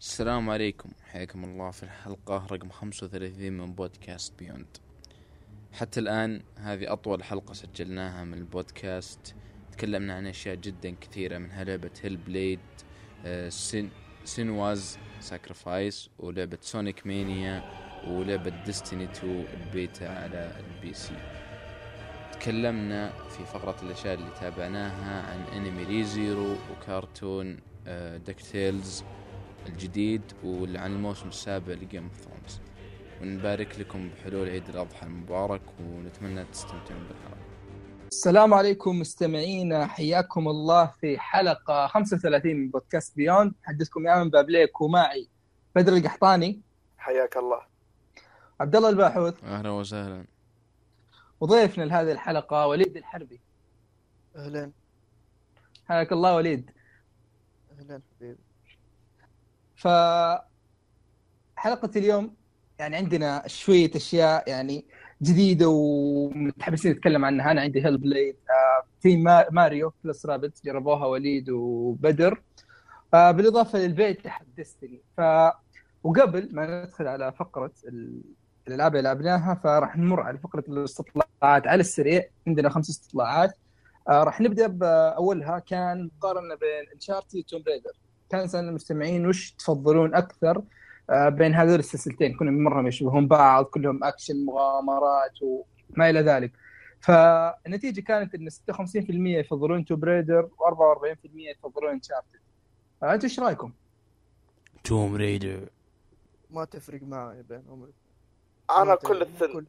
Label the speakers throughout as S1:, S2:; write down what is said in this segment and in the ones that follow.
S1: السلام عليكم. حياكم الله في الحلقة رقم 35 من بودكاست Beyond حتى الآن هذه أطول حلقة سجلناها من البودكاست. تكلمنا عن أشياء جدا كثيرة منها لعبة Hellblade آه، سين Senua's Sacrifice ولعبة Sonic Mania ولعبة Destiny 2 البيتا على ال PC تكلمنا في فقرة الأشياء اللي تابعناها عن أنمي Re:Zero وكرتون DuckTales الجديد وعن الموسم السابع ل Game of Thrones. ونبارك لكم بحلول عيد الأضحى المبارك ونتمنى تستمتعون بالحلقة.
S2: السلام عليكم مستمعينا حياكم الله في حلقة 35 من بودكاست Beyond. محدثكم يامن بابليك ومعي بدر القحطاني.
S3: حياك الله.
S2: عبد الله الباحوث.
S1: أهلا وسهلا.
S2: وضيفنا لهذه الحلقة وليد الحربي.
S4: أهلا.
S2: حياك الله وليد.
S4: أهلا حبيبي
S2: ف حلقة اليوم يعني عندنا شوية أشياء يعني جديدة ومتحمسين نتكلم عنها. أنا عندي هيل بليد آه في ما- Mario + Rabbids جربوها وليد وبدر. آه بالإضافة لل beta حقت Destiny ف وقبل ما ندخل على فقرة ال- الألعاب اللي لعبناها فراح نمر على فقرة الاستطلاعات. على السريع عندنا خمس استطلاعات. آه راح نبدأ بأولها. كان مقارنة بين Uncharted و Tomb Raider كان يسأل المستمعين وش تفضلون أكثر؟ آه، بين هذول السلسلتين كلهم مرة يشبهون بعض كلهم اكشن مغامرات وما إلى ذلك. فالنتيجة كانت إن 56% يفضلون Tomb Raider و44% يفضلون Uncharted أنتم إيش رأيكم؟
S1: Tomb Raider
S4: ما تفرق معي بينهم أنا
S3: كل
S4: تفرق.
S3: الثل
S4: كل-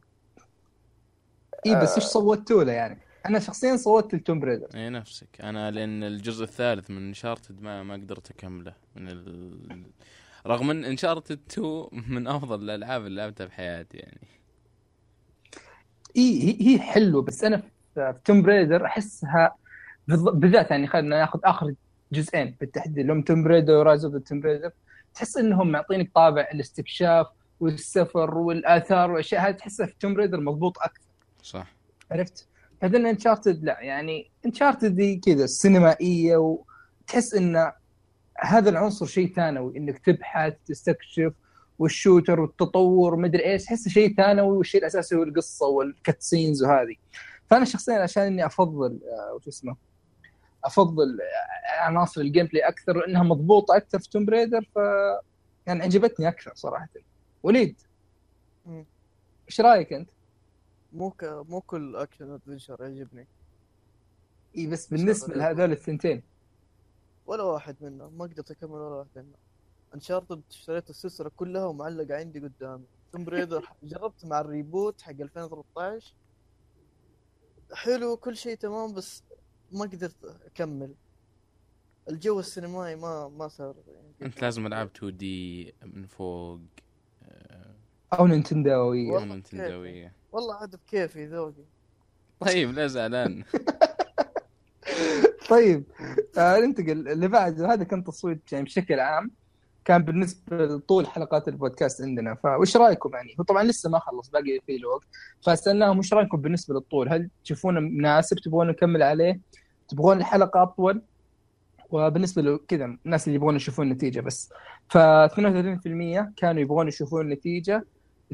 S2: اي بس إيش صوتوا له يعني؟ أنا شخصيا صوتت ل Tomb Raider.
S1: اي نفسك. أنا لأن الجزء الثالث من Uncharted ما ما قدرت أكمله. من ال... رغم إن Uncharted 2 من أفضل الألعاب اللي لعبتها بحياتي يعني.
S2: اي هي- هي حلوة بس أنا في Tomb Raider أحسها بالذات يعني خلينا ناخذ آخر جزئين بالتحديد اللي هم Tomb Raider و Rise of Tomb Raider تحس إنهم معطينك طابع الاستكشاف والسفر والآثار والأشياء هذه تحسها في Tomb Raider مضبوط أكثر.
S1: صح.
S2: عرفت؟ بعدين Uncharted لا يعني Uncharted دي كذا سينمائية وتحس إن هذا العنصر شيء ثانوي إنك تبحث تستكشف وال shooter والتطور ومدري إيش تحس شيء ثانوي والشيء الأساسي هو القصة وال cutscenes وهذه فأنا شخصيا عشان إني أفضل آه، وش اسمه أفضل آه، عناصر ال gameplay أكثر لأنها مضبوطة أكثر في Tomb Raider ف يعني عجبتني أكثر صراحة وليد. إيش رأيك أنت؟
S4: مو ك... مو كل action adventure يعجبني.
S2: إي بس بالنسبة لهذول الثنتين.
S4: ولا واحد منهم. ما قدرت أكمل ولا واحد منهم. Uncharted اشتريت السلسلة كلها ومعلقة عندي قدامي. Tomb Raider جربت مع ال reboot حق 2013 حلو كل شيء تمام بس ما قدرت أكمل. الجو السينمائي ما ما صار يعني
S1: أنت لازم العاب 2 دي من فوق آه،
S2: أو نينتندويه
S4: والله
S1: نينتندوية
S4: والله عاد بكيفي ذوقي
S1: طيب لا زعلان.
S2: طيب آه ننتقل اللي بعده هذا كان تصويت يعني بشكل عام. كان بالنسبة لطول حلقات البودكاست عندنا. فوش رأيكم يعني؟ هو طبعا لسه ما خلص باقي فيه الوقت. فسألناهم وش رأيكم بالنسبة للطول؟ هل تشوفونه مناسب؟ تبغون نكمل عليه؟ تبغون الحلقة أطول؟ وبالنسبة له كذا الناس اللي يبغون يشوفون النتيجة بس. ف 32% كانوا يبغون يشوفون النتيجة.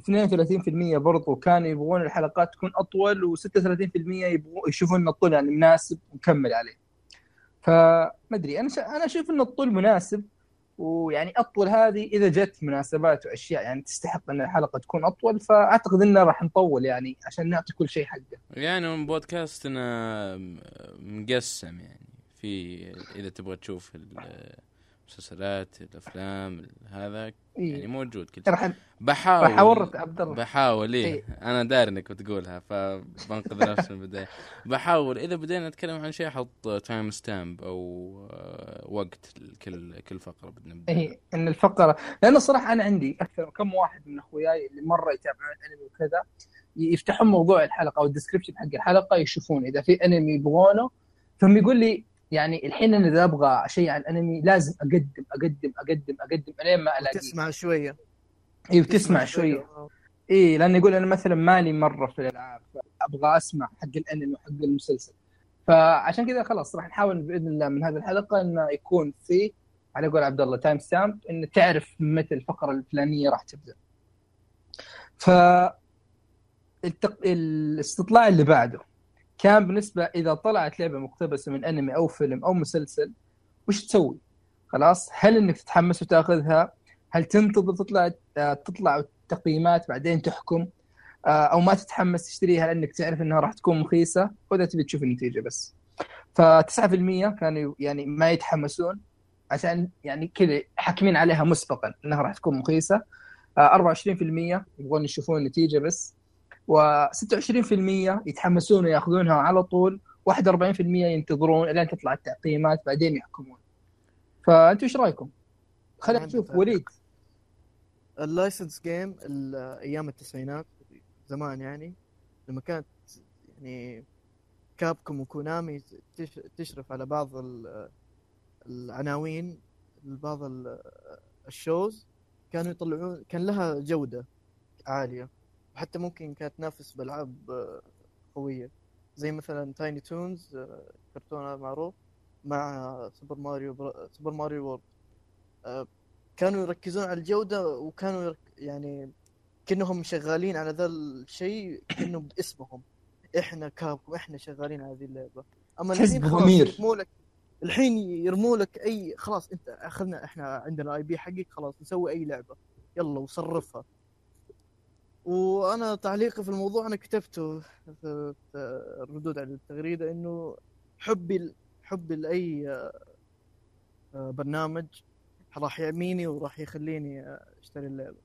S2: 32% برضو كانوا يبغون الحلقات تكون أطول و36% يبغوا يشوفون إن الطول يعني مناسب ونكمل عليه. فما أدري أنا. أنا أشوف إن الطول مناسب ويعني أطول هذه إذا جت مناسبات وأشياء يعني تستحق إن الحلقة تكون أطول فأعتقد إنه راح نطول يعني عشان نعطي كل شيء حقه.
S1: يعني بودكاستنا مقسم يعني في إذا تبغى تشوف المسلسلات الأفلام هذا يعني
S2: إيه.
S1: موجود كل شيء
S2: راح
S1: بحاول
S2: راح أورط عبد الله
S1: بحاول إيه.
S2: إيه.
S1: أنا داري إنك بتقولها فبنقذ نفسي من البداية بحاول إذا بدينا نتكلم عن شيء أحط time stamp أو آه، وقت كل كل فقرة بنبدأ
S2: إيه إن الفقره لأنه صراحة أنا عندي أكثر كم واحد من أخوياي اللي مرة يتابعون أنمي وكذا يفتحون موضوع الحلقة أو ال description حق الحلقة يشوفون إذا في انمي يبغونه ثم يقول لي يعني الحين أنا إذا أبغى شيء عن الأنمي لازم أقدم أقدم أقدم أقدم إلين ما ألاقيه.
S4: تسمع شوية.
S2: اي وتسمع شوية.
S4: آه.
S2: اي لأنه يقول أنا مثلا مالي مرة في الألعاب أبغى أسمع حق الأنمي وحق المسلسل. فعشان كذا خلاص راح نحاول بإذن الله من هذه الحلقة إنه يكون في على قول عبد الله time stamp إن تعرف متى الفقرة الفلانية راح تبدأ. ف التق... الاستطلاع اللي بعده. كان بالنسبة إذا طلعت لعبة مقتبسة من أنمي أو فيلم أو مسلسل وش تسوي؟ خلاص هل إنك تتحمس وتأخذها؟ هل تنتظر تطلع تطلع تقييمات بعدين تحكم؟ آه، أو ما تتحمس تشتريها لأنك تعرف إنها راح تكون مخيسة وإذا تبي تشوف النتيجة بس. ف 9% كانوا يعني ما يتحمسون عشان يعني كذا حاكمين عليها مسبقا إنها راح تكون مخيسة. 24% آه، يبغون يشوفون النتيجة بس و26% يتحمسون ويأخذونها على طول 41% ينتظرون إلين تطلع التقييمات بعدين يحكمون. فانتم إيش رأيكم؟ خلينا نشوف وليد.
S4: ال licensed game أيام التسعينات زمان يعني لما كانت يعني كابكم وكونامي تشرف على بعض العناوين لبعض ال shows كانوا يطلعون كان لها جودة عالية. وحتى ممكن كانت تنافس بألعاب قوية. زي مثلا Tiny Toons كرتون معروف مع Super Mario Bro... Super Mario World كانوا يركزون على الجودة وكانوا يرك... يعني كأنهم شغالين على ذا الشيء كأنه باسمهم. إحنا كابكم إحنا شغالين على هذه اللعبة. أما الحين يرموا لك الحين يرموا لك أي خلاص أنت أخذنا إحنا عندنا اي بي حقك خلاص نسوي أي لعبة. يلا وصرفها. وأنا تعليقي في الموضوع أنا كتبته في الردود على التغريدة إنه حبي حبي لأي آه، برنامج راح يعميني وراح يخليني أشتري اللعبة.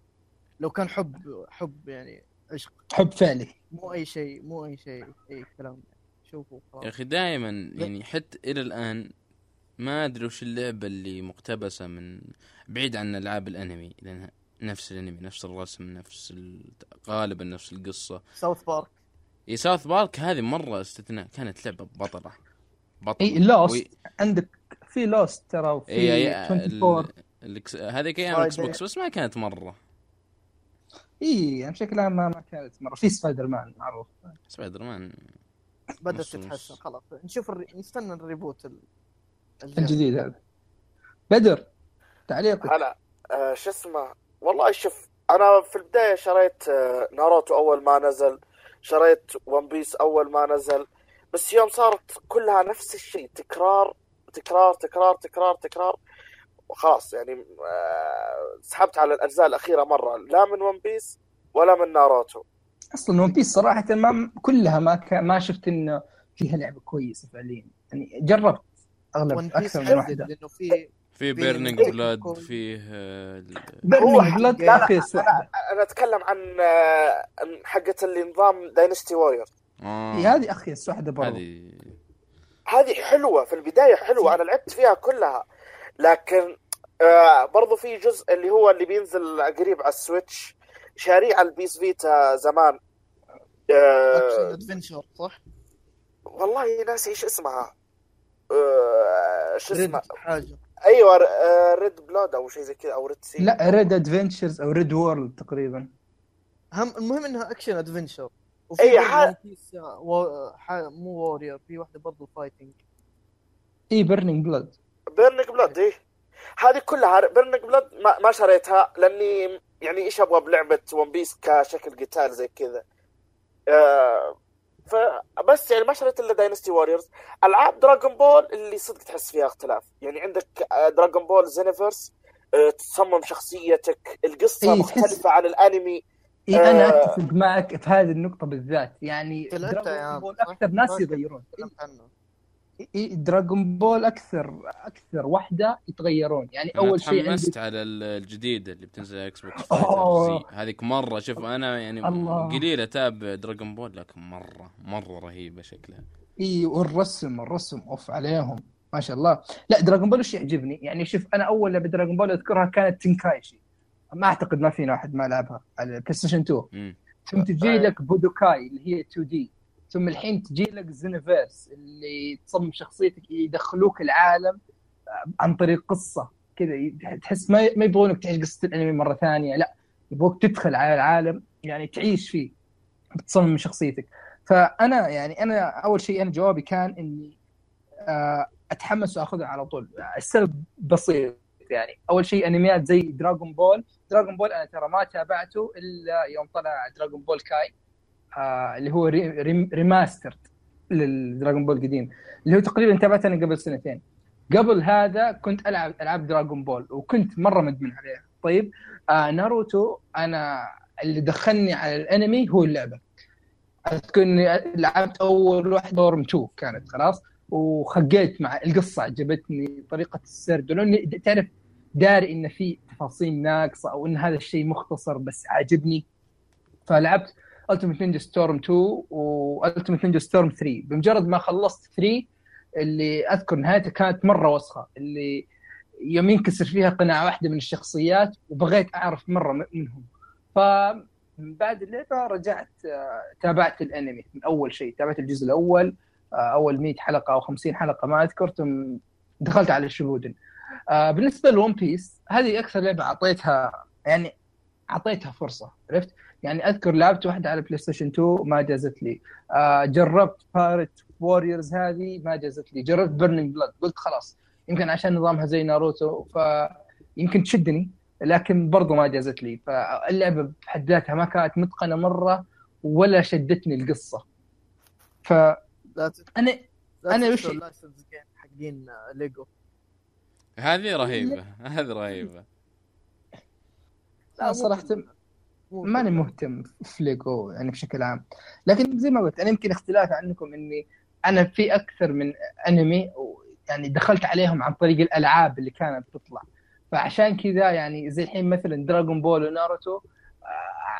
S4: لو كان حب حب يعني عشق.
S2: حب فعلي.
S4: مو أي شيء مو أي شيء أي كلام. شوفوا
S1: يا أخي دائما يعني حتى إلى الآن ما أدري وش اللعبة اللي مقتبسة من بعيد عن ألعاب الأنمي لأنها نفس الانمي نفس الرسم نفس غالبا نفس القصة.
S4: South Park
S1: إي South Park هذه مرة استثناء كانت لعبة بطلة.
S2: بطل إي Lost وي... عندك في Lost ترى وفي
S1: إي 24 هذه كانت Xbox بس ما كانت مرة.
S2: إي يعني بشكل عام ما, ما كانت مرة. في سبايدر مان معروف.
S1: سبايدر مان
S4: بدات تتحسن خلاص. نشوف ال re... نستنى ال reboot ال...
S2: الجديد هذا. بدر تعليقك.
S3: هلا آه شو اسمه؟ والله شوف أنا في البداية شريت آه، ناروتو أول ما نزل شريت One Piece أول ما نزل بس يوم صارت كلها نفس الشيء تكرار تكرار تكرار تكرار تكرار وخلاص يعني آه، سحبت على الأجزاء الأخيرة مرة لا من One Piece ولا من ناروتو.
S2: أصلا One Piece صراحة ما كلها ما ك... ما شفت انه فيها لعبة كويسة فعليا. يعني جربت أغلب أكثر من واحدة.
S4: لأنه في
S1: في بيرنينج بلاد فيه
S2: بيرنينج بلاد
S3: لا أخي أنا أنا أتكلم عن آه، حقة اللي نظام Dynasty Warrior
S2: آه. هذه أخي واحدة برضه
S3: هذه. هذه حلوة في البداية حلوة. أنا لعبت فيها كلها. لكن آه برضو في جزء اللي هو اللي بينزل قريب على ال Switch شاريه على ال PS Vita زمان.
S4: آه adventure صح؟
S3: والله ناسي إيش اسمها. آه شو اسمها
S4: حاجة.
S3: أيوه Red آه، Blood أو شيء زي كذا أو ريد سي
S2: لا ريد ادفنتشرز أو ريد وورلد تقريبا.
S4: هم المهم إنها action adventure
S3: أي ح...
S4: و... ح... مو Warrior في واحدة برضه fighting
S2: إي بيرنينج بلاد
S3: بيرنينج بلاد اي هذه كلها Burning Blood ما... ما شريتها لأني يعني إيش أبغى بلعبة One Piece كشكل قتال زي كذا. آه... فبس يعني ما شريت إلا Dynasty Warriors ألعاب Dragon Ball اللي صدق تحس فيها اختلاف. يعني عندك Dragon Ball Xenoverse تصمم شخصيتك القصة إيه مختلفة عن
S2: الأنمي. آه أنا أتفق معك في هذه النقطة بالذات. يعني Dragon Ball أكثر ناس يغيرون. Dragon Ball أكثر أكثر واحدة يتغيرون. يعني أول شيء
S1: تحمست على الجديده اللي بتنزل على Xbox هذيك مرة. شوف أنا يعني قليل أتابع Dragon Ball لكن مرة مرة رهيبة شكلها.
S2: إي والرسم الرسم أوف عليهم ما شاء الله. لا Dragon Ball وش يعجبني؟ يعني شوف أنا أول لعبة Dragon Ball أذكرها كانت Tenkaichi ما أعتقد ما فينا واحد ما لعبها على ال PlayStation 2 ثم تجي لك Budokai اللي هي 2D ثم الحين تجي لك Xenoverse اللي تصمم شخصيتك يدخلوك العالم آه، عن طريق قصة. كذا تحس ما ما يبغونك تعيش قصة الأنمي مرة ثانية لا يبغوك تدخل على العالم يعني تعيش فيه تصمم شخصيتك. فأنا يعني أنا أول شيء أنا جوابي كان إني آه، أتحمس وأخذها على طول. السبب بسيط يعني. أول شيء أنميات زي Dragon Ball Dragon Ball أنا ترى ما تابعته إلا يوم طلع Dragon Ball Kai آه اللي هو re re remastered لل Dragon Ball القديم اللي هو تقريبا تابعته أنا قبل سنتين. قبل هذا كنت العب العاب Dragon Ball وكنت مرة مدمن عليها طيب آه ناروتو أنا اللي دخلني على الأنمي هو اللعبة. أذكر لعبت أول واحدة دورم 2 كانت خلاص وخقيت مع القصة عجبتني طريقة السرد. ولاني تعرف داري إن في تفاصيل ناقصة أو إن هذا الشيء مختصر بس عاجبني فلعبت. Ultimate Ninja Storm 2 و Ultimate Ninja Storm 3 بمجرد ما خلصت 3 اللي أذكر نهايتها كانت مرة وسخة اللي يوم ينكسر فيها قناع واحدة من الشخصيات وبغيت أعرف مرة منهم. ف بعد اللعبة رجعت آه، تابعت الأنمي من أول شيء. تابعت الجزء الأول آه، أول 100 حلقة أو 50 حلقة ما أذكر ثم دخلت على ال Shippuden. آه، بالنسبة ل One Piece هذه أكثر لعبة أعطيتها يعني أعطيتها فرصة عرفت؟ يعني أذكر لعبت واحدة على بلاي ستيشن 2 ما جازت لي. جربت Pirate Warriors هذه ما جازت لي. جربت Burning Blood قلت خلاص يمكن عشان نظامها زي ناروتو فيمكن تشدني لكن برضو ما جازت لي. فاللعبة بحد ذاتها ما كانت متقنة مرة ولا شدتني القصة. ف أنا أنا وش
S4: حقين ليجو
S1: هذه رهيبة هذه رهيبة.
S2: لا صراحة ماني مهتم في ليجو يعني بشكل عام. لكن زي ما قلت أنا يمكن اختلاف عنكم إني أنا في أكثر من أنمي يعني دخلت عليهم عن طريق الألعاب اللي كانت تطلع. فعشان كذا يعني زي الحين مثلا دراغون بول وناروتو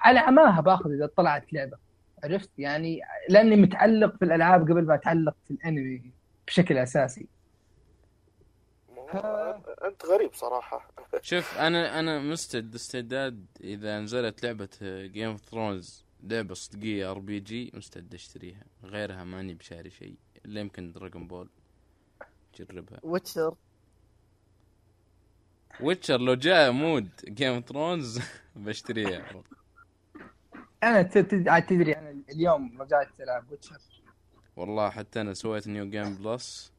S2: على عماها باخذ إذا طلعت لعبة. عرفت؟ يعني لأني متعلق في الألعاب قبل ما أتعلق في الأنمي بشكل أساسي.
S3: أنت غريب صراحة.
S1: شوف أنا أنا مستعد استعداد إذا نزلت لعبة Game of Thrones لعبة صدقية RPG مستعد أشتريها. غيرها ماني بشاري شيء إلا يمكن دراغون بول جربها.
S4: Witcher
S1: Witcher لو جاء mod Game of Thrones بشتريها.
S2: أنا تدري أنا اليوم رجعت ألعب Witcher
S1: والله حتى أنا سويت New Game Plus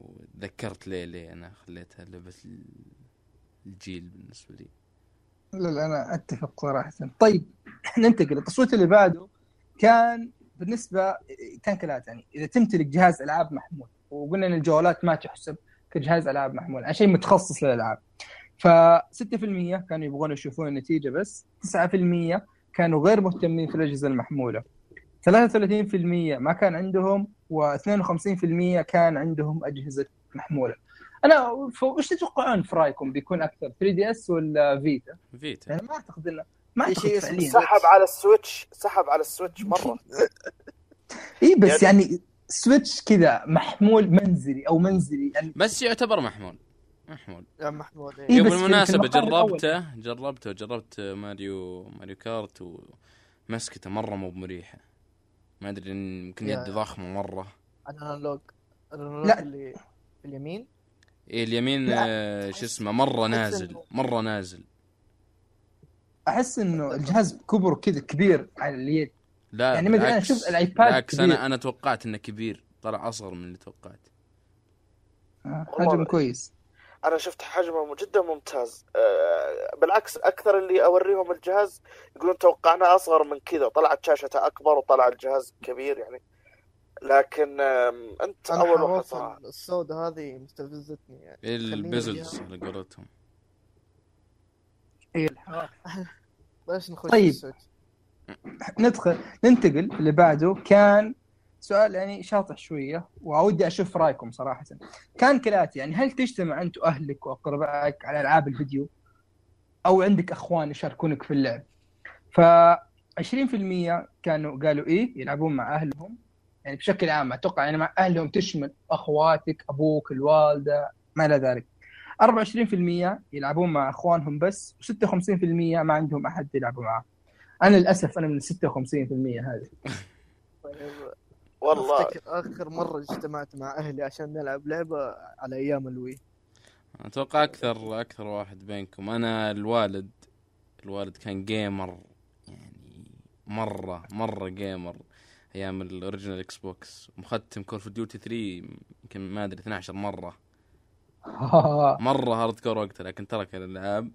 S1: وتذكرت ليه ليه أنا خليتها لعبه الجيل بالنسبة لي.
S2: لا لا أنا أتفق صراحة. طيب ننتقل. التصويت اللي بعده كان بالنسبة كان كالاتي يعني إذا تمتلك جهاز ألعاب محمول وقلنا إن الجوالات ما تحسب كجهاز ألعاب محمول عشان شيء متخصص للألعاب. ف 6% كانوا يبغون يشوفون النتيجة بس 9% كانوا غير مهتمين في الأجهزة المحمولة. 33% ما كان عندهم و52% كان عندهم أجهزة محمولة. أنا وش تتوقعون في رأيكم بيكون أكثر 3 DS ولا Vita؟
S1: Vita.
S2: يعني ما أعتقد انه ما أعتقد
S3: فعليا. سحب على ال Switch سحب على ال Switch مرة.
S2: اي بس يعني, يعني Switch كذا محمول منزلي أو منزلي. يعني
S1: بس يعتبر محمول. محمول.
S4: يا محمول
S1: إيه. بالمناسبة جربته جربته جربت Mario Mario Kart ومسكته مرة مو مريحة. ما أدري يمكن يدي ضخمة مرة.
S4: ال analog. ال analog اللي في اليمين.
S1: إيه اليمين آه شو اسمه مرة نازل مرة نازل.
S2: أحس إنه الجهاز كبر كذا كبير على اليد.
S1: لا
S2: يعني مثلا أنا أشوف الآيباد
S1: بالعكس أنا أنا توقعت إنه كبير. طلع أصغر من اللي توقعت.
S2: آه، حجم كويس.
S3: أنا شفت حجمه جدا ممتاز. أه بالعكس أكثر اللي أوريهم الجهاز يقولون توقعنا أصغر من كذا. طلعت شاشته أكبر وطلع الجهاز كبير يعني. لكن أنت أول واحد
S4: السوداء هذه مستفزتني يعني.
S1: البيزلز على قولتهم
S2: اي
S4: بلاش نخش
S2: طيب. ندخل ننتقل اللي بعده كان سؤال يعني شاطح شوية وودي أشوف رأيكم صراحة. كان كالاتي يعني هل تجتمع أنت وأهلك وأقربائك على ألعاب الفيديو؟ أو عندك أخوان يشاركونك في اللعب؟ ف 20% كانوا قالوا إيه يلعبون مع أهلهم. يعني بشكل عام أتوقع يعني مع أهلهم تشمل أخواتك أبوك الوالدة ما إلى ذلك. 24% يلعبون مع أخوانهم بس و56% ما عندهم أحد يلعبوا معاه أنا للأسف أنا من 56% هذه.
S4: والله. أفتكر آخر مرة اجتمعت مع أهلي عشان نلعب لعبة على أيام ال
S1: Wii. أتوقع أكثر أكثر واحد بينكم. أنا الوالد الوالد كان gamer يعني مرة مرة gamer أيام ال original Xbox مختم Call of Duty 3 يمكن ما أدري 12 مرة. مرة hardcore وقتها لكن ترك الألعاب.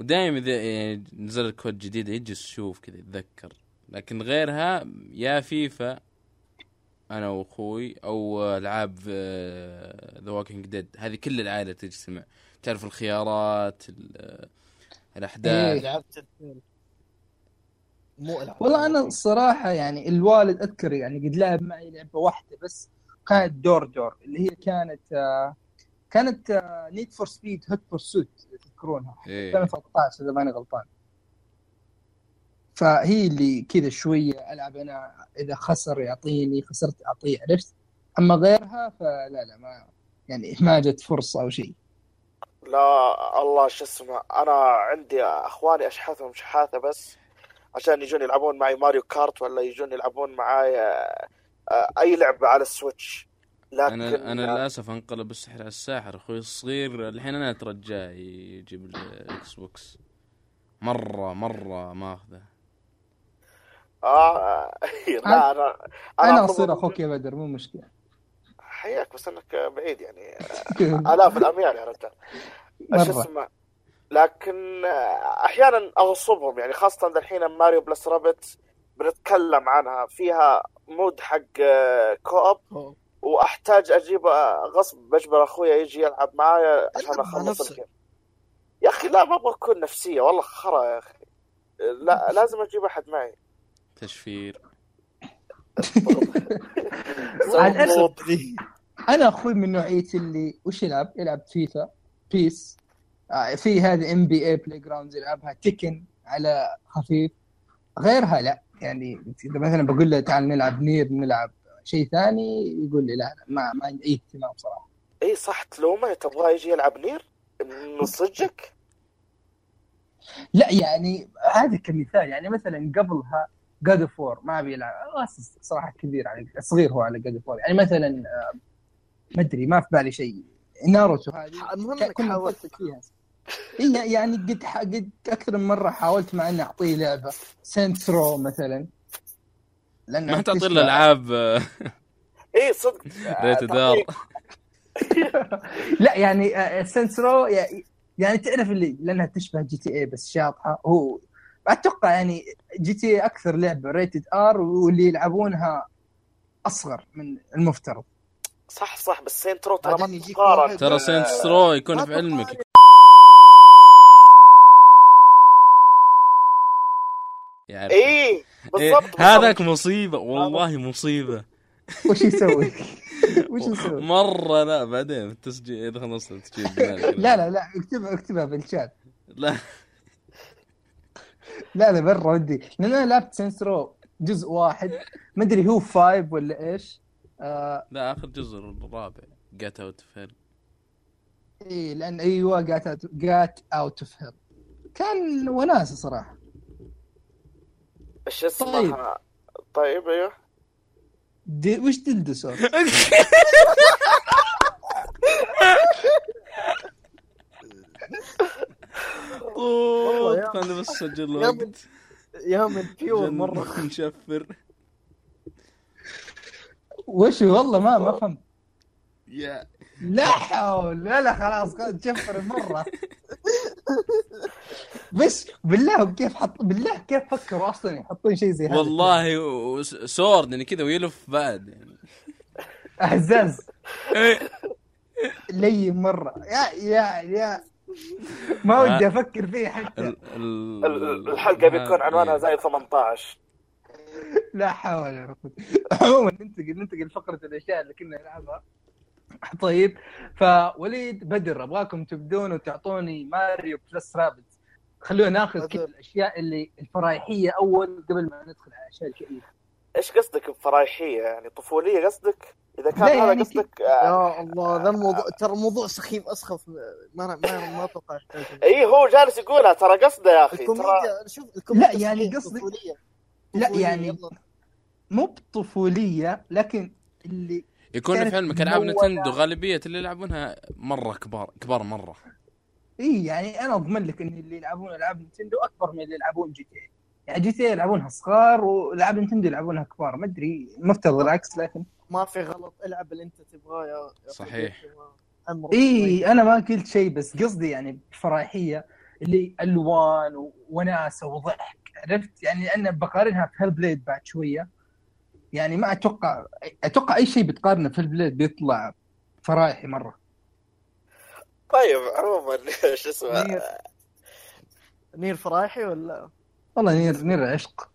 S1: ودائما إذا يعني نزل ال COD جديد يجلس يشوف كذا يتذكر. لكن غيرها يا فيفا أنا وأخوي أو ألعاب The Walking Dead هذه كل العائله تجتمع تعرف الخيارات ال- الأحداث.
S2: إيه.
S4: مو ألعاب.
S2: والله أنا الصراحة يعني الوالد أذكر يعني قد لعب معي لعبة واحدة بس كانت دور دور اللي هي كانت آه كانت Need for Speed Hot Pursuit تذكرونها؟
S1: إيه.
S2: 2013 إذا ماني غلطان. فهي اللي كذا شوية ألعب أنا. إذا خسر يعطيني خسرت أعطيه عرفت. أما غيرها فلا لا ما يعني ما جت فرصة أو شيء.
S3: لا الله شو اسمه أنا عندي أخواني أشحاثهم شحاثة بس عشان يجون يلعبون معي ماريو كارت ولا يجون يلعبون معي آه، آه، أي لعبة على ال Switch. لكن
S1: أنا أنا للأسف أنقلب السحر على الساحر. أخوي الصغير الحين أنا أترجاه يجيب ال Xbox. مرة مرة ماخذه
S3: آه لا
S2: أنا
S3: أنا
S2: أصير أخوك يا بدر مو مشكلة.
S3: حياك بس أنك بعيد يعني. آلاف الأميال يا رجال.
S2: إيش
S3: اسمه؟ لكن أحيانا أغصبهم يعني خاصة الحين Mario Plus Rabbids بنتكلم عنها. فيها mode حق آه،
S4: co-op.
S3: وأحتاج أجيب آه، غصب. بجبر أخويا يجي يلعب معايا عشان أخلص.
S4: ال
S3: game. يا أخي لا ما أبغى اكون نفسية. والله خرا يا أخي. لا لازم أجيب أحد معي.
S1: تشفير.
S2: أنا أخوي من نوعية اللي وش يلعب؟ يلعب FIFA PES. آه في هذه NBA Playgrounds يلعبها Tekken على خفيف. غيرها لا يعني اذا مثلا بقول له تعال نلعب Nier نلعب شيء ثاني يقول لي لا لا ما ما عندي أي اهتمام صراحة.
S3: إي صح تلومه تبغاه يجي يلعب Nier؟ من صدقك؟
S2: لا يعني هذا كمثال يعني مثلا قبلها God of War ما أبي ألعب. أسس صراحة كبير على صغير هو على God of War يعني مثلا آه، ما أدري ما في بالي شيء. ناروتو هذه
S4: المهم إنك حاولت.
S2: فيها إيه يعني قد قد أكثر من مرة حاولت مع إني أعطيه لعبة. Saints Row مثلا. لأن
S1: ما تعطي له العاب
S3: اي صدق.
S1: Rated R
S2: لا يعني Saints Row يعني تعرف اللي لأنها تشبه GTA بس شاطحة. هو أتوقع يعني GTA أكثر لعبة rated R واللي يلعبونها أصغر من المفترض.
S3: صح صح بس Saints Row ترى
S4: بعدين
S3: ما
S4: يجيك
S3: تقارن
S1: ترى Saints Row يكون
S4: ما
S1: في علمك. يعني
S3: اي
S1: إيه،
S3: بالضبط.
S1: هذاك مصيبة والله مصيبة.
S2: وش يسوي؟ وش يسوي؟
S1: مرة لا بعدين في التسجيل إذا خلصت التسجيل.
S2: لا لا لا اكتبها اكتبها بالشات
S1: لا.
S2: لا لا برا ودي. لأن أنا لعبت Saints Row جزء واحد. ما أدري هو فايف ولا إيش. آه
S1: لا آخر جزء الرابع. جات اوت فيل
S2: إي لأن أيوه جات جات اوت اوف هيل كان وناسة صراحة.
S3: إيش اسمها؟ طيب. أيوه.
S2: دي وش دلدسور؟
S4: يا-
S1: أنا بس سجل وقت.
S4: يا من بيور مرة.
S1: نشفر
S2: وش والله ما ما فهمت.
S1: يا.
S2: لا حول لا لا خلاص تشفر مرة. بس بالله كيف حط بالله كيف فكروا أصلا يحطون شيء زي هذا؟
S1: والله و- سورد يعني كذا ويلف بعد. يعني
S2: أهزاز.
S1: إيه.
S2: لين مرة. يا يا يا ما ودي أفكر فيه حتى.
S1: ال- ال-
S3: ال- الحلقة بيكون عنوانها زايد 18
S2: لا حول ولا قوة. عموما ننتقل ننتقل لفقرة الأشياء اللي كنا نلعبها. طيب فوليد بدر أبغاكم تبدون وتعطوني Mario plus Rabbids خلونا ناخذ كذا. الأشياء اللي الفرايحيه أول قبل ما ندخل على الاشياء الكئيبة.
S3: إيش قصدك بفرايحيه يعني طفولية قصدك إذا كان هذا
S2: يعني
S3: قصدك آه،
S4: يا الله ذا الموضوع ترى موضوع سخيف أسخف ما ما ما أتوقع
S3: إي هو جالس يقولها ترى قصده يا أخي ترى
S4: الكوميديا شوف الكوميديا
S2: لا، يعني
S4: طفولية.
S2: لا، يعني-. مو بطفولية لكن اللي
S1: يكون في علمك العاب. Nintendo غالبية اللي يلعبونها مرة كبار كبار مرة
S2: إي يعني أنا أضمن لك إن اللي يلعبون ألعاب Nintendo أكبر من اللي يلعبون GTA يعني GTA يلعبونها صغار والعاب Nintendo يلعبونها كبار. ما أدري مفترض العكس لكن
S4: ما في غلط. العاب اللي انت تبغاه يا
S1: صحيح.
S2: إي أنا ما قلت شيء بس قصدي يعني بفرايحيه اللي ألوان وناسه وضحك. عرفت؟ يعني لأن بقارنها في Hellblade بعد شوية. يعني ما أتوقع أتوقع أي شيء بتقارنه في Hellblade بيطلع فرايحي مرة.
S3: طيب عموما شو اسمه؟
S4: Nier Nier فرايحي ولا؟
S2: والله Nier Nier عشق.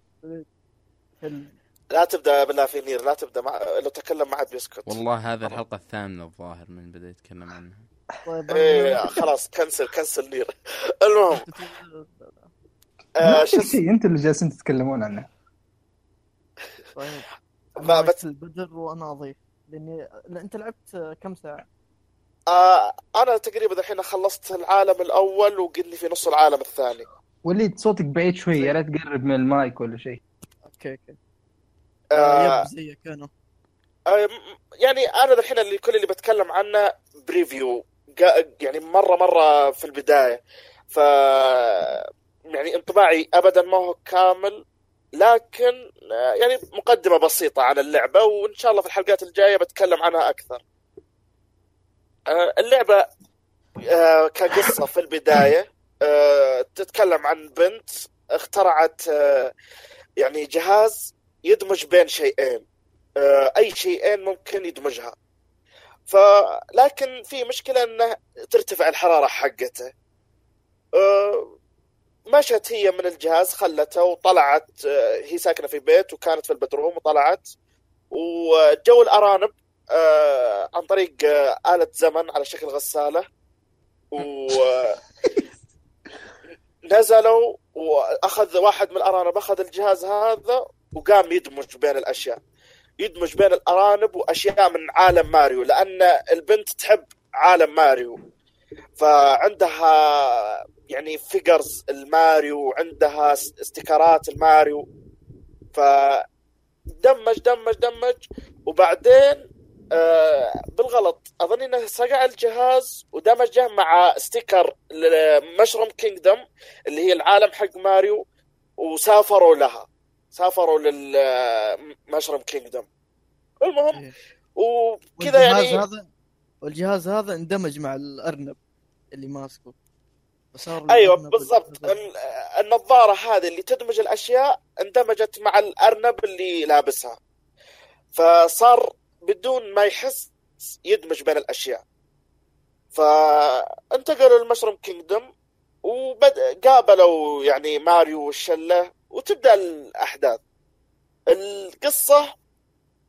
S3: لا تبدأ بالله في Nier لا تبدأ مع... لو تكلم ما حد بيسكت.
S1: والله هذا الحلقة الثامنة الظاهر من بدأ يتكلم عنها.
S4: طيب
S3: إيه خلاص cancel cancel Nier. المهم آه شو
S2: شيء؟ أنتم اللي جالسين تتكلمون عنه.
S4: طيب
S3: ما بت-
S4: البدر وأنا أضيف لاني لا أنت لعبت كم ساعة؟
S3: آه أنا تقريبا الحين خلصت العالم الأول وقل لي في نص العالم الثاني.
S2: وليد صوتك بعيد شوي يا ريت تقرب من المايك ولا شيء.
S4: okay okay.
S3: آه
S4: yep زيك أنا
S3: آه، يعني أنا الحين اللي كل اللي بتكلم عنه preview يعني مرة مرة في البداية. ف يعني انطباعي ابدا ما هو كامل لكن آه، يعني مقدمة بسيطة عن اللعبة وإن شاء الله في الحلقات الجاية بتكلم عنها أكثر. آه، اللعبة آه، كقصة في البداية. تتكلم عن بنت اخترعت آه، يعني جهاز يدمج بين شيئين. آه، أي شيئين ممكن يدمجها. فلكن في مشكلة انه ترتفع الحرارة حقته. آه، مشت هي من الجهاز خلته وطلعت آه، هي ساكنة في بيت وكانت في البدروم وطلعت. وجو الأرانب آه، عن طريق آه، آلة زمن على شكل غسالة. و نزلوا وأخذ واحد من الأرانب أخذ الجهاز هذا وقام يدمج بين الأشياء. يدمج بين الأرانب وأشياء من عالم ماريو لأن البنت تحب عالم ماريو. فعندها يعني figures الماريو وعندها استيكرات الماريو. فدمج دمج دمج وبعدين آه بالغلط. أظن إنه صقع الجهاز ودمجه مع sticker Mushroom Kingdom اللي هي العالم حق ماريو وسافروا لها. سافروا لل Mushroom Kingdom المهم
S4: إيه.
S3: وكذا
S4: والجهاز
S3: يعني
S4: هذا والجهاز هذا اندمج مع الأرنب اللي ماسكه. فصار أيوه
S3: بالضبط. النظارة هذه اللي تدمج الأشياء اندمجت مع الأرنب اللي لابسها. فصار بدون ما يحس يدمج بين الأشياء. فانتقلوا للمشروم كينجدم وقابلوا يعني ماريو والشلة وتبدأ الأحداث. القصة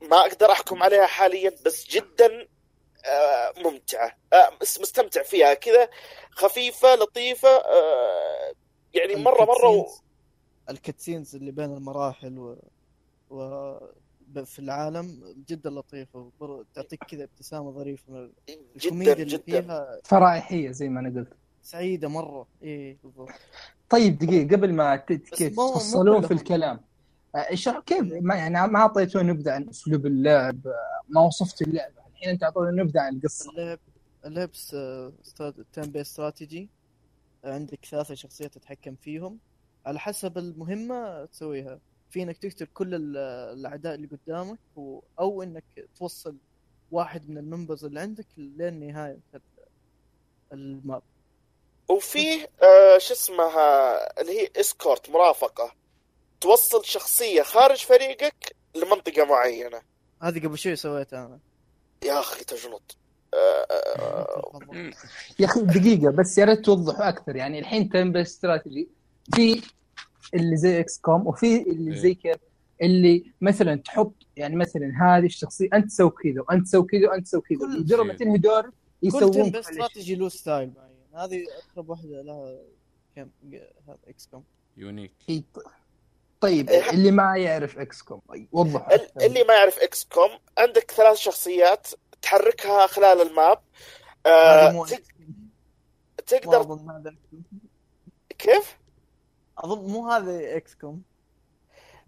S3: ما أقدر أحكم عليها حاليا بس جدا آه، ممتعة. آه، مس- مستمتع فيها. كذا خفيفة لطيفة آه، يعني مرة مرة
S4: الكاتسينز اللي بين المراحل و... و... في العالم جدا لطيفة وبر- تعطيك كذا ابتسامة ظريفة. من
S3: جدا
S4: الكوميديا اللي
S3: جدا.
S4: فيها
S2: فرايحيه زي ما أنا قلت.
S4: سعيدة مرة. إيه بالضبط.
S2: طيب دقيقة قبل ما تفصلون في. الكلام آه، اشرح كيف ما يعني ما أعطيتونا نبذة عن أسلوب اللعب آه، ما وصفت اللعبه الحين أنت أعطونا نبذة عن القصة.
S4: اللعب اللعب turn-based strategy عندك ثلاثة شخصيات تتحكم فيهم. على حسب المهمة تسويها. في إنك تقتل كل ال- الأعداء اللي قدامك و... أو إنك توصل واحد من ال members اللي عندك لين نهاية ال map.
S3: وفيه آه شو اسمها اللي هي escort مرافقة. توصل شخصية خارج فريقك لمنطقة معينة.
S4: هذه قبل شوي سويتها أنا.
S3: يا أخي تجلط آه، آه،
S4: تفضل.
S2: يا أخي دقيقة بس يا ريت توضحوا أكثر. يعني الحين turn-based strategy في اللي زي XCOM وفي اللي زي كيف اللي مثلا تحط يعني مثلا هذه الشخصية أنت تسوي كذا وأنت تسوي كذا وأنت تسوي كذا.
S4: كل
S2: مجرد ما. تنهي دور يسوون شيء.
S4: استراتيجي له style معين هذه أقرب واحدة لها كم هذا
S2: XCOM unique طيب
S3: إيه.
S2: اللي ما يعرف XCOM طيب وضح.
S3: ال- اللي ما يعرف XCOM عندك ثلاث شخصيات تحركها خلال ال
S4: map.
S3: آه تقدر كيف؟
S4: أظن مو هذا XCOM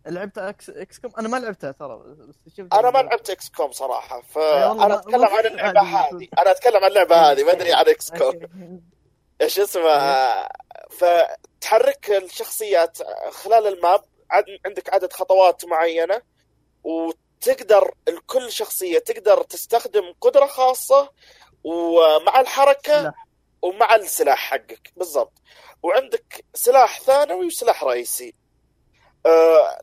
S4: لعبت X XCOM أنا ما لعبتها ترى بس شفت
S3: أنا ما لعبت
S4: XCOM صراحة
S3: فانا
S4: ما- أتكلم
S3: عن
S4: اللعبة.
S3: هذه أنا أتكلم عن اللعبة هذه ما أدري عن
S4: XCOM.
S3: إيش اسمها فتحرك الشخصيات خلال الماب عندك عدد خطوات معينة وتقدر الكل شخصية تقدر تستخدم قدرة خاصة ومع
S4: الحركة.
S3: ومع السلاح حقك بالضبط. وعندك سلاح ثانوي وسلاح رئيسي. آه،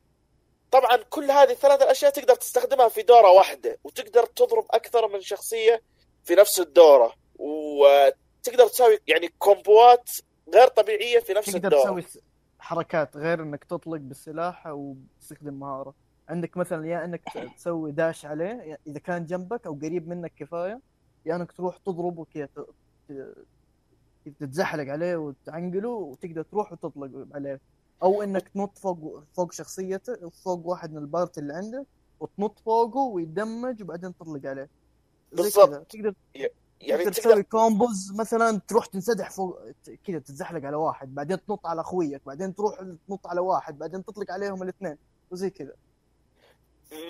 S3: طبعا كل هذه الثلاث الأشياء تقدر تستخدمها في دورة واحدة وتقدر تضرب أكثر من شخصية في نفس الدورة. وتقدر تسوي يعني combo ات غير طبيعية في نفس
S4: تقدر
S3: الدورة.
S4: تسوي س- حركات غير إنك تطلق بالسلاح أو تستخدم مهارة. عندك مثلا يا إنك تسوي dash عليه إذا كان جنبك أو قريب منك كفاية يا إنك تروح تضرب وكذا ت- ت- تتزحلق عليه وتعنقله وتقدر تروح وتطلق عليه. أو إنك تنط فوق فوق شخصيته فوق واحد من ال party اللي عندك وتنط فوقه ويدمج وبعدين تطلق عليه.
S3: بالضبط.
S4: تقدر
S3: يعني
S4: تقدر تسوي combos مثلا تروح تنسدح فوق كذا تتزحلق على واحد بعدين تنط على أخويك بعدين تروح تنط على واحد بعدين تطلق عليهم الاثنين وزي كذا.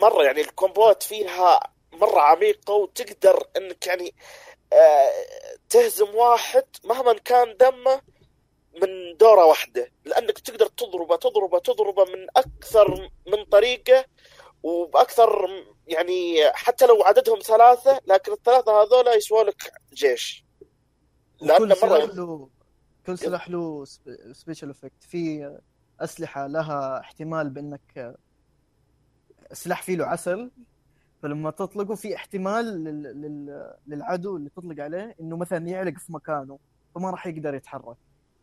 S3: مرة يعني ال combo ات فيها مرة عميقة وتقدر إنك يعني تهزم واحد مهما كان دمه من دورة واحدة لأنك تقدر تضربه تضربه تضربه من أكثر من طريقة وبأكثر يعني حتى لو عددهم ثلاثة لكن الثلاثة هذول يسووا لك جيش. لأن
S4: كل سلاح
S3: مره
S4: له كل سلاح له special effect في أسلحة لها احتمال بأنك سلاح فيه له عسل فلما تطلقه في احتمال لل... لل... للعدو اللي تطلق عليه إنه مثلا يعلق في مكانه فما راح يقدر يتحرك.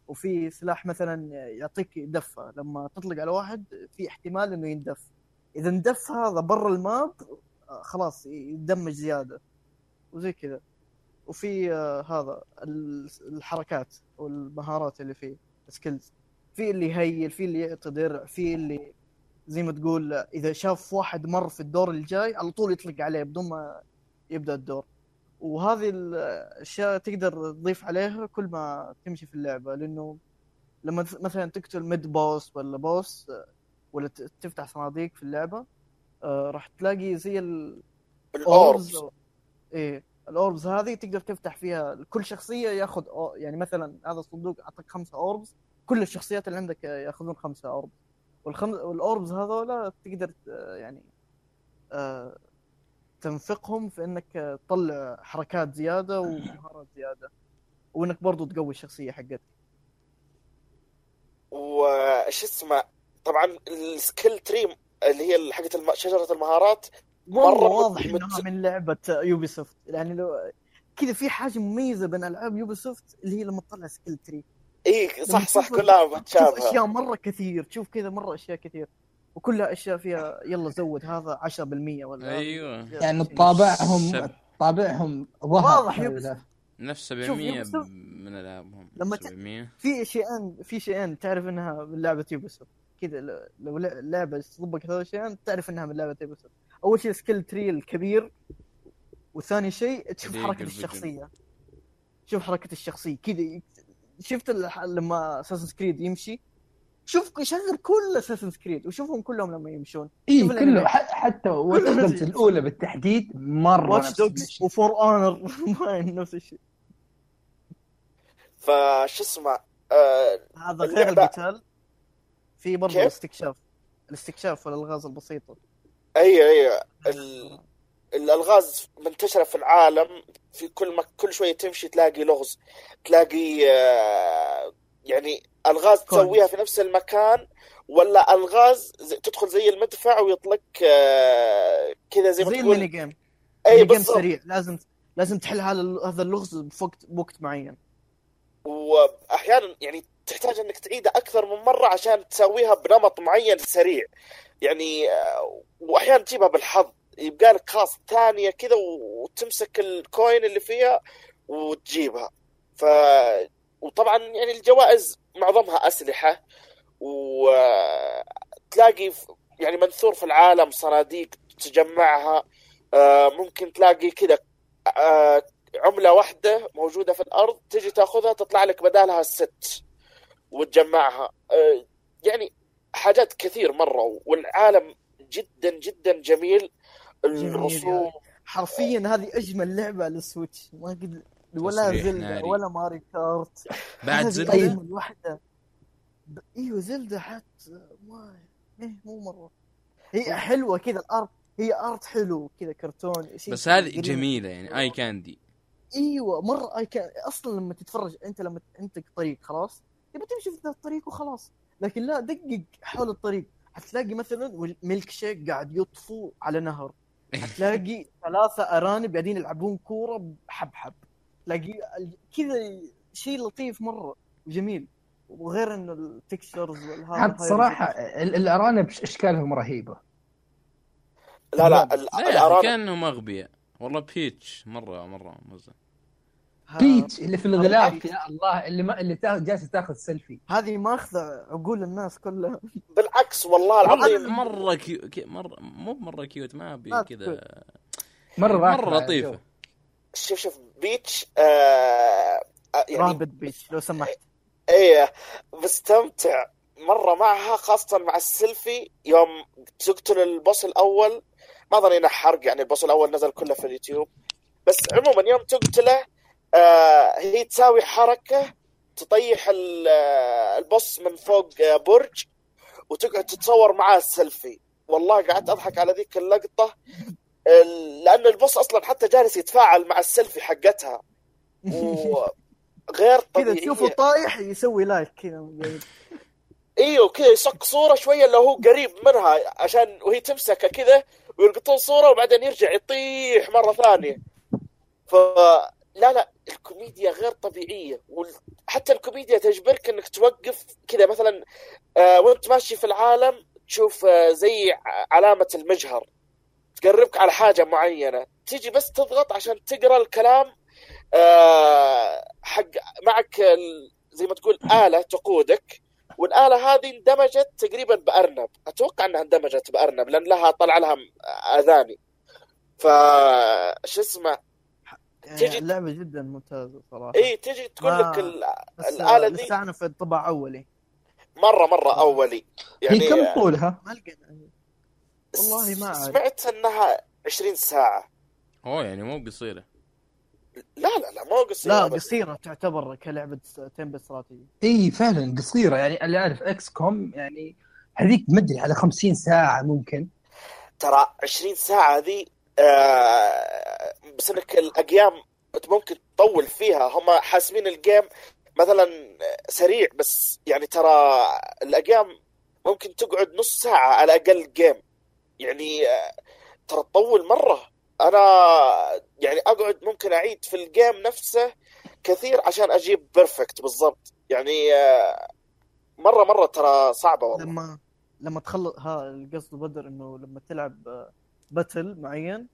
S4: وفي سلاح مثلا يعطيك دفة لما تطلق على واحد في احتمال إنه يندف. إذا اندف هذا برا ال map خلاص يدمج زيادة. وزي كذا. وفي هذا ال- الحركات والمهارات اللي فيه skills في اللي يهيل في اللي يعطي درع في اللي زي ما تقول إذا شاف واحد مر في الدور الجاي على طول يطلق عليه بدون ما يبدأ الدور. وهذه الأشياء تقدر تضيف عليها كل ما تمشي في اللعبة لأنه لما مثلا تقتل mid boss ولا boss ولا تفتح صناديق في اللعبة آه، راح تلاقي زي ال
S3: ال
S4: orbs. orbs إيه ال orbs هذه تقدر تفتح فيها كل شخصية ياخذ يعني مثلا هذا الصندوق أعطاك خمسة orbs كل الشخصيات اللي عندك ياخذون خمسة orbs. والخمس وال orbs هذولا تقدر آه، يعني آه، تنفقهم في إنك تطلع حركات زيادة ومهارات زيادة وإنك برضو تقوي الشخصية حقتك.
S3: وش اسمه طبعا ال skill tree اللي هي حقت الم- شجرة المهارات مرة
S4: واضح
S3: مت-
S4: إنها من لعبة Ubisoft يعني لو كذا في حاجة مميزة بين ألعاب Ubisoft اللي هي لما تطلع skill tree
S3: اي صح صح
S4: تشوف-
S3: كلها
S4: تشوف
S3: متشابهه
S4: أشياء مرة كثير تشوف كذا مرة أشياء كثير وكلها أشياء فيها يلا زود هذا 10% ولا
S1: أيوه.
S2: يعني. طابعهم طابعهم
S4: واضح
S1: نفس
S4: شوف،
S1: 700
S4: Ubisoft
S1: من ألعابهم
S4: لما ت-
S1: 700
S4: في شيئين في شيئين تعرف إنها من لعبة Ubisoft كذا لو لع- لعبة تطبق هذول الشيئين تعرف إنها من لعبة Ubisoft أول شيء skill tree الكبير وثاني شيء تشوف
S1: حركة.
S4: الشخصية. شوف حركة الشخصية كذا شفت الح- لما Assassin's Creed يمشي؟ شوف يشغل كل Assassin's Creed وشوفهم كلهم لما يمشون.
S2: اي
S4: شوف
S2: كله حتى Watch الأولى بالتحديد
S4: مرة
S2: Watch
S4: Dogs.
S2: و
S4: For Honor نفس الشيء.
S3: وش اسمه آه
S4: هذا غير القتال. في برضه؟ الاستكشاف. الاستكشاف والالغاز البسيطة.
S3: اي اي ال- الالغاز منتشرة في العالم في كل ما كل شوية تمشي تلاقي لغز تلاقي آه، يعني الغاز. تسويها في نفس المكان ولا الغاز تدخل زي المدفع ويطلق آه، كذا زي ما
S4: زي الميني
S3: تقول
S4: game
S3: اي game
S4: سريع. لازم لازم تحل هذا هذا اللغز بوقت بوقت معين.
S3: وأحيانا يعني تحتاج إنك تعيدها أكثر من مرة عشان تسويها بنمط معين سريع. يعني آه، وأحيانا تجيبها بالحظ. يبقى لك خلاص ثانية كذا وتمسك ال coin اللي فيها وتجيبها. ف وطبعا يعني الجوائز معظمها أسلحة وتلاقي يعني منثور في العالم صناديق تجمعها آه، ممكن تلاقي كذا آه، عملة واحدة موجودة في الأرض تجي تأخذها تطلع لك بدالها الست وتجمعها. آه، يعني حاجات كثير مرة والعالم جدا جدا جميل. الرسوم.
S4: حرفيا هذه أجمل لعبة على السويتش. ما قد ولا
S1: ماريو.
S4: ولا Mario Kart.
S1: بعد Zelda؟
S4: أجمل واحدة. ب... إيوه Zelda حتى. ما إيه مو مرة. هي حلوة كذا ال art هي art حلو كذا كرتون شيء
S1: بس هذه. جميلة يعني eye candy.
S4: إيوه مرة eye candy أصلا لما تتفرج أنت لما أنت طريق خلاص؟ تبي تمشي في الطريق وخلاص. لكن لا دقق حول الطريق. حتلاقي مثلا ميلك شيك قاعد يطفو على نهر. حتلاقي ثلاثة أرانب قاعدين يلعبون كورة بحبحب. تلاقي كذا شيء لطيف مرة وجميل. وغير انه ال textures
S2: والهذا صراحة ال- الأرانب اشكالهم رهيبة؟
S3: لا لا
S1: لا أخي
S3: الارانب
S1: كأنهم أغبياء. والله Peach مره مرة مزه
S2: Peach اللي في الغلاف يا الله اللي ما اللي تا- جالسه تاخذ سيلفي
S4: هذه ماخذة عقول الناس كلها.
S3: بالعكس والله العظيم.
S1: مرة cutie مره مو مرة cute ما
S4: أبي
S1: كذا.
S2: مرة
S1: مرة
S2: لطيفة.
S3: شوف شوف بيتش آه آه، يعني
S4: Rabbid Peach لو سمحت.
S3: إيه بستمتع مرة معها خاصة مع السيلفي. يوم تقتل ال boss الأول ما ظني إنه حرق يعني ال boss الأول نزل كله في اليوتيوب. بس عموما يوم تقتله آه هي تساوي حركة تطيح آه، ال boss من فوق آه، برج وتقعد تتصور معاه السيلفي. والله قعدت أضحك على ذيك اللقطة ال- لأن ال boss أصلا حتى جالس يتفاعل مع السيلفي حقتها. وغير
S4: كذا
S3: طبيعية.
S4: تشوفه طايح يسوي like كذا.
S3: إيوه كذا يصك صورة شوية اللي هو قريب منها عشان وهي تمسكه كذا ويلقطون صورة وبعدين يرجع يطيح مرة ثانية. ف لا لا الكوميديا غير طبيعية وحتى الكوميديا تجبرك إنك توقف كذا مثلا آه وأنت ماشي في العالم تشوف آه زي علامة المجهر. تقربك على حاجة معينة. تيجي بس تضغط عشان تقرأ الكلام آه حق معك زي ما تقول آلة تقودك. والآلة هذه اندمجت تقريبا بأرنب. أتوقع أنها اندمجت بأرنب لأن لها طلع لها أذاني. ف شو اسمه تجي-
S4: اللعبة جدا ممتازة صراحة.
S3: اي تجي تقول لك ال-
S4: بس
S3: الآلة دي
S4: لسه أنا في الطبع أولي.
S3: مرة مرة أولي.
S2: هي
S3: يعني
S2: كم طولها؟
S4: ما لقينا والله ما أعرف.
S3: سمعت أنها 20 ساعة.
S1: أوه يعني مو قصيرة.
S3: لا لا لا مو قصيرة
S4: لا
S3: بس.
S4: قصيرة تعتبر كلعبة تيم استراتيجي.
S2: اي فعلا قصيرة. يعني اللي أعرف إكس كوم يعني هذيك ما أدري على 50 ساعة ممكن.
S3: ترى 20 ساعة ذي آه بس إنك الأقيام ممكن تطول فيها. هم حاسبين ال game مثلا سريع بس يعني ترى الأقيام ممكن تقعد نص ساعة على أقل game يعني آه ترى تطول مرة. أنا يعني أقعد ممكن أعيد في ال game نفسه كثير عشان أجيب perfect بالضبط. يعني آه مرة مرة ترى صعبة والله.
S4: لما لما تخلص ها القصد بدر إنه لما تلعب آه، battle معين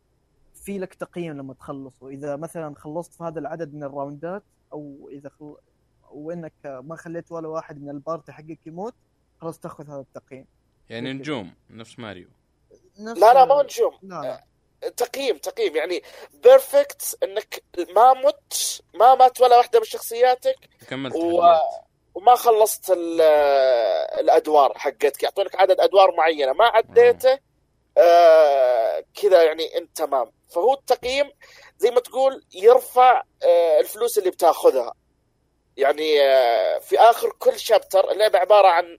S4: في لك تقييم لما تخلص واذا مثلا خلصت في هذا العدد من الراوندات أو إذا خل... وانك ما خليت ولا واحد من ال party حقك يموت خلاص تأخذ هذا التقييم.
S1: يعني. نجوم نفس ماريو.
S4: نفس
S3: لا لا ما هو نجوم.
S4: لا لا.
S3: تقييم تقييم. يعني perfect إنك ما مت ما مات ولا واحدة من شخصياتك
S1: كملت
S3: و... وما خلصت ال- الأدوار حقتك. يعطونك عدد أدوار معينة. ما عديته آه كذا يعني انت تمام. فهو التقييم زي ما تقول يرفع آه الفلوس اللي بتاخذها. يعني آه في آخر كل شابتر اللعبه عبارة عن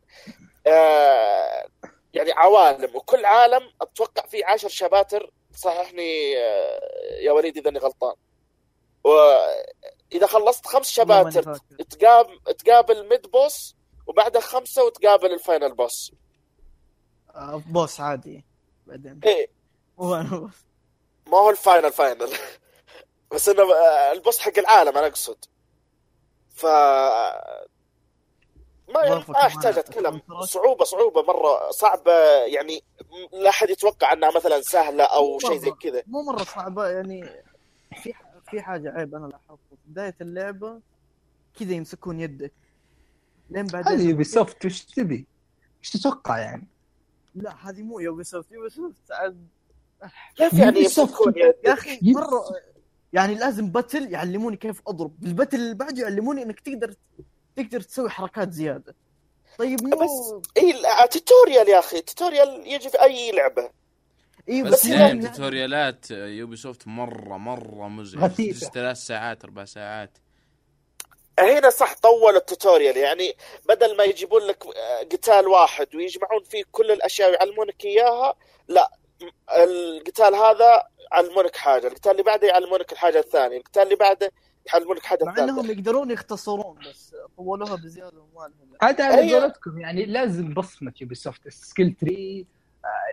S3: آه يعني عوالم وكل عالم أتوقع فيه عشر شباتر. صححني آه يا وليد إذا أني غلطان. واذا خلصت خمس شباتر. تقابل تقابل mid boss وبعدها خمسة وتقابل ال final
S4: boss boss عادي. بعدين.
S3: إيه.
S4: مو أنا boss
S3: ما هو ال final final. بس إنه آه، ال boss حق العالم أنا أقصد. ف ما يعني أحتاج.
S4: أتكلم.
S3: صعوبة صعوبة مرة صعبة. يعني لا أحد يتوقع أنها مثلا سهلة أو شيء زي كذا.
S4: مو مرة صعبة. يعني في في حاجة عيب أنا لاحظته. بداية اللعبة كذا يمسكون يدك. لين بعدين
S2: هذه Ubi soft وش تبي؟ إيش تتوقع يعني؟
S4: لا هذه مو Ubisoft Ubisoft عاد
S3: كيف يعني
S2: soft.
S3: يمسكون
S4: يا؟ أخي مرة يعني لازم battle يعلموني كيف أضرب. بال battle اللي بعده يعلموني إنك تقدر تقدر تسوي حركات زيادة. طيب مو
S3: بس إي tutorial يا أخي tutorial يجي في أي لعبة.
S4: إي
S1: بس
S3: بس
S1: يعني
S3: يعني-
S1: توتوريالات Ubisoft مرة
S2: مرة.
S1: تجلس ثلاث ساعات أربع ساعات.
S3: هنا صح طول ال tutorial يعني بدل ما يجيبون لك آه، قتال واحد ويجمعون فيه كل الأشياء ويعلمونك إياها لا القتال هذا يعلمونك حاجة القتال اللي بعده يعلمونك الحاجة الثانية القتال اللي بعده يعلمونك حاجة
S4: مع
S3: ثالثه
S4: انهم يقدرون يختصرون بس طولوها بزيادة وما لهم
S2: حتى على. قولتكم يعني لازم بصمة Ubisoft ال skill tree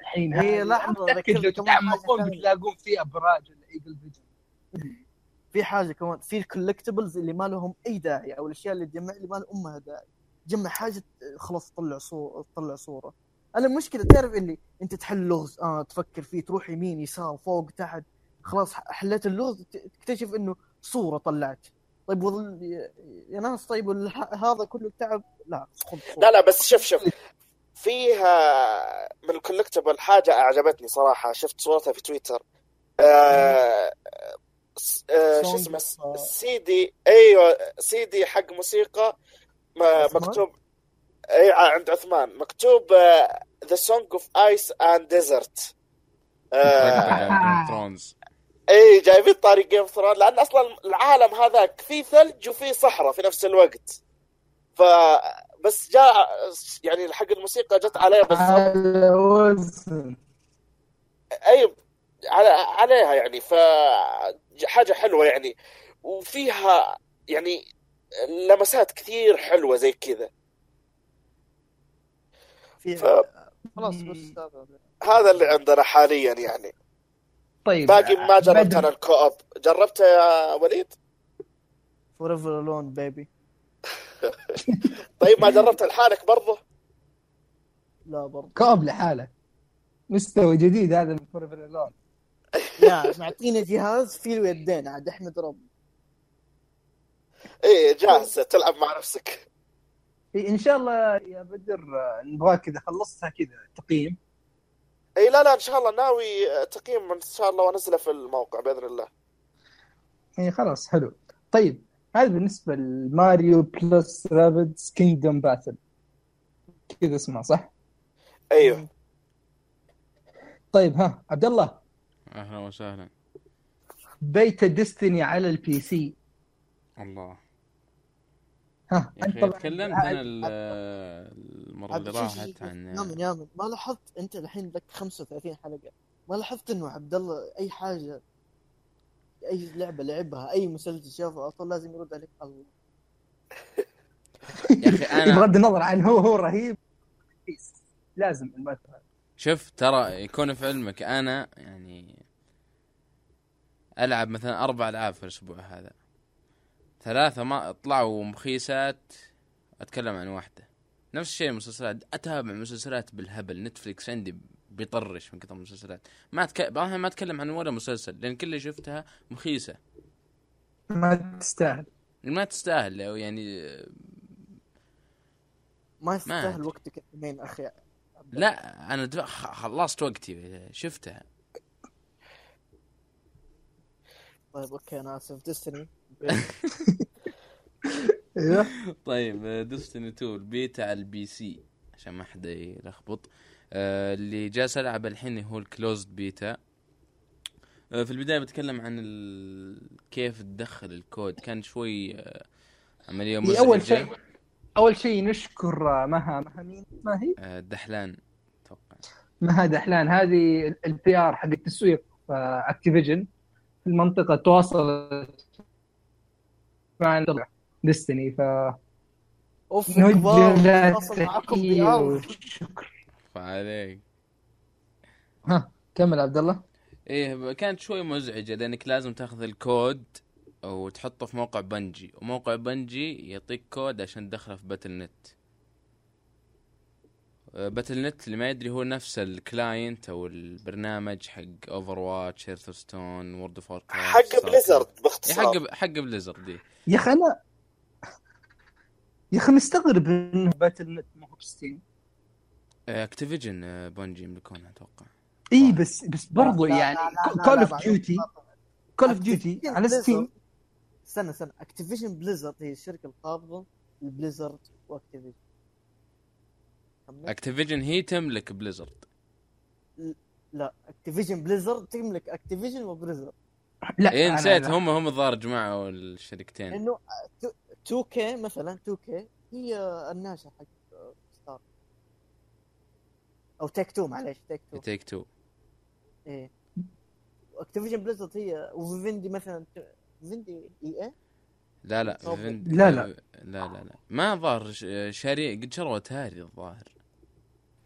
S2: الحين
S4: هي
S2: متأكد لو تتعمقون. بتلاقون في ابراج ولا eagle vision
S4: في حاجة كمان في ال collectibles اللي ما لهم أي داعي أو الأشياء اللي تجمع اللي ما لهم امها داعي. جمع حاجة خلاص طلع صوره طلع صورة. أنا المشكلة تعرف اللي أنت تحل لغز آه تفكر فيه تروح يمين يسار فوق تحت. خلاص حليت اللغز تكتشف إنه صورة طلعت. طيب وظل يا- ناس طيب هذا كله تعب؟ لا.
S3: لا لا بس شوف شوف. فيها من ال collectible حاجة أعجبتني صراحة. شفت صورتها في تويتر. آه آه شو
S4: Song
S3: اسمه
S4: of-
S3: CD أيوه سي دي حق موسيقى؟ مكتوب أي عند عثمان. مكتوب The Song of Ice and Desert
S1: Thrones
S3: أي جايبين طاري Game of Throne لأن أصلا العالم هذاك فيه ثلج وفيه صحراء في نفس الوقت. ف بس جاء يعني حق الموسيقى جت عليه بالضبط
S2: وزن.
S3: أي على عليها يعني. ف حاجة حلوة يعني. وفيها يعني لمسات كثير حلوة زي كذا.
S4: في
S3: ف-
S4: خلاص بس هذا
S3: اللي عندنا حاليا يعني.
S2: طيب
S3: باقي ما جربت أنا الكوب. جربته يا وليد؟
S4: forever alone baby
S3: طيب ما جربت لحالك برضه؟
S4: لا برضه.
S2: co-op لحاله مستوى جديد هذا من forever alone
S4: لا معطينا جهاز فيه له يدين عاد احمد رب.
S3: إيه جاهز تلعب مع نفسك.
S2: إيه، إن شاء الله يا بدر آه، نبغاك اذا خلصتها كذا تقييم.
S3: اي لا لا إن شاء الله ناوي تقييم إن شاء الله وأنزله في الموقع بإذن الله.
S2: اي خلاص حلو. طيب هذا بالنسبة ل Mario plus Rabbids Kingdom Battle. كذا اسمه صح؟
S3: أيوه.
S2: طيب ها عبد الله.
S1: أهلا وسهلا.
S2: beta Destiny على ال PC
S1: الله.
S2: ها
S1: يا
S2: أخي
S1: تكلمت أنا ال- المرة
S4: عبد
S1: اللي راحت. عن
S4: يامن يامن ما لاحظت أنت الحين لك 35 حلقة. ما لاحظت إنه عبد الله أي حاجة أي لعبة لعبها أي مسلسل شافه أصلا لازم يرد عليك. الله.
S1: يا أخي أنا
S2: بغض النظر عن هو هو رهيب لازم.
S1: شوف ترى يكون في علمك أنا يعني ألعب مثلا أربع ألعاب في الأسبوع هذا. ثلاثة ما طلعوا مخيسات أتكلم عن واحدة. نفس الشيء المسلسلات أتابع مسلسلات بالهبل. نتفليكس عندي بيطرش من كثر المسلسلات. ما أتك... ما أتكلم عن ولا مسلسل لأن كل اللي شفتها مخيسة.
S2: ما تستاهل.
S1: ما تستاهل أو يعني
S4: ما
S1: أدري.
S4: وقتك اثنين أخي.
S1: لا أنا خلصت وقتي شفتها.
S4: طيب أوكي أنا آسف. Destiny
S2: أيوه
S1: طيب Destiny 2 البيتا على ال PC عشان ما حدا يلخبط. آه، اللي جالس العب الحين هو ال closed beta. آه، في البداية بتكلم عن ال... كيف تدخل الكود. كان شوي آه، عملية
S2: هي
S1: مزعجة.
S2: أول شيء أول شيء نشكر آه، مها مها مين؟ ما هي؟
S1: آه، دحلان أتوقع.
S2: مها دحلان. هذه ال PR حق التسويق Activision في المنطقة تواصلت مع Destiny ف أوف
S4: كبار
S2: وشكر
S1: فعليك.
S2: ها كمل عبد الله
S1: إيه كانت شوي مزعجة لأنك لازم تاخذ الكود وتحطه في موقع Bungie وموقع Bungie يعطيك كود عشان تدخله في Battle.net. Battle.net اللي ما يدري هو نفس ال client أو البرنامج حق Overwatch Hearthstone World of
S3: حق Blizzard باختصار.
S1: حق حق Blizzard إيه.
S2: يا أخي أنا يا أخي مستغرب انه Battle.net ما هو ب
S1: Steam Activision Bungie يملكونها أتوقع.
S2: إي بس بس برضو يعني
S4: Call
S2: of Duty Call of
S4: Duty
S2: على Steam
S4: استنى استنى. Activision Blizzard هي الشركة القابضة ل Blizzard و
S1: Activision. Activision هي تملك Blizzard
S4: لا Activision Blizzard تملك Activision و
S2: Blizzard
S1: لا
S2: أنا-
S1: نسيت
S2: لا.
S1: هم هم الظاهر جمعوا الشركتين
S4: لأنه 2K مثلا 2K هي الناشر حق ستار أو Take-Two معليش
S1: Take-Two Take-Two
S4: إيه. Activision Blizzard هي و Vivendi مثلا Vivendi اي إيه
S1: لا لا فين-
S2: لا، لا.
S1: لا لا لا. ما ظهر ش- شاري قد شروا اتاري الظاهر.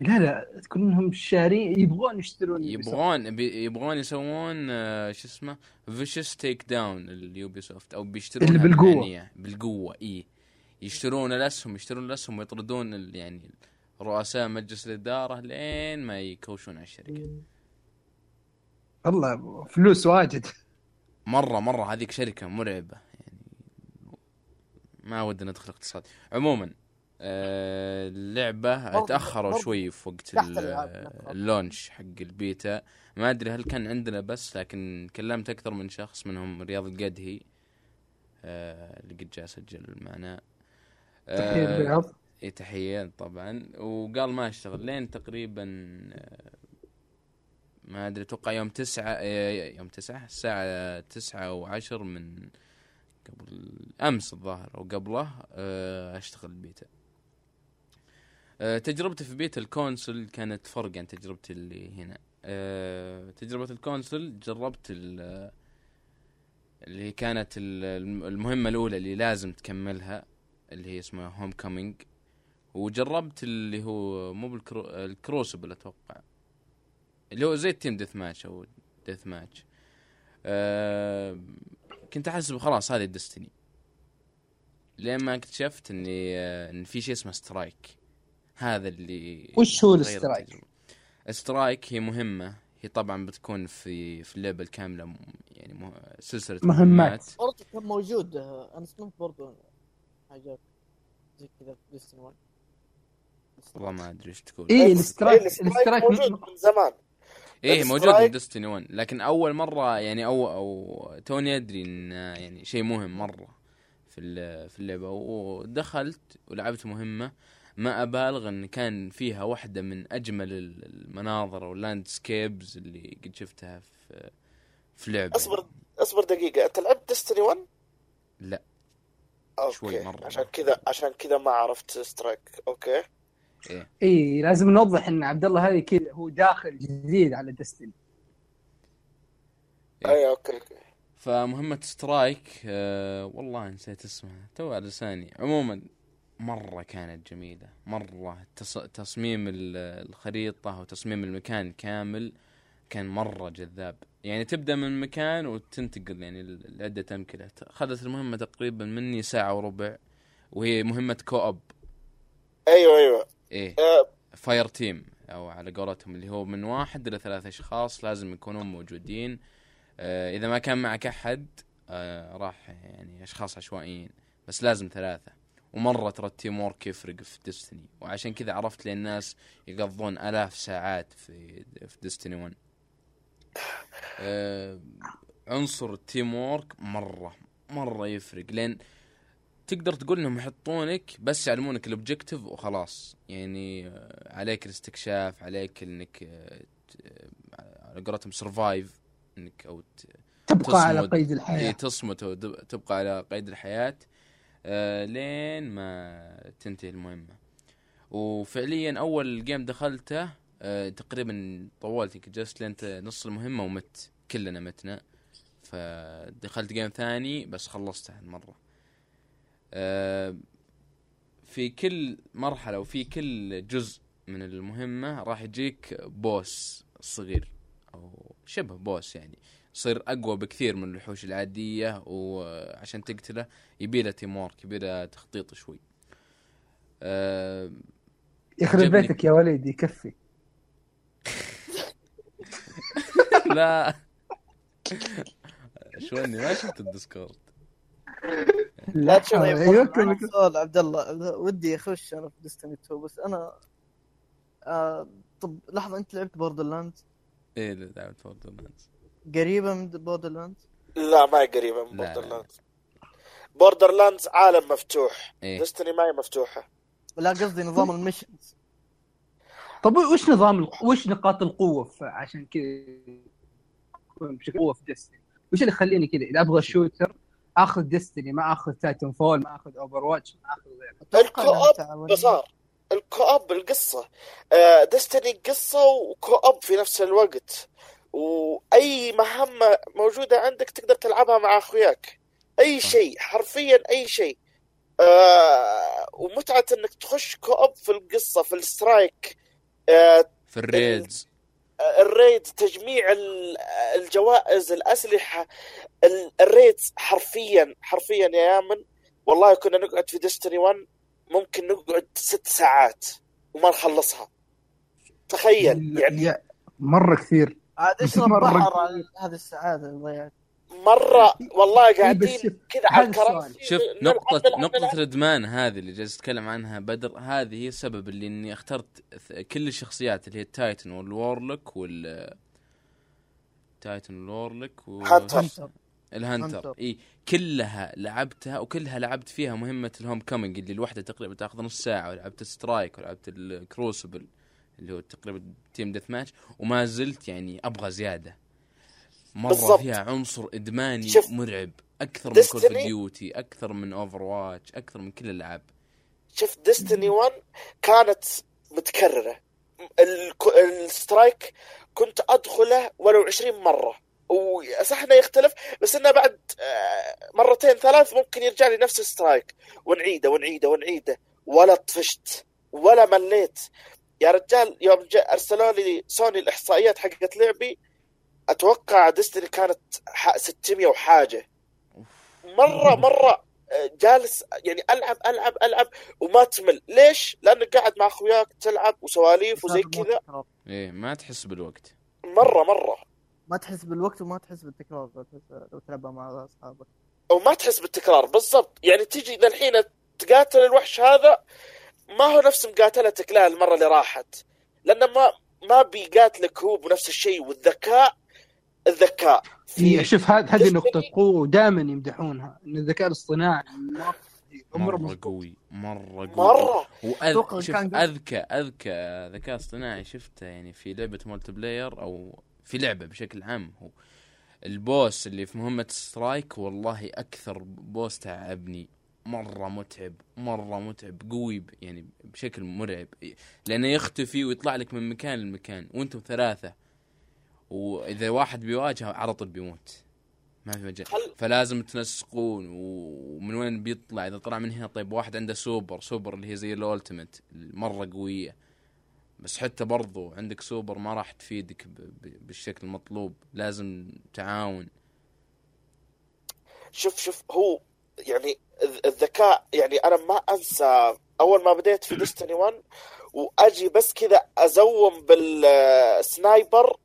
S2: لا لا كلهم شارين يبغون يشترون
S1: يبغون بي- يبغون يسوون آه، شو اسمه vicious takedown ال Ubisoft أو بيشترون
S2: اللي. بالقوة.
S1: بالقوة إي. يشترون الأسهم يشترون الأسهم ويطردون يعني رؤساء مجلس الإدارة لين ما يكوشون على الشركة.
S2: والله فلوس واجد.
S1: مرة مرة هذيك شركة مرعبة يعني ما ودنا ندخل اقتصاد. عموما آه، تاخروا
S4: برضو
S1: شوي في وقت. اللونش حق البيتا. ما أدري هل كان عندنا بس لكن كلمت أكثر من شخص منهم رياض القدهي. آه، اللي قد جاء سجل معنا.
S2: تحية
S1: آه،
S2: الرياض
S1: اي تحية طبعا. وقال ما أشتغل. لين تقريبا ما أدري أتوقع يوم تسعة يوم تسعة الساعة تسعة وعشر من قبل أمس الظاهر أو قبله أشتغل بيتا آه، تجربتي في beta ال console كانت فرق عن تجربتي اللي هنا. آه، تجربة ال console جربت ال- اللي كانت ال- المهمة الأولى اللي لازم تكملها اللي هي اسمها Homecoming وجربت اللي هو مو بال Cru... ال Crucible أتوقع. اللي هو زي ال team deathmatch أو deathmatch أه... كنت احسب خلاص هذه Destiny لين ما اكتشفت إني آه، إن في شيء اسمه strike هذا اللي
S2: وش هو
S1: غير
S2: ال strike؟
S1: التجربة. strike هي مهمة. هي طبعا بتكون في في اللعبة الكاملة م- يعني مه... سلسلة
S2: مهمات.
S4: برضه كان موجود. أنا سمعت برضه حاجات زي كذا في Destiny 1
S1: والله ما أدري إيش تقول.
S2: إيه
S3: إيه،
S2: ال
S3: strike
S2: ال strike ال strike
S3: موجود من زمان.
S1: إيه موجود من Destiny 1 لكن أول مرة يعني أو أو توني أدري إن يعني شيء مهم مرة في ال- في اللعبه ودخلت ولعبت مهمة. ما أبالغ إن كان فيها واحدة من أجمل ال- المناظر وال landscapes اللي قد شفتها في في لعبة.
S3: اصبر اصبر دقيقة. أنت لعبت Destiny 1؟
S1: لا.
S3: أوكي.
S1: شوي مرة.
S3: عشان كذا عشان كذا ما عرفت strike أوكي.
S1: إيه.
S2: إيه لازم نوضح إن عبد الله هذه كذا هو داخل جديد على Destiny
S1: إيه.
S3: أي أوكي أوكي.
S1: فمهمة strike آه والله نسيت اسمها. تو على لساني. عموما مرة كانت جميلة. مرة تص... تصميم ال- الخريطة وتصميم المكان كامل كان مرة جذاب. يعني تبدأ من مكان وتنتقل يعني لعدة أمكنة أخذت المهمة تقريبا مني ساعة وربع وهي مهمة co-op
S3: أيوه أيوه.
S1: إيه. fireteam أو على قولتهم اللي هو من واحد إلى ثلاث أشخاص لازم يكونون موجودين. آه إذا ما كان معك أحد آه راح يعني أشخاص عشوائيين بس لازم ثلاثة. ومرة ترى ال teamwork يفرق في Destiny. وعشان كذا عرفت ليه الناس يقضون آلاف ساعات في في Destiny 1 آه عنصر ال teamwork مرة مرة يفرق. لين تقدر تقول إنهم يحطونك بس يعلمونك ال objective وخلاص. يعني آه، عليك الاستكشاف عليك إنك آه، آه، على قولتهم survive إنك أو ت-
S2: تبقى على. قيد
S1: إيه،
S2: الحياة
S1: تصمد وتبقى على قيد الحياة. آه، لين ما تنتهي المهمة. وفعليا أول game دخلته آه، تقريبا طولت يمكن جلست لين نص المهمة ومت كلنا متنا. فدخلت game ثاني بس خلصته هالمرة. آه، في كل مرحلة وفي كل جزء من المهمة راح يجيك boss صغير أو شبه boss يعني. يصير أقوى بكثير من الوحوش العادية وعشان تقتله يبيله teamwork يبيله تخطيط شوي. آه،
S2: يخرب. بيتك يا وليد يكفي.
S1: لا. شواني ما شفت ال Discord.
S3: لا تشوف أي
S4: عندي
S2: كمل.
S4: سؤال عبد الله. ودي اخش أنا في Destiny 2 بس أنا آه طب لحظة أنت لعبت
S1: Borderlands إيه لعبت Borderlands
S4: قريبة من Borderlands
S3: لا ما هي قريبة من
S1: لا، لا،
S3: Border
S1: لا.
S3: lands Borderlands عالم مفتوح.
S1: إيه.
S3: Destiny ما هي مفتوحة.
S4: لا قصدي نظام ال missions
S2: طب وش نظام وش نقاط القوة عشان كذا بشكل قوة في Destiny وش اللي يخليني كذا؟ إذا أبغى shooter آخذ Destiny ما آخذ Titanfall ما آخذ Overwatch ما آخذ غيره.
S3: ال
S4: co-op.
S3: بصار ال co-op القصة. آه، Destiny قصة و co-op في نفس الوقت. وأي مهمة موجودة عندك تقدر تلعبها مع أخوياك.
S1: أي.
S3: شيء حرفيا أي شيء. آه ومتعة إنك تخش co-op في القصة في ال strike آه
S1: في ال
S3: raids. ال raid تجميع ال- الجوائز الأسلحة ال- ال raid حرفيا حرفيا يا يامن. والله كنا نقعد في Destiny 1 ممكن نقعد ست ساعات وما نخلصها. تخيل يعني.
S2: مرة كثير.
S4: عاد اشرب
S2: مرة
S4: بحر هذه السعادة اللي ضيعت
S3: مرة والله
S2: إيه،
S3: قاعدين كذا على. الكراسي
S1: شوف نقطة نقطة
S3: نلعب.
S1: الادمان هذه اللي جالس اتكلم عنها بدر هذه هي السبب اللي إني اخترت كل الشخصيات اللي هي التايتن والورلوك وال تايتن والورلوك و...
S3: هانتر.
S4: هانتر
S1: الهانتر
S4: هانتر.
S1: إي كلها لعبتها وكلها لعبت فيها مهمة ال Homecoming اللي الواحدة تقريبا تاخذ نص ساعة ولعبت strike ولعبت ال Crucible اللي هو تقريبا team deathmatch وما زلت يعني أبغى زيادة. مرة
S3: بالضبط.
S1: فيها عنصر إدماني
S3: شوف،
S1: مرعب أكثر من Call
S3: of
S1: Duty أكثر من Overwatch أكثر من كل الألعاب.
S3: شفت Destiny 1 كانت متكررة. ال strike كنت أدخله ولو 20 مرة. وصح إنه يختلف بس إنه بعد آه، مرتين ثلاث ممكن يرجع لي نفس ال strike ونعيده ونعيده ونعيده. ولا طفشت ولا مليت. يا رجال يوم جاء أرسلوا لي سوني الإحصائيات حقت لعبي أتوقع ديستني كانت ح- 600 وحاجة. مرة مرة آه، جالس يعني ألعب ألعب ألعب وما تمل. ليش؟ لأنك قاعد مع أخوياك تلعب وسواليف وزي كذا.
S1: إيه ما تحس بالوقت.
S3: مرة مرة.
S4: ما تحس بالوقت وما تحس بالتكرار لو تلعبها مع أصحابك.
S3: وما تحس بالتكرار بالضبط. يعني تجي ذا الحين تقاتل الوحش هذا ما هو نفس مقاتلتك له المرة اللي راحت. لأنه ما ما بيقاتلك هو بنفس الشيء والذكاء الذكاء.
S2: إيه، شوف هذه هذه نقطة قوة دائما يمدحونها إن الذكاء الاصطناعي
S1: مرة
S2: ما
S1: قوي مرة قوي.
S3: مرة.
S4: أتوقع
S1: وأذ... شوف
S4: كان قبل-
S1: أذكى أذكى ذكاء اصطناعي شفته يعني في لعبة multiplayer أو في لعبة بشكل عام هو. ال boss اللي في مهمة strike والله أكثر boss تعبني. مرة متعب مرة متعب قوي يعني بشكل مرعب. لأنه يختفي ويطلع لك من مكان لمكان وأنتم ثلاثة. وإذا واحد بيواجهه على طول بيموت. ما في مجال. فلازم تنسقون. ومن وين بيطلع؟ إذا طلع من هنا طيب واحد عنده super super اللي هي زي ال ultimate مرة قوية. بس حتى برضو عندك سوبر ما راح تفيدك بالشكل المطلوب. لازم تعاون.
S3: شوف شوف هو يعني الذكاء يعني أنا ما أنسى. أول ما بديت في ديستني 1 وأجي بس كذا أزوم بالسنايبر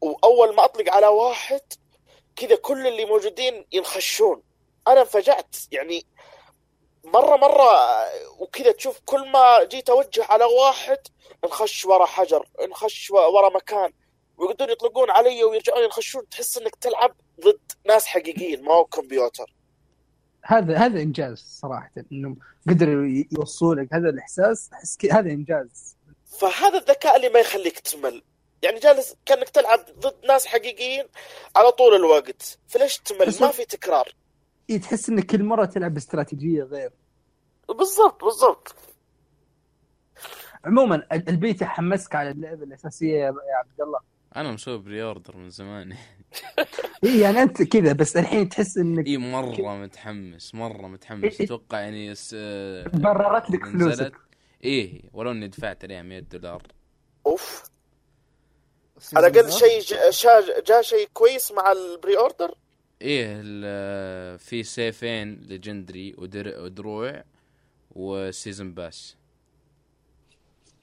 S3: وأول ما أطلق على واحد كذا كل اللي موجودين ينخشون. أنا انفجعت يعني مرة مرة وكذا تشوف كل ما جيت أوجه على واحد نخش ورا حجر نخش ورا مكان. ويقعدون يطلقون علي ويرجعون ينخشون تحس إنك تلعب ضد ناس حقيقيين ما هو كمبيوتر.
S2: هذا هذا إنجاز صراحة إنهم قدروا يوصلوا لك هذا الإحساس أحس هذا إنجاز.
S3: فهذا الذكاء اللي ما يخليك تمل. يعني جالس كأنك تلعب ضد ناس حقيقيين على طول الوقت. فليش تمل؟ ما في تكرار.
S2: إيه، تحس انك كل مرة تلعب باستراتيجية غير.
S3: بالضبط بالضبط.
S2: عموما ال- البيت يحمسك على اللعبة الأساسية يا يا عبد الله.
S1: أنا مسوي pre-order من زمان.
S2: اي يعني أنت كذا بس الحين تحس إنك
S1: اي مرة متحمس مرة متحمس.
S2: إيه.
S1: أتوقع يعني س...
S2: بررت لك فلوسك.
S1: إيه ولو إني دفعت عليها 100 دولار.
S3: أوف. على الأقل شيء جا- شا- جاء شيء كويس مع ال pre-order
S1: إيه ال- في سيفين ليجندري ودر... ودروع وسيزن باس.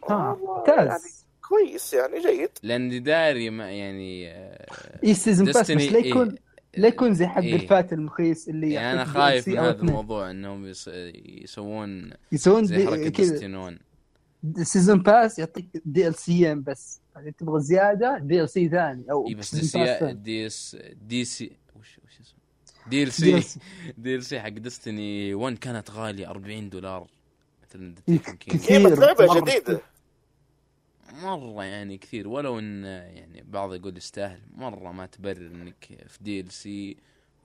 S2: ها
S3: والله
S2: ممتاز
S3: كويس يعني جيد
S1: لاني داري ما يعني
S2: اي سيزون باس بس لا يكون
S1: إيه.
S2: لا يكون زي حق
S1: إيه.
S2: الفات المخيس اللي
S1: يعني
S2: أنا
S1: خايف من هذا. الموضوع إنهم يس... يسوون
S2: يسوون
S1: زي
S2: دي-
S1: حركة
S2: سيزون باس يعطيك دي ال سيين بس يعني تبغى زيادة دي ال سي ثاني أو
S1: اي بس دي سي. دي اس دي سي وش وش اسمه دي ال. سي دي ال سي حق ديستني 1 كانت غالية 40 دولار مثلا
S2: إيه،. كثير.
S3: لعبة جديدة
S2: مرة
S1: يعني كثير ولو إن يعني بعض يقول يستاهل مرة ما تبرر إنك في دي ال سي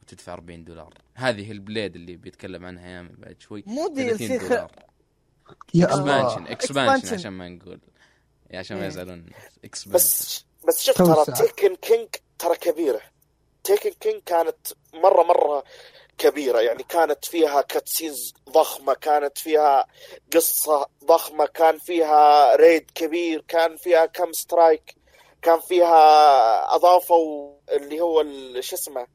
S1: وتدفع 40 دولار. هذه هي البليد اللي بيتكلم عنها يامن بعد شوي.
S4: مو دي ال
S1: 30
S4: سي
S1: دولار.
S2: يا الله.
S1: اكسبانشن اكسبانشن. عشان ما نقول. يا عشان ما
S4: إيه.
S1: يزعلون expansion
S3: بس بس شوف ترى. تيكن كينج ترى كبيرة. Taken King كانت مرة مرة كبيرة يعني كانت فيها cutscenes ضخمة كانت فيها قصة ضخمة كان فيها raid كبير كان فيها كم strike كان فيها أضافوا اللي هو شو اسمه؟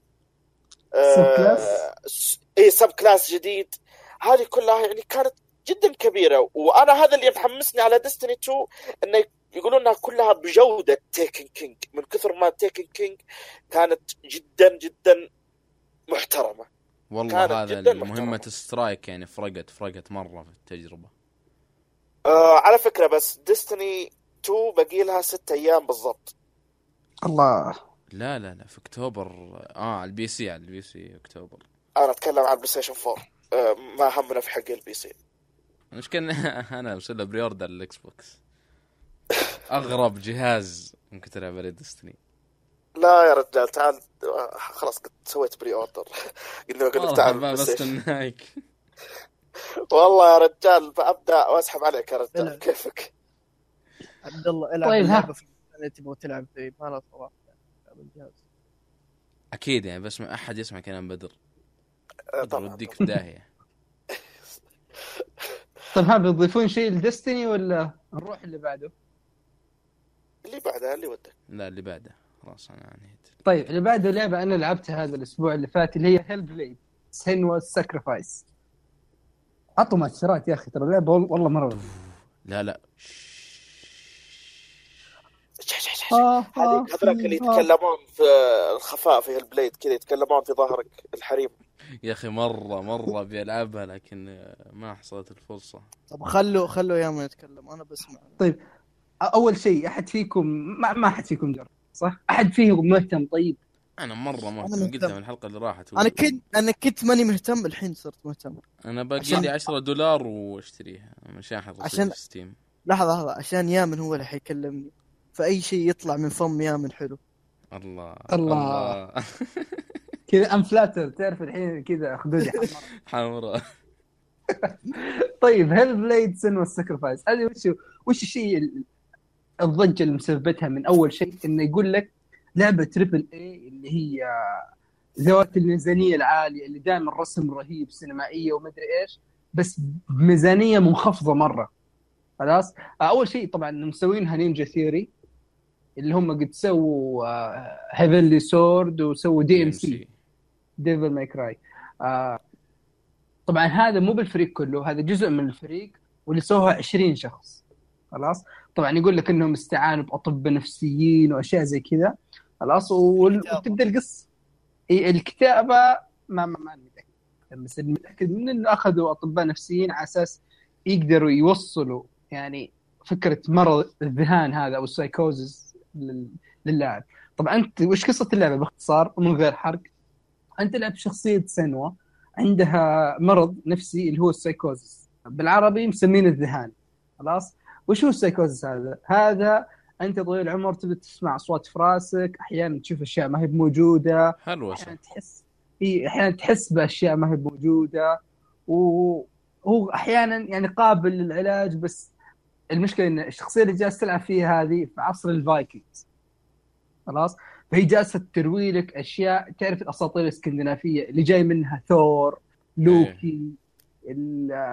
S3: subclass؟ اي subclass جديد. هذه كلها يعني كانت جدا كبيرة وأنا هذا اللي محمسني على Destiny 2 إنه يقولون إنها كلها بجودة Taken King من كثر ما Taken King كانت جدا جدا محترمة.
S1: والله هذا مهمة
S3: محترمة.
S1: strike يعني فرقت فرقت مرة في التجربة.
S3: آه على فكرة بس Destiny 2 باقي لها ست أيام بالضبط.
S2: الله.
S1: لا لا لا في أكتوبر. آه على ال PC على ال PC أكتوبر.
S3: أنا أتكلم عن PlayStation 4 آه ما همنا في حق ال PC.
S1: المشكلة أنا مسوي pre-order ال Xbox. أغرب جهاز ممكن تلعب عليه Destiny
S3: لا يا رجال تعال خلاص قد سويت pre-order قلنا قلت لك تعال
S1: بس
S3: والله يا رجال ببدا وأسحب عليك يا رجال
S4: لا.
S3: كيفك؟
S4: عبد الله إلعب
S2: طيب،.
S4: اللعبة اللي تبغى تلعب فيه ما لا صراحة الجهاز
S1: أكيد يعني بس ما أحد يسمع كلام بدر.
S3: آه،
S1: بدر
S3: طبعا
S1: وديك في داهية
S2: طيب ها بيضيفون شيء ل Destiny ولا نروح اللي بعده؟
S3: اللي بعدها اللي ودك.
S1: لا اللي بعده. خلاص أنا انهيت
S2: طيب اللي بعده لعبه أنا لعبتها هذا الأسبوع اللي فات اللي هي Hellblade Senua's Sacrifice عطوا مؤثرات يا أخي ترى اللعبة وال- والله مرة
S1: لا لا.
S2: آه،
S3: هذيك
S2: آه،
S3: هذولك اللي
S2: آه.
S3: يتكلمون في الخفاء في البليد كذا يتكلمون في ظهرك الحريم.
S1: يا أخي مرة مرة بيلعبها لكن آه، ما حصلت الفرصة.
S4: طب خلوا خلوا ياما يتكلم أنا بسمع.
S2: أول شيء أحد فيكم ما, ما أحد فيكم جرب. صح؟ أحد فيكم مهتم؟ طيب.
S1: أنا مرة
S4: أنا
S1: مهتم. قلتها من الحلقة اللي راحت.
S4: أنا كنت أنا كنت ماني مهتم الحين صرت مهتم.
S1: أنا باقي
S4: عشان-
S1: لي 10 دولار وأشتريها. مشان أحط
S4: عشان-
S1: عشان في ستيم
S4: لحظة لحظة. عشان يامن هو اللي حيكلمني. فأي شيء يطلع من فم يامن حلو.
S1: الله.
S2: الله. كذا I'm flattered تعرف الحين كذا خدودي حمراء
S1: حمراء.
S2: طيب Hellblade Senua's Sacrifice هذه وش وش الشيء ال- الضجة اللي مسببتها من أول شيء إنه يقول لك لعبة triple A اللي هي ذوات الميزانية العالية اللي دائما رسم رهيب سينمائية ومدري إيش بس بميزانيه منخفضة مرة. خلاص؟ أول شيء طبعا مسوينها Ninja Theory اللي هم قد سووا Heavenly Sword وسووا DMC Devil May Cry آه طبعا هذا مو بالفريق كله هذا جزء من الفريق واللي سووها 20 شخص. خلاص؟ طبعا يقول لك إنهم استعانوا باطباء نفسيين وأشياء زي كذا. خلاص. وتبدأ القصة. الكتابة ما ما ما أنا متاكد بس متاكد منه إنه أخذوا أطباء نفسيين على أساس يقدروا يوصلوا يعني فكرة مرض الذهان هذا أو السايكوزس لل- للاعب. طبعا أنت وش قصة اللعبة باختصار ومن غير حرق؟ أنت تلعب شخصية Senua عندها مرض نفسي اللي هو السايكوزس بالعربي مسمينه الذهان. خلاص؟ وش هو السايكوزس هذا؟ هذا أنت طويل العمر تبدا تسمع أصوات في راسك أحيانا تشوف أشياء ما هي موجوده
S1: هلوسة.
S2: أحيانا تحس إي أحيانا تحس بأشياء ما هي موجوده وهو أحيانا يعني قابل للعلاج بس المشكلة إن الشخصية اللي جالس تلعب فيها هذه في عصر ال Vikings. خلاص؟ فهي جالسة تروي لك أشياء تعرف الأساطير الإسكندنافية اللي جاي منها ثور لوكي ال-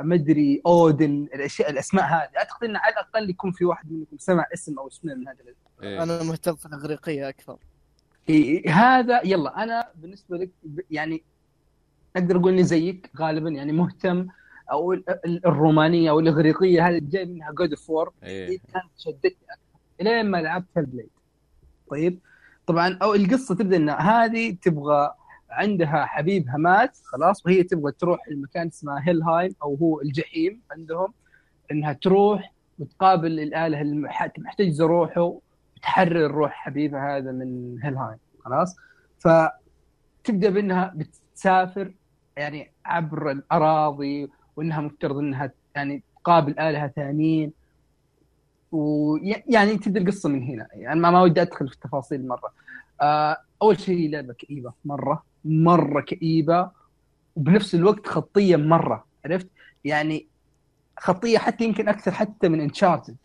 S2: مدري أودن الأشياء الأسماء هذه. أعتقد ان على الأقل يكون في واحد منكم سمع اسم أو اسمين من هذا
S1: إيه.
S4: أنا مهتم في الإغريقية أكثر.
S2: إيه، هذا يلا أنا بالنسبة لك يعني أقدر أقول إني زيك غالبا يعني مهتم. أو ال- ال- الرومانية أو الإغريقية هذه جاي منها God of War
S1: إيه.
S2: كانت شدتني أكثر إلين ما لعبت Hellblade طيب. طبعا أو القصة تبدأ إن هذه تبغى عندها حبيبها مات خلاص وهي تبغى تروح المكان اسمه هيلهايم أو هو الجحيم عندهم إنها تروح وتقابل الآلة اللي مح- محتجزه روحه وتحرر روح حبيبها هذا من هيلهايم خلاص؟ فتبدأ بإنها بتسافر يعني عبر الأراضي وإنها مفترض إنها يعني تقابل آلهة ثانيين ويعني تبدأ القصة من هنا. يعني ما, ما ودي أدخل في التفاصيل مرة. آه أول شيء لعبة كئيبة مرة. مرة كئيبة وبنفس الوقت خطية مرة عرفت؟ يعني خطية حتى يمكن أكثر حتى من انشارتد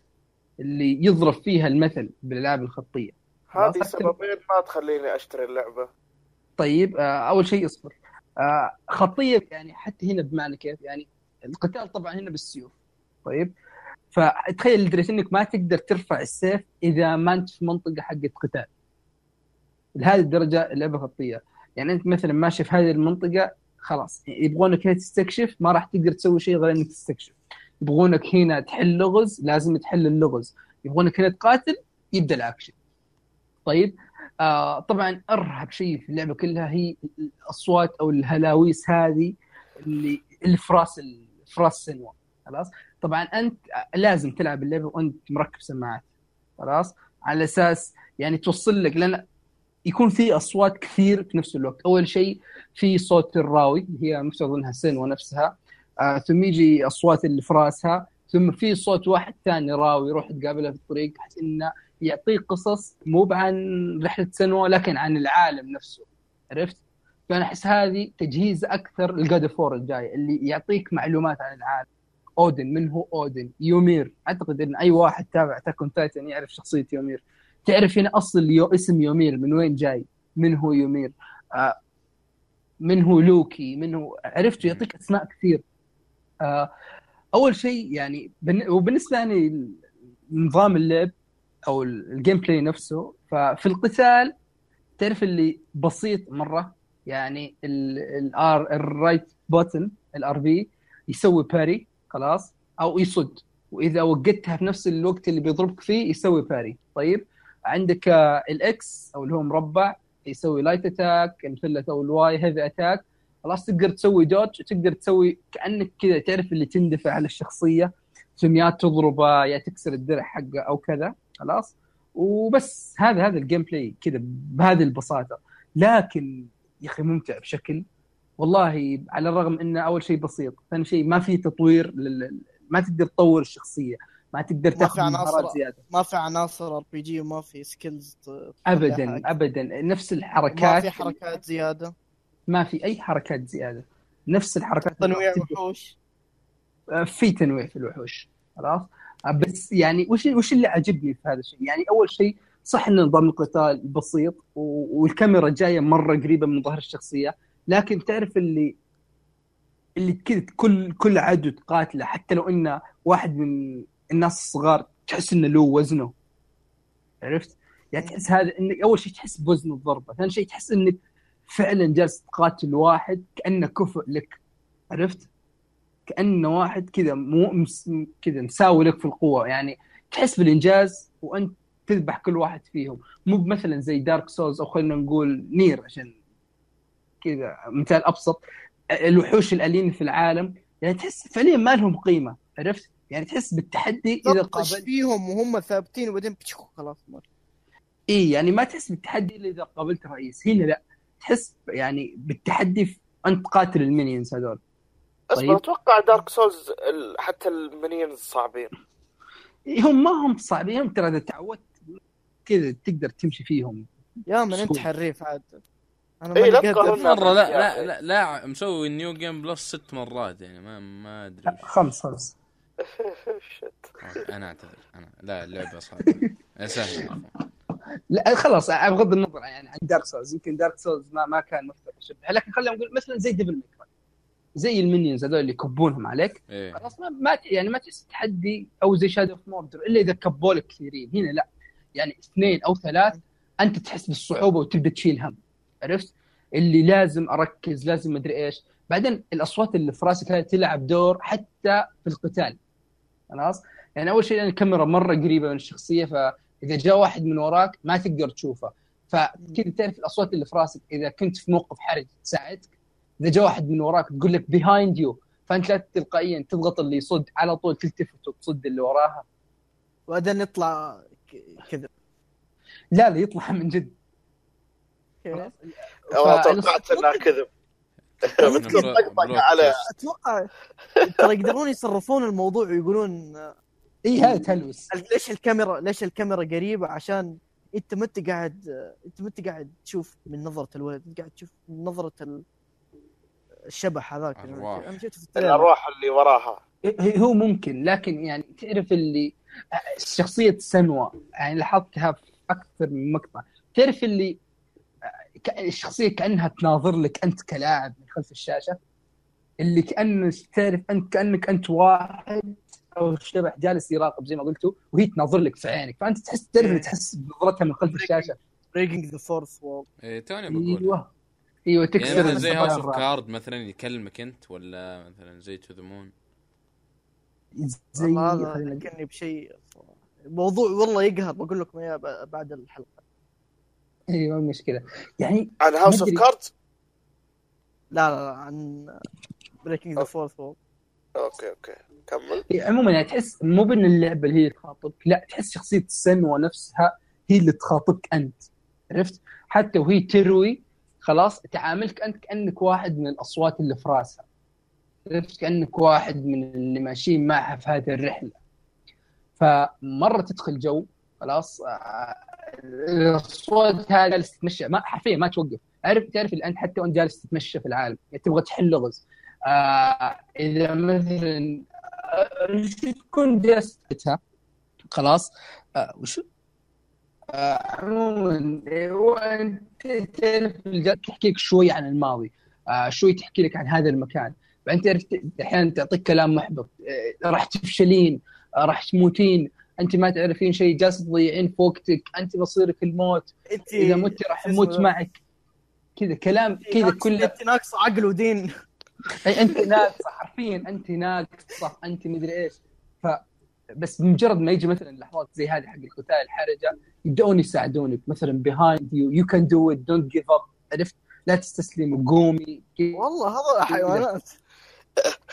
S2: اللي يضرب فيها المثل بالألعاب الخطية.
S3: هذه سببين ما تخليني أشتري اللعبة.
S2: طيب آه، أول شيء اصبر. آه، خطية يعني حتى هنا بمعنى كيف؟ يعني القتال طبعا هنا بالسيوف. طيب فتخيل لدرجه إنك ما تقدر ترفع السيف إذا ما أنت في منطقة حقت قتال. لهذه الدرجة اللعبة خطية. يعني أنت مثلا ماشي في هذه المنطقة خلاص يبغونك هنا تستكشف ما راح تقدر تسوي شيء غير إنك تستكشف. يبغونك هنا تحل لغز لازم تحل اللغز. يبغونك هنا تقاتل يبدأ الأكشن. طيب؟ آه طبعا أرهب شيء في اللعبة كلها هي الأصوات أو الهلاويس هذه اللي اللي في راس في راس سنوا خلاص؟ طبعا أنت لازم تلعب اللعبة وأنت مركب سماعات. خلاص؟ على أساس يعني توصل لك لأن يكون في أصوات كثير في نفس الوقت. أول شيء في صوت الراوي هي مفترض إنها سنوا نفسها آه ثم يجي أصوات اللي في رأسها. ثم في صوت واحد ثاني راوي يروح تقابله في الطريق بحيث إنه يعطيك قصص مو عن رحلة سنوا لكن عن العالم نفسه. عرفت؟ فأنا أحس هذه تجهيز أكثر لجاد فور الجاي اللي يعطيك معلومات عن العالم. أودن من هو أودن؟ يومير. أعتقد إن أي واحد تابع Attack on Titan يعرف شخصية يومير. تعرف هنا أصل يو اسم يومير من وين جاي؟ من هو يومير؟ آه من هو لوكي؟ من هو عرفت؟ يعطيك أسماء كثير. آه أول شيء يعني وبالنسبة يعني نظام اللعب أو ال gameplay نفسه ففي القتال تعرف اللي بسيط مرة يعني ال R ال right button ال RB يسوي parry خلاص أو يصد. وإذا وقتها في نفس الوقت اللي بيضربك فيه يسوي parry طيب؟ عندك آه، ال X أو اللي هو مربع يسوي light attack المثلث أو ال Y heavy attack خلاص تقدر تسوي dodge وتقدر تسوي كأنك كذا تعرف اللي تندفع على الشخصية. ثم يا تضربه يا تكسر الدرع حقه أو كذا. خلاص. وبس هذا هذا ال gameplay كذا بهذه البساطة. لكن يا أخي ممتع بشكل. والله على الرغم إنه أول شيء بسيط ثاني شيء ما في تطوير لل... ما تقدر تطور الشخصية. ما تقدر تاخذ مهارات زيادة.
S4: ما في عناصر RPG وما في skills
S2: ابدا ابدا. نفس
S4: ما
S2: الحركات
S4: في حركات زيادة.
S2: ما في أي حركات زيادة. نفس الحركات
S4: تنويع وحوش.
S2: في تنويع في الوحوش. خلاص؟ بس يعني وش وش اللي عجبني في هذا الشيء؟ يعني أول شيء صح إن نظام القتال بسيط والكاميرا جاية مرة قريبة من ظهر الشخصية لكن تعرف اللي اللي كذا كل كل عدو تقاتله حتى لو إنه واحد من الناس الصغار تحس إنه له وزنه عرفت؟ يعني تحس هذا انك أول شيء تحس بوزن الضربة، ثاني شيء تحس إنك فعلا جالس تقاتل واحد كأنه كفؤ لك عرفت؟ كأنه واحد كذا مو كذا مساوي لك في القوة يعني تحس بالإنجاز وأنت تذبح كل واحد فيهم مو مثلا زي Dark Souls أو خلينا نقول Nier عشان كذا مثال أبسط الوحوش الآليين في العالم يعني تحس فعليا ما لهم قيمة عرفت؟ يعني تحس بالتحدي
S4: إذا
S2: قابلت
S4: فيهم وهم ثابتين وبعدين بتشكو خلاص مر.
S2: اي يعني ما تحس بالتحدي إلا إذا قابلت رئيس هنا لا تحس يعني بالتحدي أنت قاتل ال minions هذول
S3: اصبر
S2: طيب.
S3: أتوقع Dark Souls ال- حتى ال minions صعبين
S2: هم ما هم صعبين هم ترى إذا تعودت كذا تقدر تمشي فيهم
S4: يا من
S2: أنت.
S4: حريف عاد أنا
S3: إيه، تقارن.
S1: مرة لا لا لا, لا مسوي new game plus ست مرات يعني ما ما أدري
S2: لا خمس خمس
S1: أنا أعتذر أنا. لا اللعبة صعبه سهله.
S2: لا خلاص بغض النظر يعني عن Dark Souls يمكن Dark Souls ما ما كان مفترض يشبهها لكن خلينا نقول مثلا زي Devil May Cry زي ال minions هذول اللي يكبونهم عليك.
S1: إيه.
S2: خلاص ما, ما يعني ما تحس تحدي أو زي Shadow of Mordor إلا إذا كبوا لك كثيرين. هنا لا. يعني اثنين أو ثلاث أنت تحس بالصعوبة وتبدأ تشيل هم. عرفت؟ اللي لازم أركز لازم مدري إيش. بعدين الأصوات اللي في راسك هذه تلعب دور حتى في القتال. خلاص؟ يعني أول شيء لأن الكاميرا مرة قريبة من الشخصية فإذا جاء واحد من وراك ما تقدر تشوفه. فكذا تعرف الأصوات اللي في راسك إذا كنت في موقف حرج تساعدك. إذا جاء واحد من وراك تقول لك behind you فأنت لا تلقائيا تضغط اللي يصد على طول تلتفت وتصد اللي وراها.
S4: وبعدين يطلع كذا.
S2: لا لا يطلع من جد. فالصوت-
S3: توقعت إنها كذب على
S4: أتوقع ترى يقدرون يصرفون الموضوع ويقولون آه،
S2: اي هذا تلوس
S4: ليش الكاميرا ليش الكاميرا قريبة؟ عشان أنت ما أنت قاعد آه، أنت ما أنت قاعد تشوف من نظرة الولد أنت قاعد تشوف من نظرة ال... الشبح هذاك. أنا في التريلر.
S3: الأرواح اللي وراها.
S2: هي- هو ممكن لكن يعني تعرف اللي شخصية سنوا يعني لاحظتها في أكثر من مقطع. تعرف اللي آه، الشخصية كأنها تناظر لك أنت كلاعب من خلف الشاشة اللي كانه تعرف انت كأنك أنت واحد أو شبح جالس يراقب زي ما قلتوا وهي تناظر لك في عينك. فأنت تحس تعرف اللي تحس بنظرتها من خلف الشاشة.
S4: breaking the fourth wall
S1: إيه توني بقول.
S2: أيوه. أيوه
S1: يعني
S2: تكسر
S1: مثلا زي House
S2: of.
S1: Cards مثلا يكلمك أنت ولا مثلا زي To the Moon
S2: زي
S4: هذا بشيء موضوع والله يقهر بقول لكم إياه ب- بعد الحلقة.
S2: أيوه المشكلة. يعني
S3: عن House of
S2: مدري.
S3: Cards
S4: لا لا, لا عن breaking the fourth wall
S3: أوكي أوكي. كمل.
S2: إيه، عموما يعني تحس مو بأن اللعبة اللي هي تخاطبك لا تحس شخصية ال Senua نفسها هي اللي تخاطبك أنت. عرفت؟ حتى وهي تروي خلاص تعاملك أنت كأنك واحد من الأصوات اللي في راسها. عرفت؟ كأنك واحد من اللي ماشيين معها في هذه الرحلة. فمرة تدخل جو خلاص الاصوات هذه جالس تتمشى ما حرفيا ما توقف. عارف تعرف اللي انت حتى وأنت جالس تتمشى في العالم يعني تبغى تحل لغز آه إذا مثلا آه، تكون جالستها خلاص. آه وشو آه، عموما وأنت تعرف تحكي لك شوي عن الماضي. آه شوي تحكي لك عن هذا المكان. بعدين تعرف أحيانا تعطيك كلام محبط. آه راح تفشلين آه راح تموتين. أنت ما تعرفين شيء جالس تضيعين في وقتك أنت مصيرك الموت.
S4: انت
S2: إذا مت راح
S4: أموت
S2: معك. كذا كلام كذا كله.
S4: انت ناقص عقل ودين.
S2: أي أنت ناقصه حرفيا أنت ناقصه أنت مدري إيش. ف بس بمجرد ما يجي مثلا لحظات زي هذه حق القتال الحرجه يبدأون يساعدونك. مثلا behind you you can do it don't give up عرفت؟ لا تستسلم قومي
S4: والله هذا حيوانات.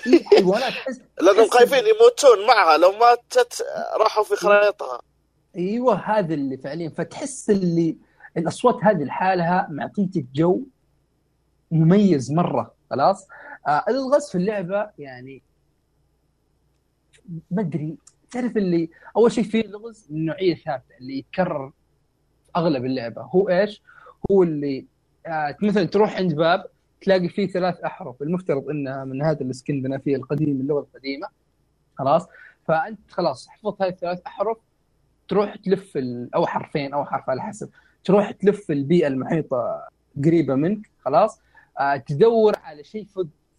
S2: إيه، حيوانات تحس لأنهم
S3: خايفين يموتون معها لو ماتت راحوا في خريطها.
S2: أيوه هذا اللي فعليا. فتحس اللي الأصوات هذه لحالها معطيتك جو مميز مرة خلاص؟ آه الغاز في اللعبة يعني ما أدري تعرف اللي أول شيء في لغز من نوعية ثابتة اللي يتكرر في أغلب اللعبة. هو إيش؟ هو اللي آه مثلا تروح عند باب تلاقي فيه ثلاث أحرف. المفترض إنها من هذا الإسكندنافية القديم اللغة القديمة. خلاص؟ فأنت خلاص حفظت هذه الثلاث أحرف تروح تلف. أو حرفين أو حرف على حسب. تروح تلف البيئة المحيطة قريبة منك خلاص؟ آه تدور على شيء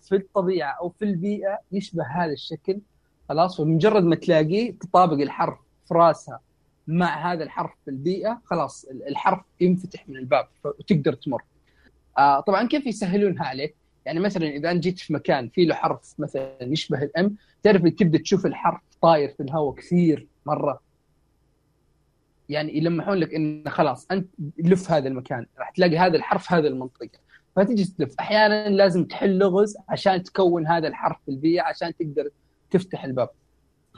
S2: في الطبيعة أو في البيئة يشبه هذا الشكل خلاص؟ ومجرد ما تلاقيه تطابق الحرف في راسها مع هذا الحرف في البيئة خلاص ال- الحرف ينفتح من الباب وتقدر تمر. آه طبعا كيف يسهلونها عليك؟ يعني مثلا إذا أنت جيت في مكان فيه له حرف مثلا يشبه الأم تعرف تبدأ تشوف الحرف طاير في الهواء كثير مرة. يعني يلمحون لك إنه خلاص أنت لف هذا المكان راح تلاقي هذا الحرف هذا المنطقة. فتجي تلف. أحيانا لازم تحل لغز عشان تكون هذا الحرف في البيئة عشان تقدر تفتح الباب.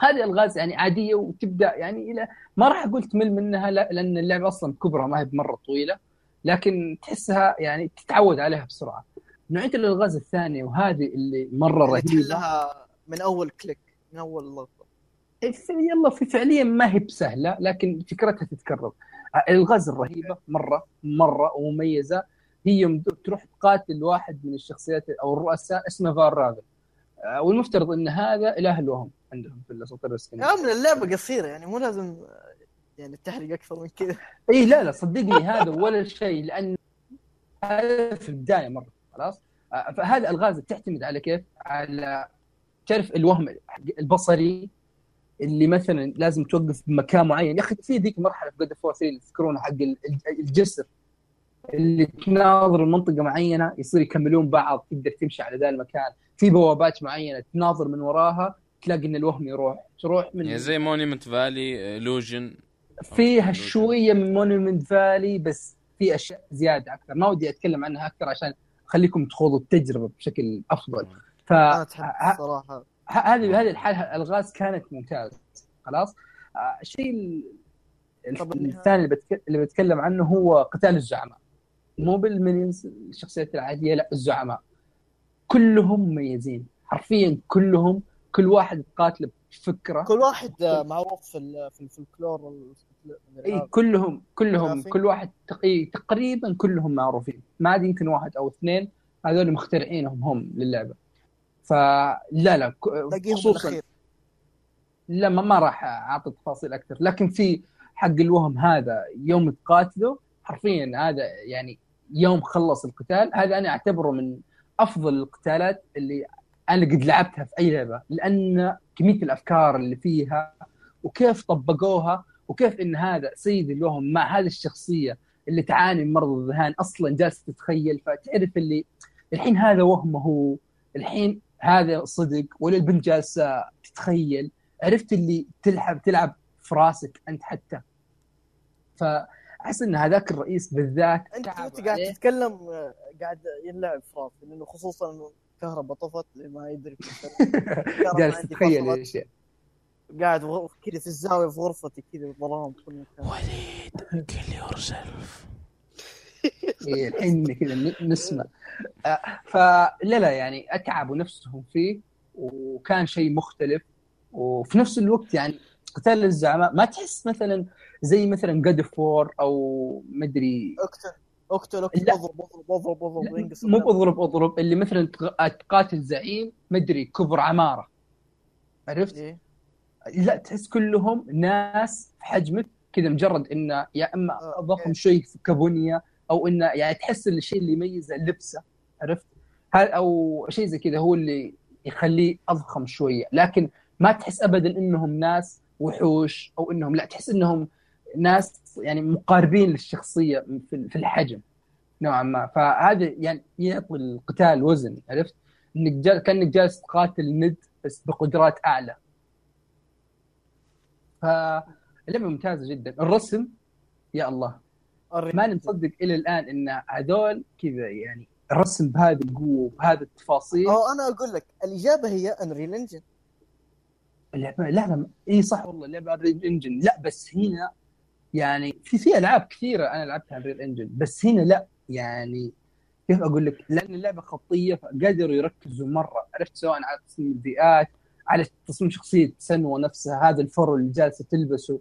S2: هذه الغاز يعني عادية وتبدأ يعني إلى ما راح أقول تمل منها لا لأن اللعبة أصلا كبرى ما هي بمرة طويلة. لكن تحسها يعني تتعود عليها بسرعة. نوعيه الالغاز الثانية وهذه اللي مرة
S4: اللي
S2: رهيبة.
S4: تحلها من أول كليك من أول لقطة.
S2: في- يلا في فعليا ما هي بسهلة لكن فكرتها تتكرر. الغاز الرهيبة مرة مرة ومميزة. هي يوم تروح تقاتل واحد من الشخصيات أو الرؤساء اسمه فار رافن آه، والمفترض إن هذا إله الوهم عندهم في
S4: الأساطير
S2: الاسكندنافيه
S4: من اللعبة قصيرة يعني مو لازم يعني تحرق أكثر من كذا.
S2: إي لا لا صدقني هذا ولا شيء لأن هذا في البداية مرة خلاص؟ آه، فهذا الغاز تعتمد على كيف؟ على تعرف الوهم البصري اللي مثلا لازم توقف بمكان معين. يا أخي في ذيك المرحله في God of War 3 اللي تذكرونها حق ال- ال- الجسر اللي تناظر منطقه معينة يصير يكملون بعض تقدر تمشي على ذا المكان. في بوابات معينة تناظر من وراها تلاقي إن الوهم يروح تروح من
S1: يعني زي Monument Valley لوجن
S2: فيها شوية من Monument Valley بس في أشياء زيادة أكثر. ما ودي أتكلم عنها أكثر عشان أخليكم تخوضوا التجربة بشكل أفضل. ف هذه هذه الحاله الغاز كانت ممتازه خلاص؟ آه، الشيء؟ الثاني اللي, بتك... اللي بتكلم عنه هو قتال الزعماء. مو بالمينيونز الشخصيات العادية لا الزعماء. كلهم مميزين حرفيا كلهم كل واحد قاتل بفكرة.
S4: كل واحد آه، معروف في في الفلكلور ال-
S2: إي كلهم كلهم. كل واحد تقريبا كلهم معروفين. ما عاد يمكن واحد أو اثنين. هذول مخترعينهم هم للعبة. فلا لا خصوصا لا ما, ما راح أعطي تفاصيل أكثر. لكن في حق الوهم هذا يوم تقاتلوا حرفيا هذا يعني يوم خلص القتال. هذا أنا أعتبره من أفضل القتالات اللي أنا قد لعبتها في أي لعبة لأن كمية الأفكار اللي فيها وكيف طبقوها وكيف إن هذا سيد الوهم مع هذه الشخصية اللي تعاني من مرض الذهان أصلا جالس تتخيل فتعرف اللي الحين هذا وهمه هو الحين هذا صدق ولا البنت جالسة تتخيل عرفت اللي تلعب تلعب في راسك أنت حتى فأحس إن هذاك الرئيس بالذات
S4: أنت قاعد. تتكلم آه، قاعد ينلعب في راسي لأنه خصوصا انه كهرباء طفت ما يدري
S2: جالس تتخيل. الاشياء
S4: قاعد كذا في الزاوية في غرفتي كذا ظلام في كل مكان.
S1: وليد kill yourself
S2: إيه، الحين كذا ن- نسمع. آه، فلا لا يعني أتعبوا نفسهم فيه وكان شيء مختلف. وفي نفس الوقت يعني قتال الزعماء ما تحس مثلا زي مثلا God of War أو مدري
S4: اقتل اقتل. اضرب اضرب اضرب اضرب
S2: مو
S4: الدم.
S2: اضرب أضرب اللي مثلا تق- تقاتل زعيم مدري كبر عمارة عرفت؟
S4: إيه؟
S2: لا تحس كلهم ناس في حجمك كذا مجرد انه يا إما
S4: آه،
S2: ضخم
S4: أوكي.
S2: شيء كابونيا أو انه يعني تحس إن الشيء اللي يميزه لبسه عرفت؟ أو شيء زي كذا هو اللي يخليه أضخم شوية لكن ما تحس ابدا إنهم ناس وحوش أو إنهم لا تحس إنهم ناس يعني مقاربين للشخصية في في الحجم نوعا ما. فهذا يعني يعطي القتال وزن عرفت؟ إنك جال كأنك جالس تقاتل ند بس بقدرات أعلى. فاللعبه ممتازة جدا. الرسم يا الله. ماني مصدق إلى الآن إن هذول كذا يعني الرسم بهذه القوة وبهذه التفاصيل.
S4: أو أنا أقول لك الإجابة هي Unreal Engine
S2: اللعبه لا لا إي صح والله اللعبه Unreal Engine لا بس هنا يعني في في ألعاب كثيرة أنا لعبتها Unreal Engine بس هنا لا يعني كيف أقول لك؟ لأن اللعبة خطية فقدروا يركزوا مرة عرفت سواء على تصميم البيئات على تصميم شخصية Senua نفسها هذا الفرو اللي جالسة تلبسه.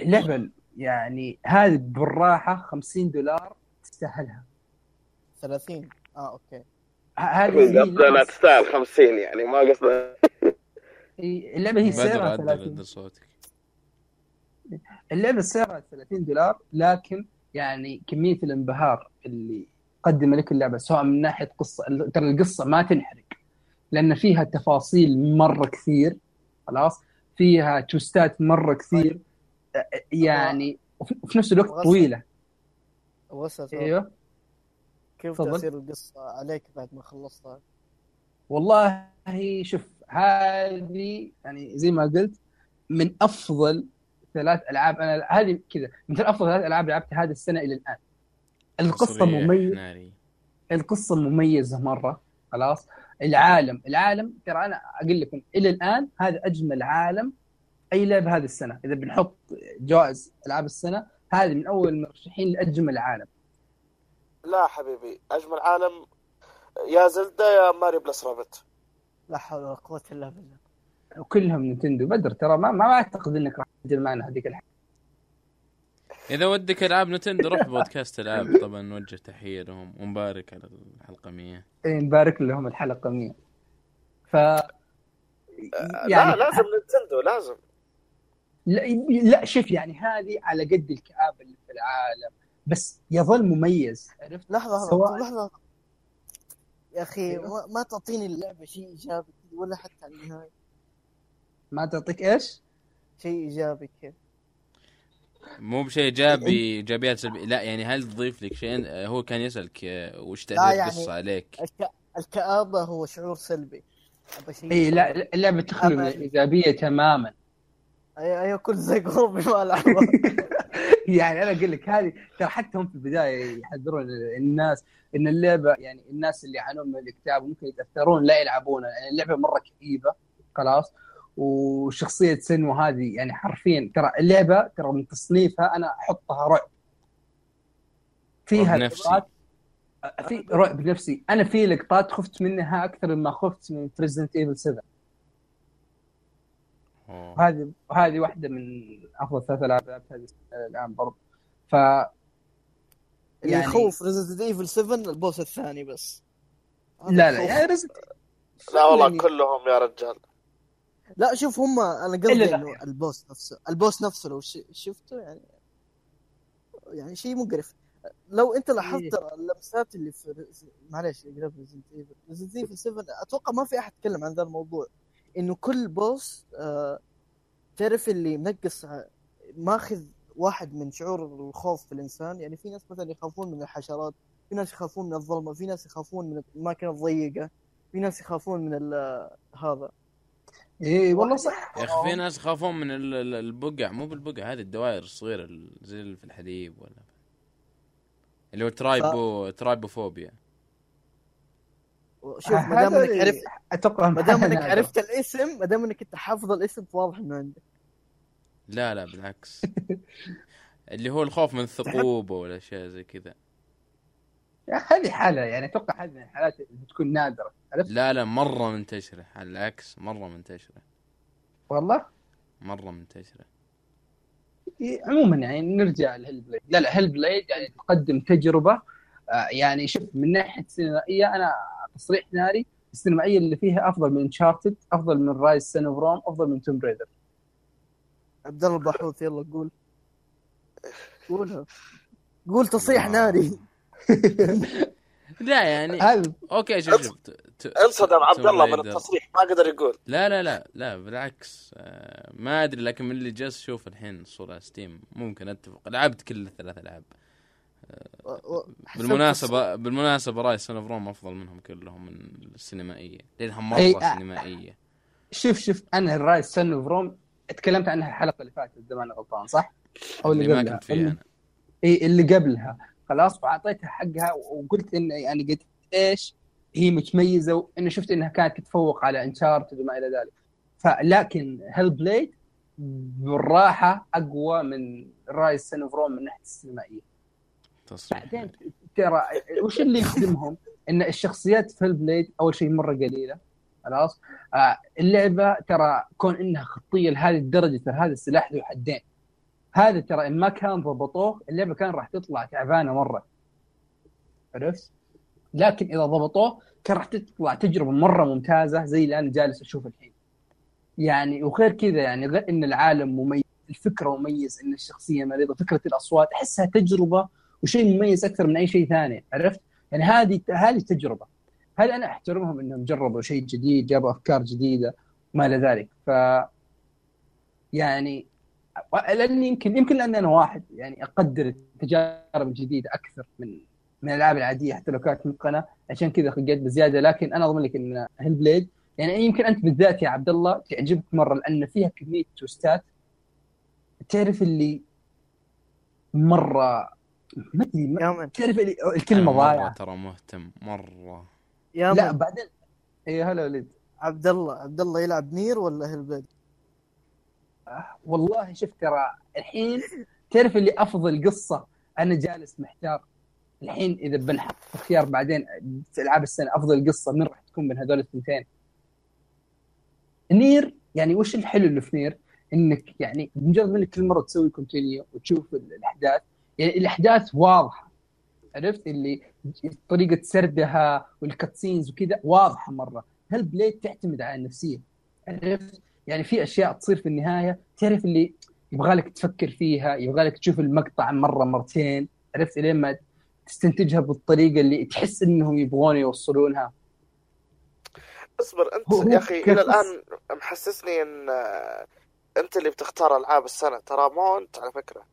S2: اللعبه يعني هذه بالراحة 50 دولار تستاهلها.
S4: 30 آه أوكي.
S2: ه- هذه اللعبة-
S3: تستاهل 50 يعني ما قصدنا
S2: هي- اللعبة هي سعرها
S1: عدل
S2: 30
S1: عدل صوتك.
S2: اللعبة سعرها 30 دولار لكن يعني كمية الانبهار اللي قدم لك اللعبة سواء من ناحية قصة ترى القصة ما تنحرق لأن فيها تفاصيل مرة كثير خلاص فيها توستات مرة كثير يعني وفي نفس الوقت
S4: وغسل.
S2: طويلة
S4: وسط
S2: أيوه
S4: كيف. تأثير القصة عليك بعد ما خلصتها؟
S2: والله شوف هذه يعني زي ما قلت من أفضل ثلاث ألعاب. أنا هذه كذا من أفضل ثلاث ألعاب لعبتها هذه السنة إلى الآن.
S1: القصة
S2: مميزه القصة مميزة مرة خلاص. العالم العالم ترى أنا أقول لكم إلى الآن هذا أجمل عالم أي لعبة هذه السنة. إذا بنحط جوائز ألعاب السنة هذه من أول المرشحين لأجمل عالم.
S3: لا حبيبي أجمل عالم يا زلدة يا ماري بلس رابت
S4: لا حول ولا قوة إلا بالله.
S2: وكلهم Nintendo بدر ترى ما, ما أعتقد إنك راح تسجل معنا هذيك الحلقة.
S1: إذا ودك ألعاب Nintendo روح بودكاست ألعاب. طبعا نوجه تحيه لهم ونبارك على الحلقة 100
S2: إيه، نبارك لهم الحلقة 100 ف
S3: لا لازم Nintendo لازم.
S2: لا, لا شوف يعني هذه على قد الكآبة اللي في العالم. بس يظل مميز عرفت؟
S4: لحظة لحظة
S2: سواء-
S4: لحظة. يا أخي
S2: أيوه.
S4: ما, ما تعطيني اللعبة شيء إيجابي ولا حتى النهاية.
S2: ما تعطيك إيش؟
S4: شيء إيجابي كذا.
S1: مو بشيء إيجابي إيجابيات سلبية. لا يعني هل تضيف لك شيء؟ هو كان يسألك آه، وش تأثير
S4: يعني-
S1: القصة عليك؟
S4: الك... الكآبة هو شعور سلبي.
S2: اي لا اللعبه تخلو من الإيجابية تماما.
S4: أيوه أيوه كل زي قربي ما العبها
S2: يعني أنا أقول لك هذه ترى حتى هم في البداية يحذرون الناس إن اللعبة يعني الناس اللي يعانون من الاكتئاب ممكن يتأثرون لا يلعبونها يعني اللعبة مرة كئيبة خلاص. وشخصية سينوا هذه يعني حرفيا ترى اللعبة ترى من تصنيفها أنا أحطها رعب فيها
S1: رعب نفسي.
S2: لقطات في رعب نفسي أنا في لقطات خفت منها أكثر مما خفت من Resident Evil 7
S1: أوه.
S2: هذه هذه واحدة من أفضل ثلاث العاب هذه الان برضه ف
S4: اللي
S2: يعني-
S4: يخوف ريزدنت ايفل 7 البوس الثاني بس
S2: لا لا. يعني رزق
S3: لا والله
S2: يعني-
S3: كلهم يا رجال
S4: لا شوف هم
S2: أنا
S4: قصدي.
S2: إنه
S4: ال boss نفسه ال boss نفسه لو شفته يعني يعني شيء مقرف لو أنت
S2: إيه.
S4: لاحظت اللمسات اللي في معلش Resident Evil Resident Evil 7 أتوقع ما في أحد تكلم عن ذا الموضوع. إنه كل boss آه تعرف اللي منقص ع- ماخذ واحد من شعور الخوف في الإنسان. يعني في ناس مثلا يخافون من الحشرات في ناس يخافون من الظلمة في ناس يخافون من الاماكن الضيقة في ناس يخافون من ال- هذا.
S2: اي والله صح.
S1: يا أخي في ناس يخافون من ال- ال- البقع مو بالبقع هذه الدوائر الصغيرة ال- زي اللي في الحليب ولا اللي هو trypo trypophobia.
S4: شوف ما دام
S2: إنك
S4: عرفت
S2: أتوقع
S4: ما دام انك. عرفت الاسم ما دام إنك أنت حافظ الاسم واضح إنه عندك.
S1: لا لا بالعكس. اللي هو الخوف من الثقوب والاشياء زي كذا.
S2: هذه حالة يعني أتوقع هذه من الحالات اللي بتكون نادرة عرفت؟
S1: لا لا مرة منتشرة على العكس مرة منتشرة.
S2: والله؟
S1: مرة
S2: منتشرة. عموما يعني نرجع ل Hellblade لا لا Hellblade يعني تقدم تجربة آه، يعني شوف من ناحية السينمائية أنا تصريح ناري السينمائية اللي فيها أفضل من انشارتد أفضل من رايز سن اوف روم أفضل من توم بريدر
S4: عبد الله البحوث يلا قول. قولها. قول تصريح ناري.
S1: لا يعني
S2: هذا
S1: أوكي شوف شوف
S3: انصدم عبد الله من. التصريح ما قدر يقول
S1: لا لا لا لا بالعكس آه، ما أدري لكن من اللي جالس أشوف الحين الصورة ستيم ممكن أتفق لعبت كل الثلاث
S4: ألعاب حسبت
S1: بالمناسبة بالمناسبة Ryse Son of Rome أفضل منهم كلهم من السينمائية لأنها مرة
S2: أي، آه.
S1: سينمائية
S2: شوف شوف أنا Ryse Son of Rome تكلمت عنها الحلقة اللي فاتت إذا ماني غلطان صح؟ أو
S1: اللي
S2: اللي
S1: ما
S2: قبلها
S1: كنت فيها أنا
S2: إي اللي قبلها خلاص وأعطيتها حقها وقلت إن يعني قد إيش؟ هي متميزة وانه شفت إنها كانت تتفوق على Uncharted وما إلى ذلك. فلكن Hellblade بالراحة أقوى من Ryse Son من ناحيه
S1: السينمائية.
S2: بعدين ترى وش اللي يخدمهم؟ إن الشخصيات في هيل بليد أول شيء مرة قليلة خلاص. آه اللعبة ترى كون إنها خطية لهذه الدرجة ترى هذا السلاح ذو حدين. هذا ترى إن ما كان ضبطوه اللعبة كان راح تطلع تعبانة مرة عرفت؟ لكن إذا ضبطوه كان راح تطلع تجربة مرة ممتازة زي اللي أنا جالس أشوف الحين. يعني وغير كذا يعني غير إن العالم مميز، الفكرة مميز، إن الشخصية مريضة، فكرة الأصوات، أحسها تجربة وشيء مميز أكثر من أي شيء ثاني، عرفت؟ يعني هذه هذه تجربة. هذا أنا أحترمهم إنهم جربوا شيء جديد، جابوا أفكار جديدة ما إلى ذلك، ف يعني لاني يمكن يمكن لأن أنا واحد يعني أقدر التجارب الجديدة أكثر من من الألعاب العادية حتى لو كانت متقنة. عشان كذا خقيت بزيادة لكن أنا أضمن لك إن هيل بليد يعني يمكن أنت بالذات يا عبد الله تعجبك مرة لأن فيها كمية توستات. تعرف اللي مره ما
S4: أدري
S2: تعرف اللي
S1: الكلمة
S2: ضايعة.
S1: ترى مهتم مرة.
S4: يا
S2: لا بعدين اي هلا وليد.
S4: عبد الله عبد الله يلعب نير ولا هيلبليد
S2: والله شفت ترى الحين تعرف اللي أفضل قصة؟ أنا جالس محتار. الحين إذا بنحط خيار بعدين في ألعاب السنة أفضل قصة من راح تكون من هذول الثنتين؟ Nier يعني وش الحلو اللي في Nier؟ إنك يعني بمجرد إنك كل مرة تسوي continue وتشوف الأحداث يعني الأحداث واضحة. عرفت؟ اللي طريقة سردها وال cutscenes وكذا واضحة مرة. Hellblade تعتمد على النفسية؟ عرفت؟ يعني في أشياء تصير في النهاية تعرف اللي يبغى لك تفكر فيها يبغى لك تشوف المقطع مرة مرتين عرفت؟ لين ما تستنتجها بالطريقة اللي تحس إنهم يبغون يوصلونها.
S3: اصبر
S2: أنت
S3: يا أخي
S2: إلى
S3: الآن محسسني إن آه، أنت اللي بتختار ألعاب السنة. ترى مو أنت على فكرة.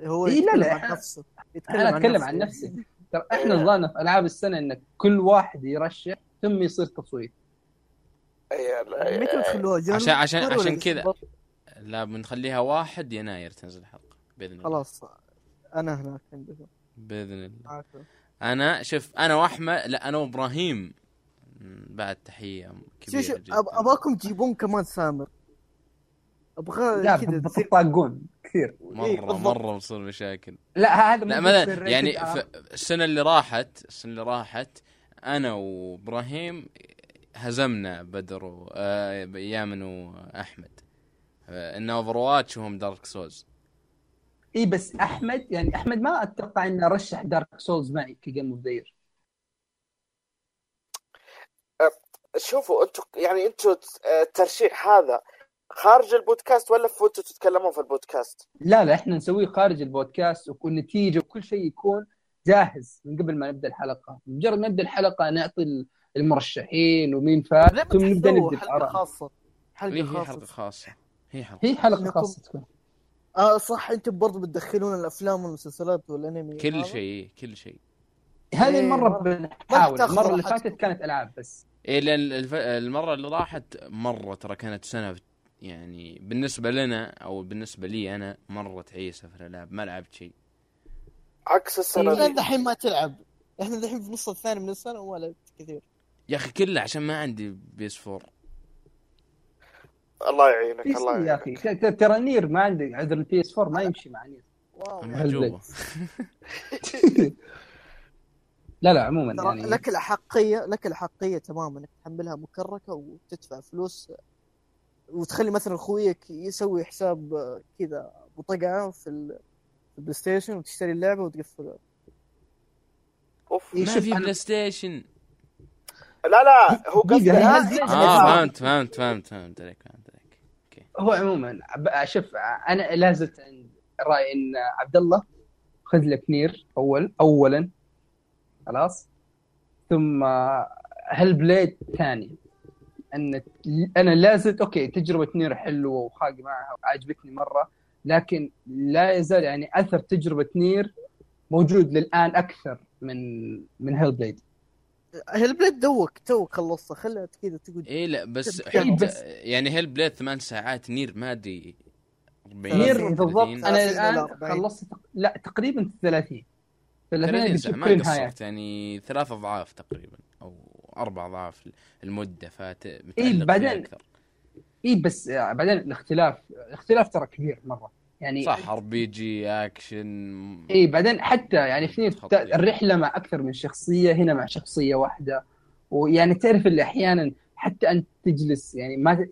S4: هو
S2: إيه، لا،
S4: يتكلم
S2: لا،
S4: عن نفسه
S2: أنا أتكلم عن نفسي. ترى إحنا
S3: إيه.
S2: نظامنا في ألعاب السنة إن كل واحد يرشح ثم يصير تصويت
S3: أي- لا-
S4: متى تخلوها جنب
S1: عشان- عشان- عشان؟ كذا. لا بنخليها واحد يناير تنزل الحلقة بإذن الله
S4: خلاص أنا هناك عندكم
S1: بإذن الله. أنا شوف أنا وأحمد لا أنا وإبراهيم بعد
S4: تحية
S1: كبيره
S4: شو
S1: جدا
S4: أب- أبغاكم تجيبون كمان سامر أبغى
S2: لا
S4: كذا تصير
S2: بتطاقون كثير
S4: إيه،
S1: مره
S4: بالضبط.
S1: مرة بصير مشاكل
S2: لا هذا
S1: لا مثلا يعني. في السنة اللي راحت السنة اللي راحت أنا وإبراهيم هزمنا بدر و- آه، يامن وأحمد. آه، إن Overwatch وهم Dark Souls
S2: إي بس أحمد يعني أحمد ما أتوقع إنه رشح Dark Souls معي ك game of the
S3: شوفوا أنتم يعني أنتم الترشيح هذا خارج البودكاست ولا أنتم تتكلمون في البودكاست؟
S2: لا لا إحنا نسويه خارج البودكاست والنتيجه وكل شيء يكون جاهز من قبل ما نبدأ الحلقة. مجرد ما نبدأ الحلقة نعطي المرشحين ومين فاز ثم نبدأ
S4: نبدأ
S2: حلقة.
S4: خاصة.
S1: هي
S4: حلقة
S1: هي حلقه
S4: خاصة.
S1: خاصة. هي حلقة
S2: هي
S4: إنكم-
S2: خاصة تكون.
S4: آه صح أنتم برضو بتدخلون الأفلام والمسلسلات والأنمي.
S1: كل
S4: هذا؟
S1: شيء كل شيء.
S2: هذه
S4: إيه، المرة
S2: بنحاول. المرة اللي. فاتت كانت ألعاب بس.
S1: إيه لأن الف... المرة اللي راحت مرة ترى كانت سنة يعني بالنسبة لنا أو بالنسبة لي أنا مرة تعيسة في الألعاب. ما لعبت شيء.
S3: عكس
S4: السنة
S3: دي
S4: دحين ما تلعب. إحنا دحين في النص الثاني من السنة وما لعبت كثير.
S1: يا أخي كله عشان ما عندي بيس فور.
S3: الله يعينك
S2: بي
S3: الله
S2: يا
S3: يعينك.
S2: أخي؟ ت- ت- ترى نير ما عندك عذر البي إس 4 ما يمشي مع نير
S4: واو.
S2: لا لا عموما
S4: ترى
S2: يعني
S4: لك الأحقية لك الأحقية تماما إنك تحملها مكركة وتدفع فلوس وتخلي مثلا أخويك يسوي حساب كذا بطقعة في ال- في ال PlayStation وتشتري اللعبة وتقفلها.
S3: أوف.
S2: إيه،
S1: ما في PlayStation.
S3: لا لا هو قصده
S2: نزلت-
S1: آه فهمت فهمت فهمت فهمت عليك فهمت عليك.
S2: هو عموما ب- شوف أنا لا زلت عند رايي إن عبد الله خذ لك Nier أول اولا خلاص. ثم Hellblade ثاني. أن أنا لا زلت okay تجربة Nier حلوة وخاقي معها وعجبتني مرة لكن لا يزال يعني أثر تجربة Nier موجود للآن أكثر من من Hellblade
S4: Hellblade دوك توك خلصتها خلها كذا تقعد
S1: إيه لا بس حتى يعني Hellblade ثمان ساعات Nier ما أدري 40
S2: Nier
S1: 30.
S2: بالضبط. أنا
S4: 30 إلى
S2: الان
S4: 40.
S2: خلصت. لا تقريبا 30 30
S1: 30
S2: قد
S1: ساعة
S2: شفت
S1: ما قصرت. يعني ثلاث أضعاف تقريبا أو أربع أضعاف المدة فات
S2: إيه،
S1: فيها
S2: بعدين- اي بس آه، بعدين الاختلاف الاختلاف ترى كبير مرة. يعني
S1: صح RPG action
S2: اي بعدين حتى يعني في
S1: خطير.
S2: الرحلة مع أكثر من شخصية هنا مع شخصية واحدة ويعني تعرف اللي أحيانا حتى أنت تجلس يعني ما.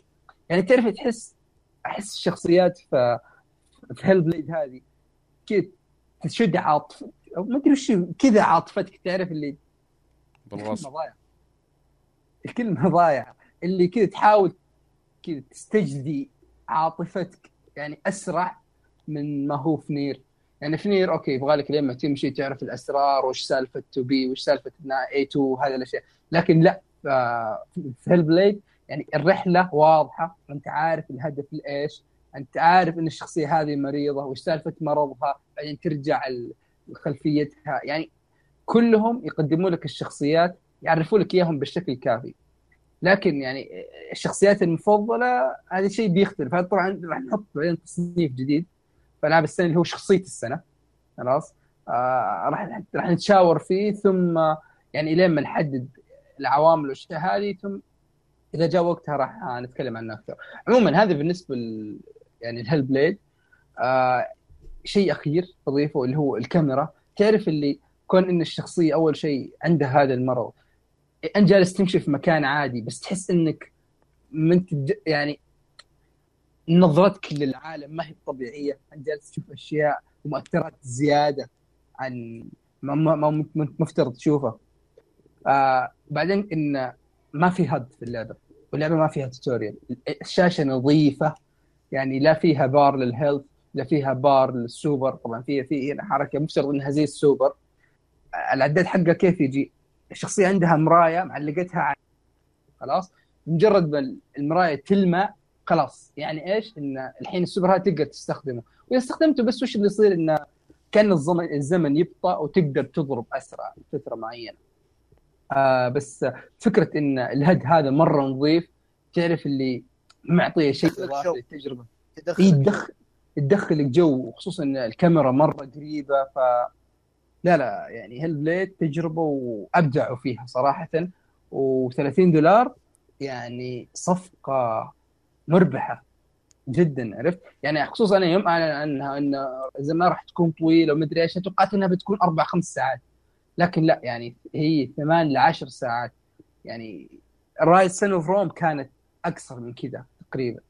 S2: يعني تعرف تحس أحس الشخصيات في في Hellblade هذه كذا تشد عاطف أو ما أدري وش كذا عاطفتك تعرف اللي
S1: بالرسم
S2: الكلمة ضايعه اللي كذا تحاول كذا تستجدي عاطفتك يعني أسرع من ما هو في Nier. يعني في Nier okay يبغى لك لما تمشي تعرف الأسرار وش سالفة 2B وش سالفة A2 وهذه الأشياء. لكن لا آه، في Hellblade يعني الرحلة واضحة. أنت عارف الهدف لإيش. أنت عارف إن الشخصية هذه مريضة وش سالفة مرضها. بعدين ترجع ال- خلفيتها. يعني كلهم يقدموا لك الشخصيات يعرفوا لك إياهم بالشكل الكافي. لكن يعني الشخصيات المفضلة هذا شيء بيختلف. هذا طبعا راح نحط بعدين تصنيف جديد. في العاب السنة اللي هو شخصية السنة خلاص؟ آه راح راح نتشاور فيه ثم يعني لين ما نحدد العوامل والأشياء هذه ثم إذا جاء وقتها راح نتكلم عنها أكثر. عموما هذا بالنسبة ل يعني الهيل بليد آه شيء أخير بضيفه اللي هو الكاميرا. تعرف اللي كون إن الشخصية أول شيء عندها هذا المرض انت جالس تمشي في مكان عادي بس تحس إنك من يعني نظرتك للعالم ما هي طبيعية؟ أنت جالس تشوف أشياء ومؤثرات زيادة عن ما, ما, مفترض تشوفها. آه بعدين إن ما في HUD في اللعبة واللعبة ما فيها tutorial الشاشة نظيفة يعني لا فيها bar لل health لا فيها bar لل super. طبعا فيها في حركة مفترض إنها زي السوبر. العداد حقها كيف يجي؟ الشخصية عندها مراية معلقتها على خلاص؟ مجرد ما المراية تلمع خلاص. يعني إيش؟ إن الحين السوبر هذا تقدر تستخدمه. وإذا استخدمته بس وش اللي يصير؟ انه كأن الزمن الزمن يبطأ وتقدر تضرب أسرع فترة معينة. آه بس فكرة إن الهد هذا مرة نظيف تعرف اللي معطيه شيء اضافي للتجربه يدخل تدخلك جو. وخصوصا إن الكاميرا مرة قريبة ف لا لا يعني هيل بليد تجربة وأبدعوا فيها صراحة. و30 دولار يعني صفقة مربحة جدا عرفت؟ يعني خصوصا أنا يوم اعلن عنها إن زمان راح تكون طويلة ومدري إيش توقعت إنها بتكون أربع خمس ساعات. لكن لا يعني هي ثمان لعشر ساعات. يعني Ryse Son of Rome كانت اقصر من كذا تقريبا.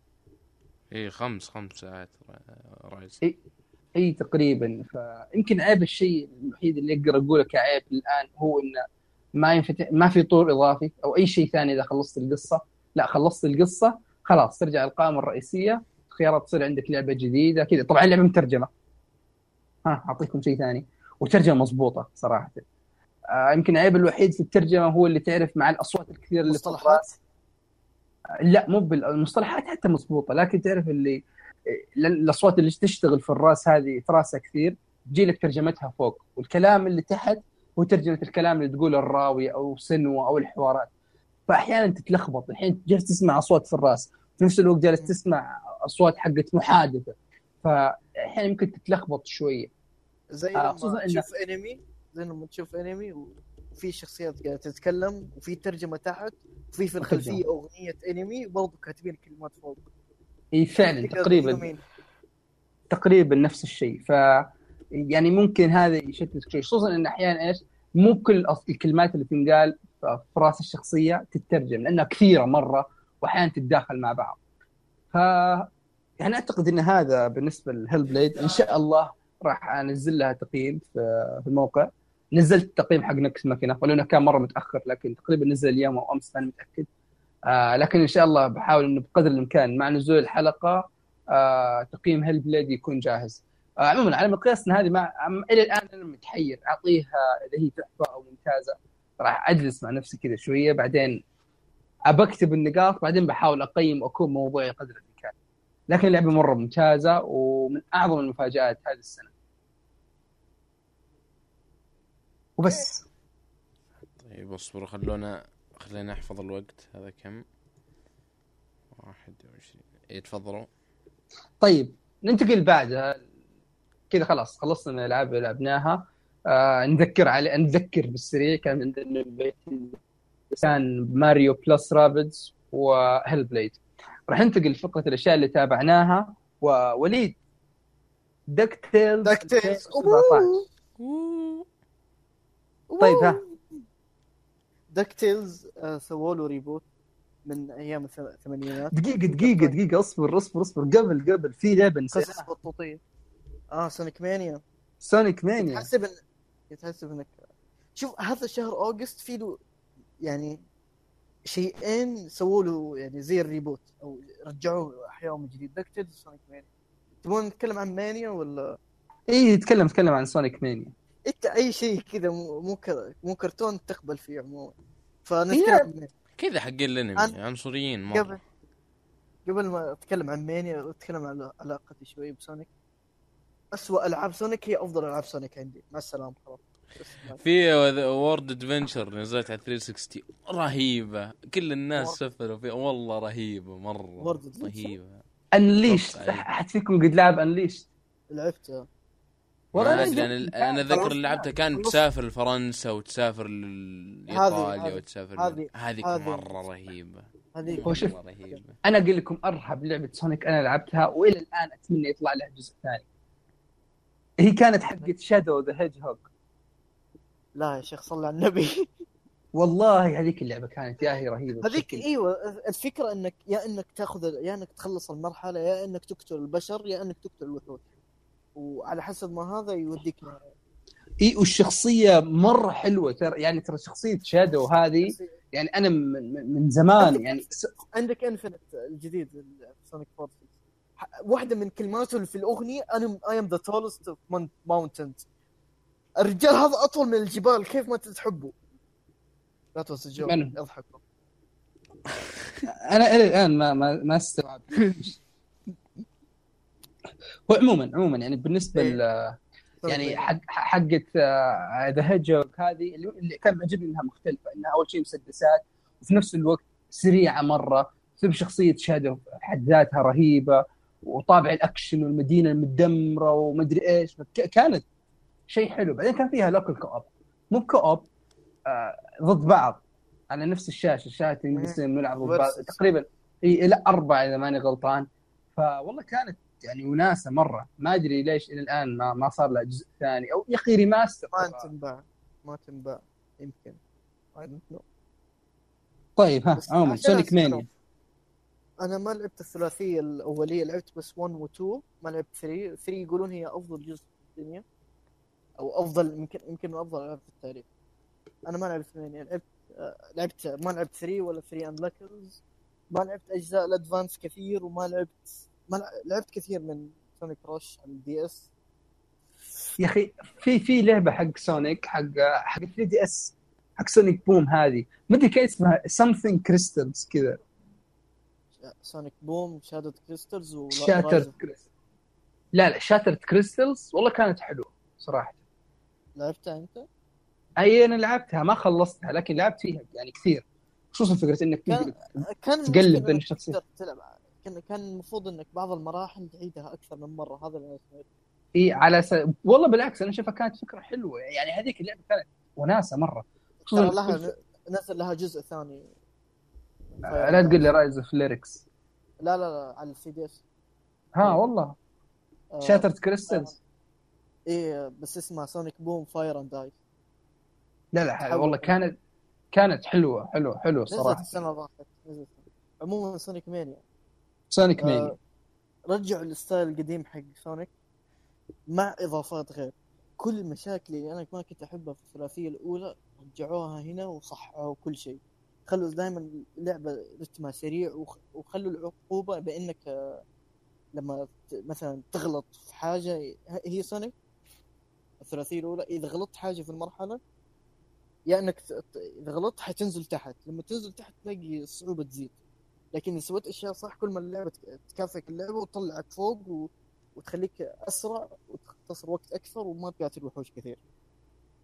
S1: إي خمس خمس ساعات Ryse
S2: إي إي تقريبا. فيمكن عيب الشيء الوحيد اللي أقدر أقوله كعيب الآن هو انه ما ينفتح ما في طور إضافي أو أي شيء ثاني إذا خلصت القصة. لا خلصت القصة خلاص ترجع القائمة الرئيسية خيارات تصير عندك لعبة جديدة كذا. طبعا اللعبة مترجمة. ها أعطيكم شيء ثاني. وترجمة مضبوطة صراحة. آه يمكن العيب الوحيد في الترجمة هو اللي تعرف مع الأصوات الكثيرة اللي
S4: مصطلحات
S2: لا مو بالمصطلحات حتى مضبوطة لكن تعرف اللي الأصوات اللي تشتغل في الرأس هذه في راسها كثير تجي لك ترجمتها فوق. والكلام اللي تحت هو ترجمة الكلام اللي تقوله الراوي أو سنوة أو الحوارات. فأحيانا تتلخبط. الحين جالس تسمع أصوات في الرأس في نفس الوقت جالس تسمع أصوات حقت محادثة. فأحيانا ممكن تتلخبط شوية.
S4: زي
S2: آه،
S4: لما تشوف انمي زي لما تشوف انمي وفي شخصيات قاعدة تتكلم وفي ترجمة تحت وفي في الخلفية أغنية انمي وبرضه كاتبين كلمات فوق.
S2: إي فعلا تقريبا. تقريبا نفس الشيء. ف يعني ممكن هذا يشتت شوي خصوصا إن أحيانا إيش مو كل الكلمات اللي تنقال في رأس الشخصية تترجم لأنها كثيرة مرة واحيانا تتداخل مع بعض. ف يعني أعتقد إن هذا بالنسبة لل Hellblade إن شاء الله راح أنزل لها تقييم في الموقع. نزلت التقييم حق Nex Machina ولو انه كان مرة متأخر لكن تقريبا نزل اليوم أو أمس ماني متأكد. آه لكن إن شاء الله بحاول إنه بقدر الإمكان مع نزول الحلقة آه تقييم Hellblade يكون جاهز. عموما على مقياس هذه ما عم- إلى الآن أنا متحير. أعطيها إذا هي تحفة أو ممتازة. راح أجلس مع نفسي كذا شوية. بعدين ابكتب النقاط. بعدين بحاول أقيم وأكون موضوعي قدر الإمكان. لكن اللعبة مرة ممتازة ومن أعظم المفاجآت هذه السنة. وبس.
S1: طيب اصبروا. خلونا خلينا نحفظ الوقت. هذا كم؟ واحد وعشرين. إيه تفضلوا.
S2: طيب ننتقل بعدها كذا خلاص خلصنا من الألعاب اللي لعبناها. آه نذكر على نذكر بالسريع كان عندنا كان Mario Plus Rabbids و Hellblade. راح ننتقل لفقرة الأشياء اللي تابعناها. ووليد DuckTales
S4: DuckTales
S2: 2017 طيب ها.
S4: DuckTales آه، سووا له reboot من أيام الث- الثمانينات.
S2: دقيقة دقيقة دقيقة اصبر اصبر اصبر. قبل قبل في لعبة
S4: بطوطية. آه Sonic Mania
S2: Sonic Mania
S4: يتحسب إن... يتحسب انك شوف هذا شهر August في له يعني شيئين سووا له يعني زي ال reboot أو رجعوه احياهم من جديد DuckTales و Sonic Mania تبون نتكلم عن Mania ولا؟
S2: اي يتكلم تكلم عن Sonic Mania
S4: إنت أي شيء كذا مو مو كر- مو كرتون تقبل فيه عموما. فنتكلم عن Mania.
S1: كذا حقين الأنمي
S4: أنا-
S1: عنصريين
S4: قبل
S1: مرة.
S4: قبل ما أتكلم عن Mania أتكلم عن علاقتي شوي ب Sonic اسوء ألعاب Sonic هي أفضل ألعاب Sonic عندي. مع السلامة. خلاص
S1: في World Adventure نزلت على 360 رهيبة. كل الناس سفلوا فيها. والله رهيبة.
S2: مرة؟
S1: رهيبة. إيه.
S2: أحد فيكم قد لعب Unleashed
S4: لعبتها
S2: والله أنا
S1: أنا ذكر
S4: خلاص.
S1: اللي لعبتها كان. تسافر لفرنسا وتسافر
S4: لإيطاليا
S1: وتسافر
S4: هذه-
S1: هذيك مرة رهيبة.
S4: هذه
S2: شوف.
S1: مرة رهيبة.
S2: أنا أقول لكم أرهب لعبة Sonic أنا لعبتها وإلى الآن أتمنى يطلع لها جزء ثاني. هي كانت حقت Shadow the Hedgehog
S4: لا يا شيخ صلى على النبي.
S2: والله هذيك اللعبة كانت يا هي رهيبة
S4: هذيك. إيوه الفكرة إنك يا إنك تأخذ يا إنك تخلص المرحلة يا إنك تقتل البشر يا إنك تقتل الوحوش وعلى حسب ما هذا يوديك.
S2: إي والشخصية مرة حلوة ترى. يعني ترى شخصية Shadow هذه يعني أنا من, من- من زمان يعني
S4: عندك Infinite الجديد Sonic Forces واحدة من كلماته اللي في الأغنية أنا I am the tallest mountains الرجال هذا أطول من الجبال كيف ما تحبه؟ لا توسع
S2: من؟
S4: يضحكوا
S2: أنا إلى الآن ما ما ما استوعبت هو عموما عموما يعني بالنسبة
S4: إيه.
S2: ل يعني حق حقه the Hedgehog هذه اللي اللي كان معجبني إنها مختلفة إنها أول شيء مسدسات وفي نفس الوقت سريعة مرة ثم شخصية Shadow حد ذاتها رهيبة. وطابع الأكشن والمدينة المدمرة ومدري إيش. كانت شيء حلو. بعدين كان فيها local co-op مو co-op آه ضد بعض. على نفس الشاشة. الشاشة نقسم نلعب ضد بعض. تقريبا إي لا أربعة إذا ماني غلطان. فوالله كانت يعني وناسة مرة. ما أدري ليش إلى الآن ما ما صار لها جزء ثاني. أو يا أخي remaster
S4: ما تنباع ما تنباع يمكن.
S2: طيب ها عموما
S4: Sonic.
S2: Mania
S4: أنا ما لعبت الثلاثية الأولية لعبت بس 1 و 2 ما لعبت 3 3 يقولون هي أفضل جزء في الدنيا أو أفضل يمكن يمكن من أفضل ألعاب في التاريخ. أنا ما لعبت Mania لعبت آه، لعبت ما لعبت 3 ولا 3 and Knuckles ما لعبت أجزاء ال Advance كثير وما لعبت ما لع- لعبت كثير من Sonic Rush على ال DS.
S2: يا أخي في في لعبة حق سونيك حق حق 3DS حق Sonic Boom هذه. ما أدري كيف اسمها something crystals كذا.
S4: Sonic Boom Shadow Crystals و
S2: Shattered Crystals لا لا Shattered Crystals والله كانت حلوة صراحة
S4: لعبتها أنت؟
S2: أي أنا لعبتها ما خلصتها لكن لعبت فيها يعني كثير خصوصا فكرة إنك
S4: كان كان
S2: تقلب بين الشخصيات.
S4: تلعب كان كان المفروض إنك بعض المراحل تعيدها أكثر من مرة هذا اللي أنا سمعته.
S2: إي على س... والله بالعكس أنا اشوفها كانت فكرة حلوة يعني هذيك اللعبة كانت وناسة
S4: مرة
S2: خصوصا
S4: لها نزل لها جزء ثاني
S2: لا تقول لي Rise of Lyric
S4: لا لا لا على ال 3DS
S2: ها والله.
S4: آه،
S2: Shattered Crystals
S4: إيه بس اسمها Sonic Boom Fire and Ice
S2: لا لا. والله كانت كانت حلوة حلوة حلوة
S4: نزلت
S2: صراحة.
S4: السنة اللي راحت نزلت. عموما Sonic Mania
S2: سونيك
S4: آه،
S2: Mania
S4: رجعوا ال style القديم حق سونيك مع إضافات غير. كل المشاكل اللي أنا ما كنت أحبها في الثلاثية الأولى رجعوها هنا وصححوا كل شيء. خلوا دائما اللعبه رتمها سريع وخ- وخلوا العقوبة بإنك آه، لما مثلا تغلط في حاجة هي سونيك الثلاثية الأولى إذا غلطت حاجة في المرحلة يا إنك ت- ت- إذا غلطت حتنزل تحت لما تنزل تحت تلاقي الصعوبة تزيد لكن إذا سويت أشياء صح كل ما اللعبة تك- تكافئك اللعبة وتطلعك فوق و... وتخليك أسرع وتختصر وقت أكثر وما تقاتل وحوش كثير.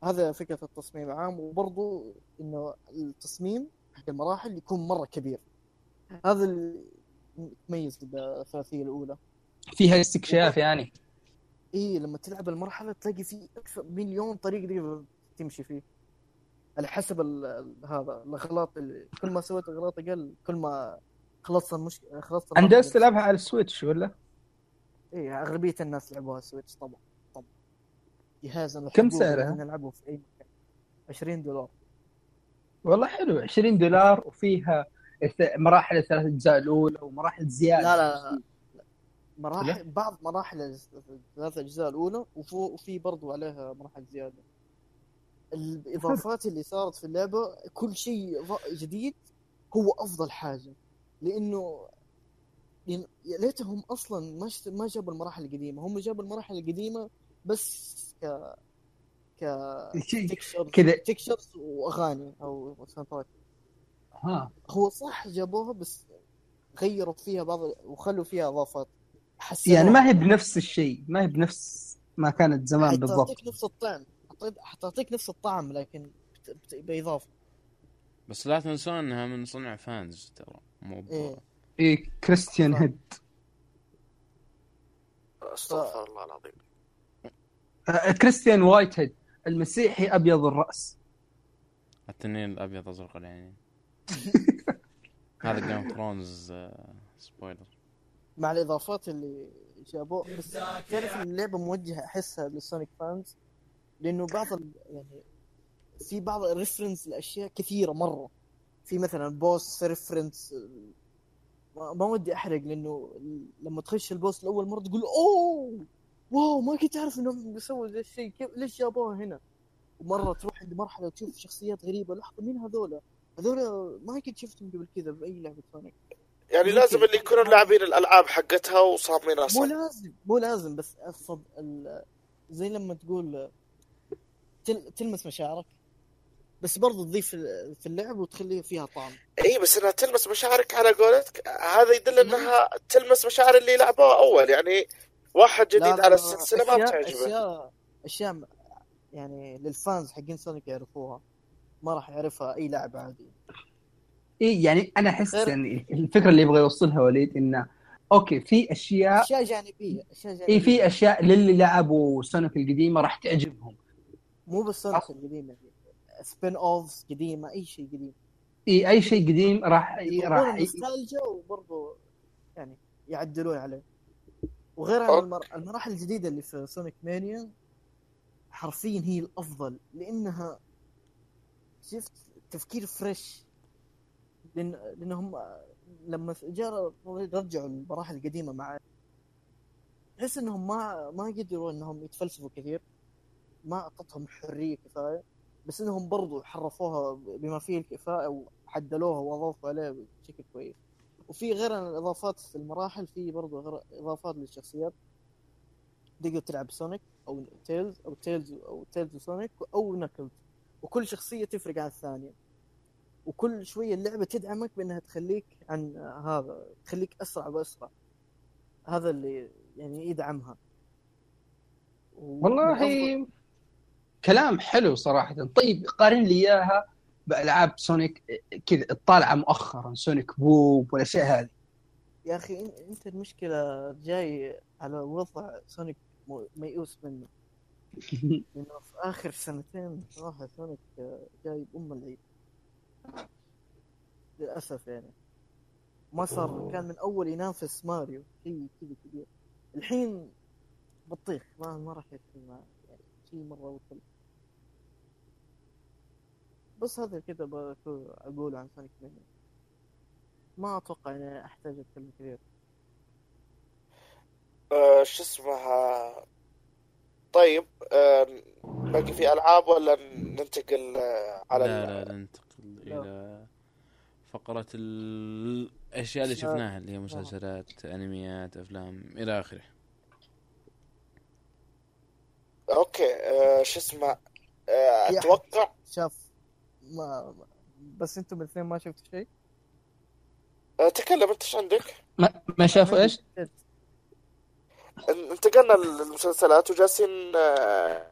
S4: هذا فكرة التصميم عام وبرضو إنه التصميم حق المراحل يكون مرة كبير. هذا اللي بالثلاثية الأولى.
S2: فيها استكشاف يعني.
S4: إي لما تلعب المرحلة تلاقي في أكثر مليون طريق تقدر تمشي فيه. على حسب هذا الأغلاط كل ما سويت أغلاط أقل كل ما خلصت المشكلة خلصت
S2: اندرس. تلعبها على ال Switch ولا؟
S4: إيه أغلبية الناس لعبوها سويتش طبعا طبعا. جهاز أنا
S2: كم سعرها؟
S4: ألعبه في أي مكان. 20 دولار.
S2: والله حلو. 20 دولار وفيها مراحل الثلاث أجزاء الأولى ومراحل زيادة.
S4: لا لا لا. مراحل بعض مراحل الثلاث أجزاء الأولى وفوق وفي برضو عليها مراحل زيادة. الإضافات اللي صارت في اللعبة كل شيء جديد هو أفضل حاجة. لأنه يا ليتهم أصلا ما ما جابوا المراحل القديمة. هم جابوا المراحل القديمة بس ك ك
S2: شيء
S4: تكشرز
S2: كذا.
S4: textures وأغاني أو sound
S2: ها.
S4: هو صح جابوها بس غيروا فيها بعض وخلوا فيها إضافات. حسنوها.
S2: يعني ما هي بنفس الشيء ما هي بنفس ما كانت زمان بالضبط.
S4: حتعطيك نفس الطعم. حتعطيك- نفس الطعم لكن بإضافة.
S1: بس لا تنسون إنها من صنع fans ترى مو ب-
S4: إيه.
S2: إيه Christian Head
S3: أستغفر الله العظيم.
S2: Christian Whitehead المسيحي أبيض الرأس.
S1: التنين الأبيض أزرق العينين. هذا Game of Thrones spoiler
S4: مع الإضافات اللي جابوه بس تعرف اللعبة موجهة أحسها لل Sonic fans؟ لأنه بعض ال... يعني في بعض ال reference لأشياء كثيرة مرة. في مثلا boss reference ما, ما ودي أحرق لأنه لما تخش ال boss لأول مرة تقول أوه! wow ما كنت أعرف إنهم بيسووا ذا الشيء. كيف ليش جابوها هنا؟ ومرة تروح عند مرحله وتشوف شخصيات غريبة. لحظة مين هذولا؟ هذولا ما كنت شفتهم قبل كذا بأي لعبة سونيك
S3: يعني. لازم اللي يكونوا لاعبين الألعاب حقتها وصامين
S4: مو
S3: راسهم
S4: لازم مو لازم بس الصد... ال... زي لما تقول تل... تلمس مشاعرك بس برضو تضيف في في اللعب وتخليه فيها طعم.
S3: إي بس إنها تلمس مشاعرك على قولتك هذا يدل إنها تلمس مشاعر اللي لعبوها أول. يعني واحد جديد
S4: لا، لا،
S3: على السلسله ما
S4: أشياء-
S3: بتعجبه.
S4: أشياء أشياء يعني لل fans حقين سونيك يعرفوها ما راح يعرفها أي لاعب عادي.
S2: إيه يعني أنا أحس
S4: غير-
S2: يعني الفكرة اللي يبغى يوصلها وليد إنه okay في أشياء
S4: أشياء جانبية أشياء جانبيه
S2: اي في أشياء للي لعبوا سونيك القديمة راح تعجبهم.
S4: مو بس سونيك القديمة spin-offs قديمة أي شيء قديم.
S2: اي أي شيء قديم راح راح
S4: وبرضه يعني يعدلون عليه. وغير عن. المر... المراحل الجديدة اللي في Sonic Mania حرفيا هي الأفضل لأنها شفت تفكير fresh لأن لأنهم لما جاء رجعوا المراحل القديمة مع تحس إنهم ما ما قدروا إنهم يتفلسفوا كثير ما أعطتهم حرية كفاية بس إنهم برضو حرفوها بما فيه الكفاية وعدلوها وأضافوا عليها بشكل كويس وفي غير الإضافات في المراحل في برضو غير إضافات للشخصيات. تقدر تلعب سونيك أو Tails أو Tails أو Tails وسونيك أو Knuckles وكل شخصية تفرق عن الثانية. وكل شوية اللعبة تدعمك بأنها تخليك عن هذا تخليك أسرع وأسرع. هذا اللي يعني يدعمها.
S2: والله كلام حلو صراحة. طيب قارن لي إياها. بألعاب سونيك كذا الطالعه مؤخرا Sonic Boom والأشياء هذه.
S4: يا أخي أنت المشكلة جاي على وضع سونيك ميؤوس منه. لأنه في آخر سنتين صراحة سونيك آه، جايب أم العيد. للأسف يعني. ما صار كان من أول ينافس ماريو. شيء كذا كبير. الحين بطيخ ما ما راح يكون يعني شيء مرة وصل بس هذا كذا بكون أقول عن Sonic Mania ما أتوقع إني أحتاج أتكلم كثير.
S3: آه، شو اسمها؟ طيب آه، باقي في ألعاب ولا ننتقل آه، على
S1: لا لا ننتقل
S4: لا.
S1: إلى فقرة الأشياء اللي. شفناها اللي هي مسلسلات أنميات أفلام إلى آخره.
S3: أوكي آه، شو اسمه آه، أتوقع
S4: شاف ما بس أنتم الاثنين ما شفتوا شيء؟
S3: آه، تكلم انت إيش عندك؟
S2: ما, ما شافوا إيش؟
S3: إن- انتقلنا للمسلسلات وجالسين آه،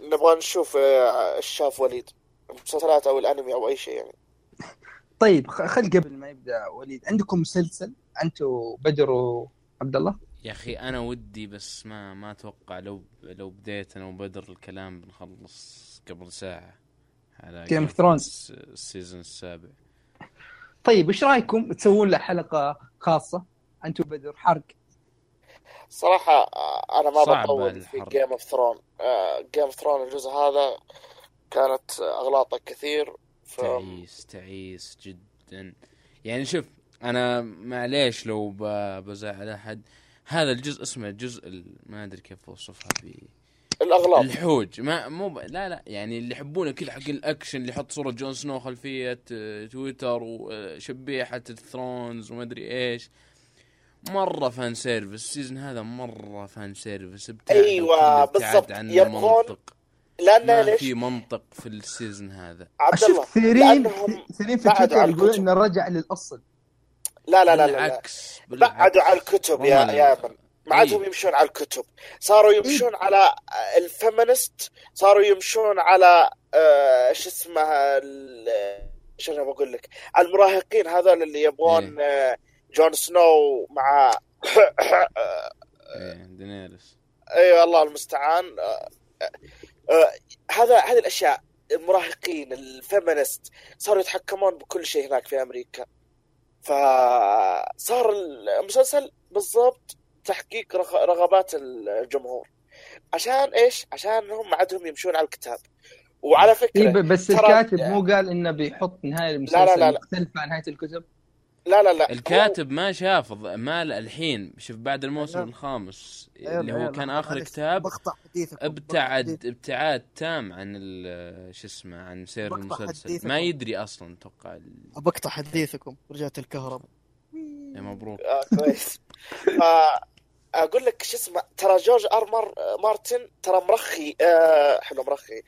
S3: نبغى نشوف آه، إيش شاف وليد. المسلسلات أو الأنمي أو أي شيء يعني.
S2: طيب خل قبل ما يبدأ وليد عندكم مسلسل؟ أنتم بدر وعبد الله؟
S1: يا أخي أنا ودي بس ما ما أتوقع لو لو بديت أنا وبدر الكلام بنخلص قبل ساعة. على
S2: Game of
S1: Game
S2: Thrones.
S1: الس- ال season السابع.
S2: طيب إيش رأيكم تسوون له حلقة خاصة؟ أنتم بدر حرق.
S3: صراحة آه، أنا ما بطول في. Game of Throne Game of Throne الجزء هذا كانت أغلاطه كثير ف...
S1: تعيس تعيس جدا. يعني شوف أنا معليش لو ب- بزعل أحد. هذا الجزء اسمه الجزء ال- ما أدري كيف أوصفها ب
S3: الأغلاط
S1: الحوج ما مو ب... لا لا يعني اللي يحبونه كذا حق الأكشن اللي يحط صورة جون سنو خلفية آه، تويتر وشبيحه ال Thrones وما أدري إيش مرة fan service ال season هذا مرة fan service ابتعد
S3: أيوة،
S1: الكل ابتعد
S3: بالضبط.
S1: عن
S3: يبغون- لأن
S1: ما
S3: ليش؟
S1: في منطق في ال season هذا
S3: عبد الله
S2: أشوف كثيرين كثيرين في تويتر يقولون. إنه رجع للأصل
S3: لا لا لا لا.
S1: بالعكس.
S3: بعدوا على الكتب يا يا من ما عادهم
S1: إيه.
S3: يمشون على الكتب. صاروا يمشون على ال feminist صاروا يمشون على آه، شو اسمها ال- شو أنا بقول لك على المراهقين هذول اللي يبغون آه، جون سنو مع
S1: دينيرس
S3: أيوه الله المستعان. آه، هذا هذه الأشياء المراهقين ال feminist صاروا يتحكمون بكل شيء هناك في أمريكا. فصار المسلسل بالضبط تحقيق رغ- رغبات الجمهور. عشان إيش؟ عشان هم ما عادهم يمشون على الكتاب. وعلى
S2: إيه
S3: فكرة
S2: ب- بس
S3: ترى-
S2: الكاتب مو قال إنه بيحط نهاية المسلسل
S3: لا، لا.
S2: مختلفه عن نهاية الكتب؟
S3: لا لا لا.
S1: الكاتب ما شاف ما الحين شوف بعد الموسم
S4: عيال.
S1: الخامس
S4: عيال-
S1: اللي هو كان آخر كتاب ابتعد ابتعاد تام عن ال- شو اسمه عن سير المسلسل.
S4: حديثكم.
S1: ما يدري أصلا أتوقع
S4: بقطع حديثكم رجعت الكهرباء.
S1: يا مبروك.
S3: آه كويس. أقول لك شو اسمه ترى جورج آر مار مارتن ترى مرخي آه حلو مرخي.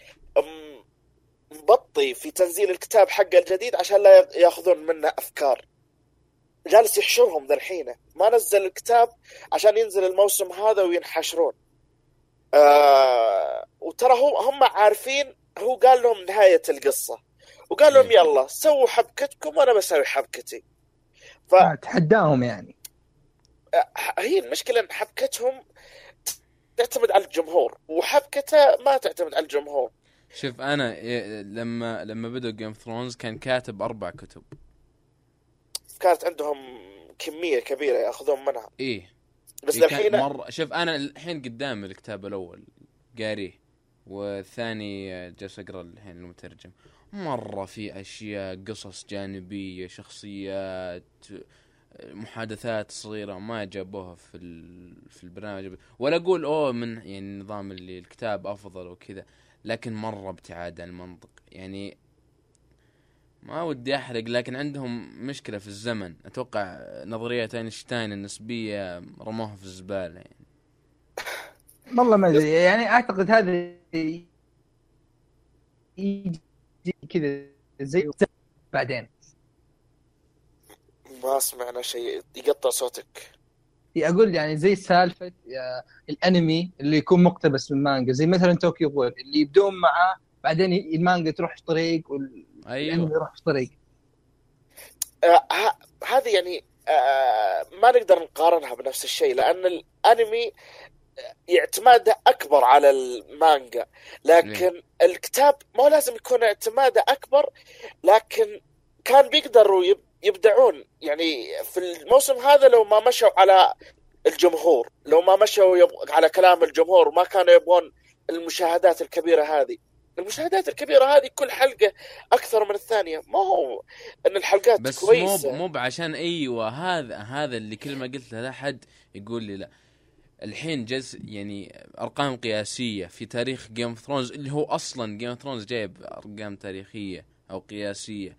S3: مبطي في تنزيل الكتاب حقه الجديد عشان لا ياخذون منه أفكار. جالس يحشرهم ذا الحين. ما نزل الكتاب عشان ينزل الموسم هذا وينحشرون. آه وترى هو هم عارفين هو قال لهم نهاية القصة. وقال لهم. يلا سووا حبكتكم وأنا بسوي حبكتي. ف
S2: آه، تحداهم يعني.
S3: هي المشكلة إن حبكتهم تعتمد على الجمهور وحبكته ما تعتمد على الجمهور.
S1: شوف أنا ي- لما لما بدأ جيم ثرونز كان كاتب أربع كتب.
S3: كانت عندهم كمية كبيرة يأخذون منها.
S1: إيه.
S3: بس
S1: إيه
S3: الحين
S1: مرة شوف أنا الحين قدامي الكتاب الأول قاريه والثاني جالس اقرا الحين المترجم. مرة في أشياء قصص جانبية شخصيات محادثات صغيرة ما جابوها في. في البرنامج. ولا أقول أوه من يعني النظام اللي الكتاب أفضل وكذا لكن مرة ابتعاد عن المنطق. يعني ما ودي أحرق لكن عندهم مشكلة في الزمن. أتوقع نظرية أينشتاين النسبية رموها في الزبالة يعني.
S2: والله ما أدري. يعني أعتقد هذا يجي كذا زي بعدين.
S3: ما سمعنا شيء يقطع صوتك.
S2: أقول يعني زي سالفة الأنمي اللي يكون مقتبس من مانجا زي مثلا توكيو غول اللي يبدون معاه بعدين المانجا تروح في طريق والانمي
S1: أيوه.
S2: يروح في طريق.
S3: آه هذه يعني آه ما نقدر نقارنها بنفس الشيء لأن الأنمي اعتماده أكبر على المانجا. لكن الكتاب ما لازم يكون اعتماده أكبر لكن كان بيقدروا يب- يبدعون. يعني في الموسم هذا لو ما مشوا على الجمهور لو ما مشوا يب... على كلام الجمهور وما كانوا يبغون المشاهدات الكبيرة هذه. المشاهدات الكبيرة هذه كل حلقة أكثر من الثانية. ما هو إن الحلقات
S1: بس مو
S3: كويسة.
S1: ب- مو بعشان أيوه هذا هذا اللي كل ما قلت له حد يقول لي لا. الحين جز يعني أرقام قياسية في تاريخ Game of Thrones اللي هو أصلا Game of Thrones جايب أرقام تاريخية أو قياسية.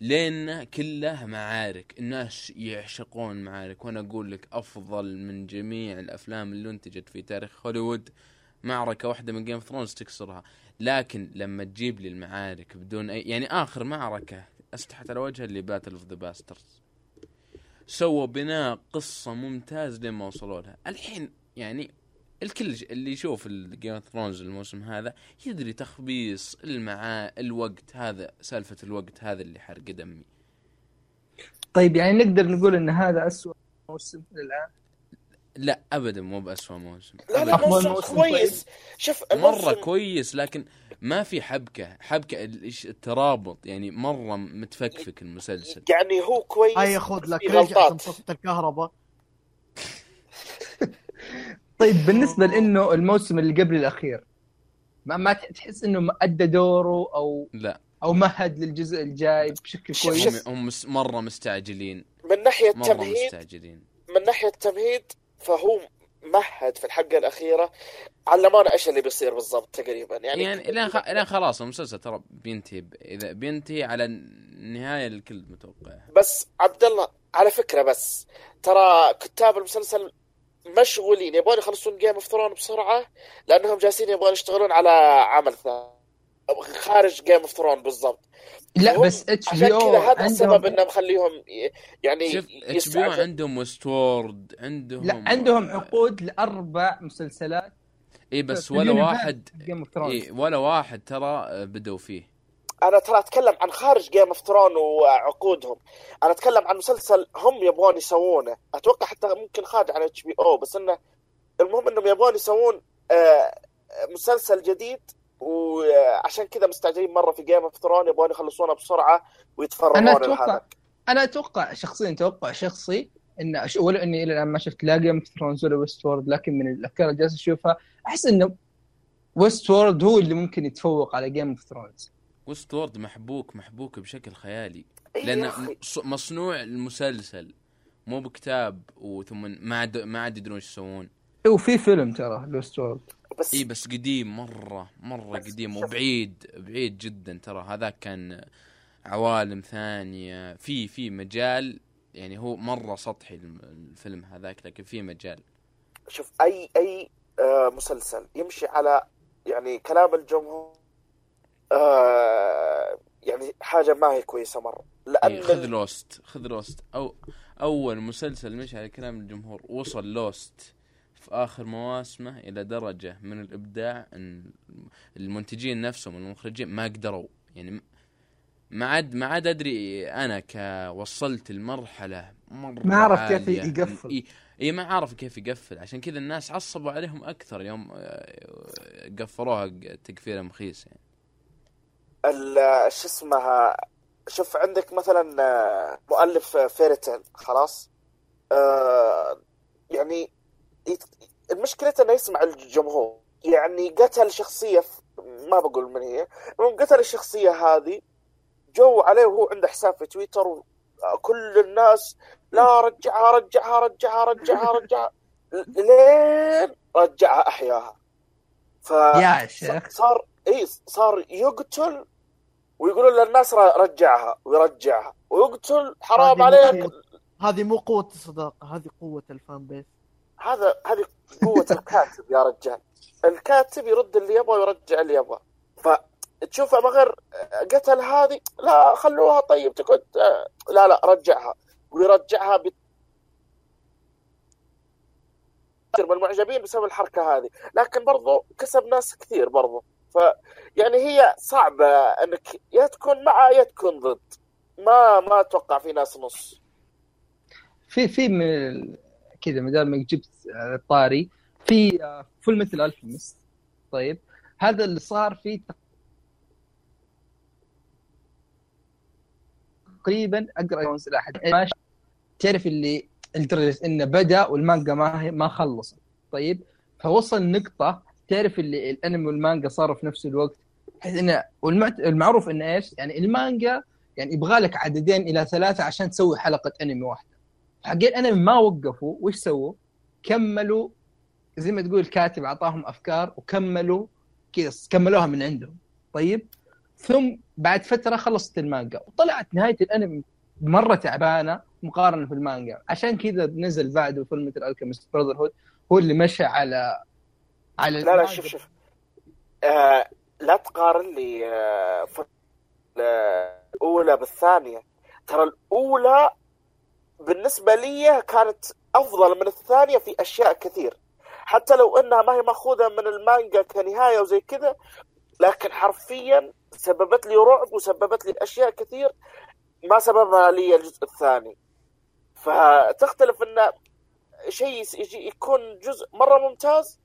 S1: لأن كله معارك الناس يعشقون معارك. وأنا أقول لك أفضل من جميع الأفلام اللي أنتجت في تاريخ هوليوود معركة واحدة من Game of Thrones تكسرها. لكن لما تجيب لي المعارك بدون اي يعني آخر معركة استحت على وجهها اللي Battle of the Bastards سووا بناء قصة ممتاز لين ما وصلوا لها. الحين يعني الكل اللي يشوف ال Game of Thrones الموسم هذا يدري تخبيص المعا الوقت هذا سالفة الوقت هذا اللي حرق دمي.
S2: طيب يعني نقدر نقول إن هذا اسوء موسم الآن؟
S1: لا ابدا مو باسوء موسم.
S3: لا لا موسم كويس. شوف مرة
S1: كويس لكن ما في حبكة. حبكة الترابط يعني مرة متفكفك المسلسل.
S3: يعني هو كويس
S4: هيا خذ لك
S3: في
S4: رجع
S3: غلطات.
S4: صفة الكهرباء.
S2: طيب بالنسبة لإنه الموسم اللي قبل الأخير ما, ما تحس إنه أدى دوره أو
S1: لا.
S2: أو مهد للجزء الجاي بشكل كويس؟
S3: شوف.
S1: هم مرة مستعجلين.
S3: من ناحية
S1: مرة
S3: تمهيد
S1: مستعجلين.
S3: من ناحية تمهيد فهو مهد في الحلقة الأخيرة علمونا إيش اللي بيصير بالضبط تقريبا؟ يعني
S1: يعني الين خ... خلاص المسلسل ترى بينتهي ب... اذا بينتهي على النهاية الكل متوقع
S3: بس عبد الله على فكرة بس ترى كتاب المسلسل مشغولين يبغون يخلصون جيم اوف ثرون بسرعة لأنهم جالسين يبغون يشتغلون على عمل ثاني خارج جيم اوف ثرون بالضبط
S2: لا بس اتش
S3: عشان
S2: بي أو
S3: كذا هذا السبب
S2: عندهم
S3: إنه مخليهم يعني
S1: اتش بي
S3: يستعجل.
S1: عندهم وستورد عندهم
S2: لا عندهم عقود لأربع مسلسلات
S1: اي بس ولا واحد. إيه ولا واحد ترى بدوا فيه
S3: أنا ترى أتكلم عن خارج Game of Throne وعقودهم. أنا أتكلم عن مسلسل هم يبغون يسوونه. أتوقع حتى ممكن خارج عن HBO بس إنه المهم إنهم يبغون يسوون آه، مسلسل جديد وعشان كذا مستعجلين مرة في Game of Throne يبغون يخلصونه بسرعة ويتفرغون
S2: أنا
S3: أتوقع
S2: أنا أتوقع شخصيا توقع شخصي ان أش... ولا إني إلى الآن ما شفت لا Game of Thrones ولا Westworld لكن من الأفكار اللي جالس أشوفها أحس إنه Westworld هو اللي ممكن يتفوق على Game of Thrones
S1: Westworld محبوك محبوك بشكل خيالي.
S3: إيه
S1: لأن مصنوع المسلسل مو بكتاب وثم ما عاد ما عاد يدرون إيش يسوون.
S2: وفي فيلم ترى ل Westworld
S3: بس
S1: اي بس قديم مرة
S3: مرة
S1: قديم. وبعيد بعيد جدا ترى. هذاك كان عوالم ثانية. في في مجال يعني هو مرة سطحي الم- الفيلم هذاك لكن في مجال.
S3: شوف أي أي آه، مسلسل يمشي على يعني كلام الجمهور آه، يعني حاجة ما هي كويسة مرة. لأن
S1: إيه خذ Lost خذ Lost. أو أول مسلسل مشي على كلام الجمهور وصل Lost في آخر مواسمه إلى درجة من الإبداع إن المنتجين نفسهم المخرجين ما قدروا. يعني ما عاد ما عاد أدري أنا ك وصلت المرحلة مرة
S2: ما عرف كيف. يقفل.
S1: إي إي ما عرف كيف يقفل. عشان كذا الناس عصبوا عليهم أكثر يوم آه، قفلوها تقفيلة مخيس يعني.
S3: شو اسمها شوف عندك مثلا آه، مؤلف Fairy Tail خلاص؟ آه، يعني المشكلة إنه يسمع الجمهور. يعني قتل شخصية ما بقول من هي. المهم قتل الشخصية هذه جو عليه وهو عنده حساب في تويتر وكل الناس لا رجعها رجعها رجعها رجعها رجعها. لين رجعها أحياها. ف
S2: يا شيخ.
S3: صار اي صار يقتل ويقولون للناس رجعها ويرجعها. ويقتل حرام عليك.
S4: هذه مو قوة الصداقة هذه قوة ال fan base
S3: هذا هذه قوة الكاتب يا رجال. الكاتب يرد اللي يبغى ويرجع اللي يبغى. فتشوف ما غير قتل هذه؟ لا خلوها طيب تقعد آه، لا لا رجعها. ويرجعها ب من المعجبين بسبب الحركة هذه. لكن برضو كسب ناس كثير برضو. ف يعني هي صعبة أنك يا تكون مع يا تكون ضد. ما ما أتوقع في ناس نص.
S2: في في من كذا ما دام جبت آه، طاري. في آه، Fullmetal Alchemist طيب هذا اللي صار فيه تقريبا أقرأ ماشي تعرف اللي لدرجه إنه بدأ والمانجا ما ما خلصت. طيب فوصل نقطة تعرف اللي الأنمي والمانجا صاروا في نفس الوقت؟ بحيث إنه والمعت... المعروف إنه إيش؟ يعني المانجا يعني يبغى لك عددين إلى ثلاثة عشان تسوي حلقة أنمي واحدة. حقين الأنمي ما وقفوا وش سووا؟ كملوا زي ما تقول الكاتب أعطاهم أفكار وكملوا كذا كملوها من عندهم. طيب؟ ثم بعد فترة خلصت المانجا وطلعت نهاية الأنمي مرة تعبانة مقارنة في المانجا عشان كذا نزل بعده فيلم Fullmetal Alchemist Brotherhood هو اللي مشى على على
S3: لا لا. شوف شوف. آه لا تقارن لي آه الأولى بالثانية. ترى الأولى بالنسبة لي كانت أفضل من الثانية في أشياء كثير. حتى لو أنها ما هي مأخوذة من المانجا كنهاية وزي كذا لكن حرفيا سببت لي رعب وسببت لي أشياء كثير ما سببها لي الجزء الثاني. فتختلف أن شيء يجي يكون جزء مرة ممتاز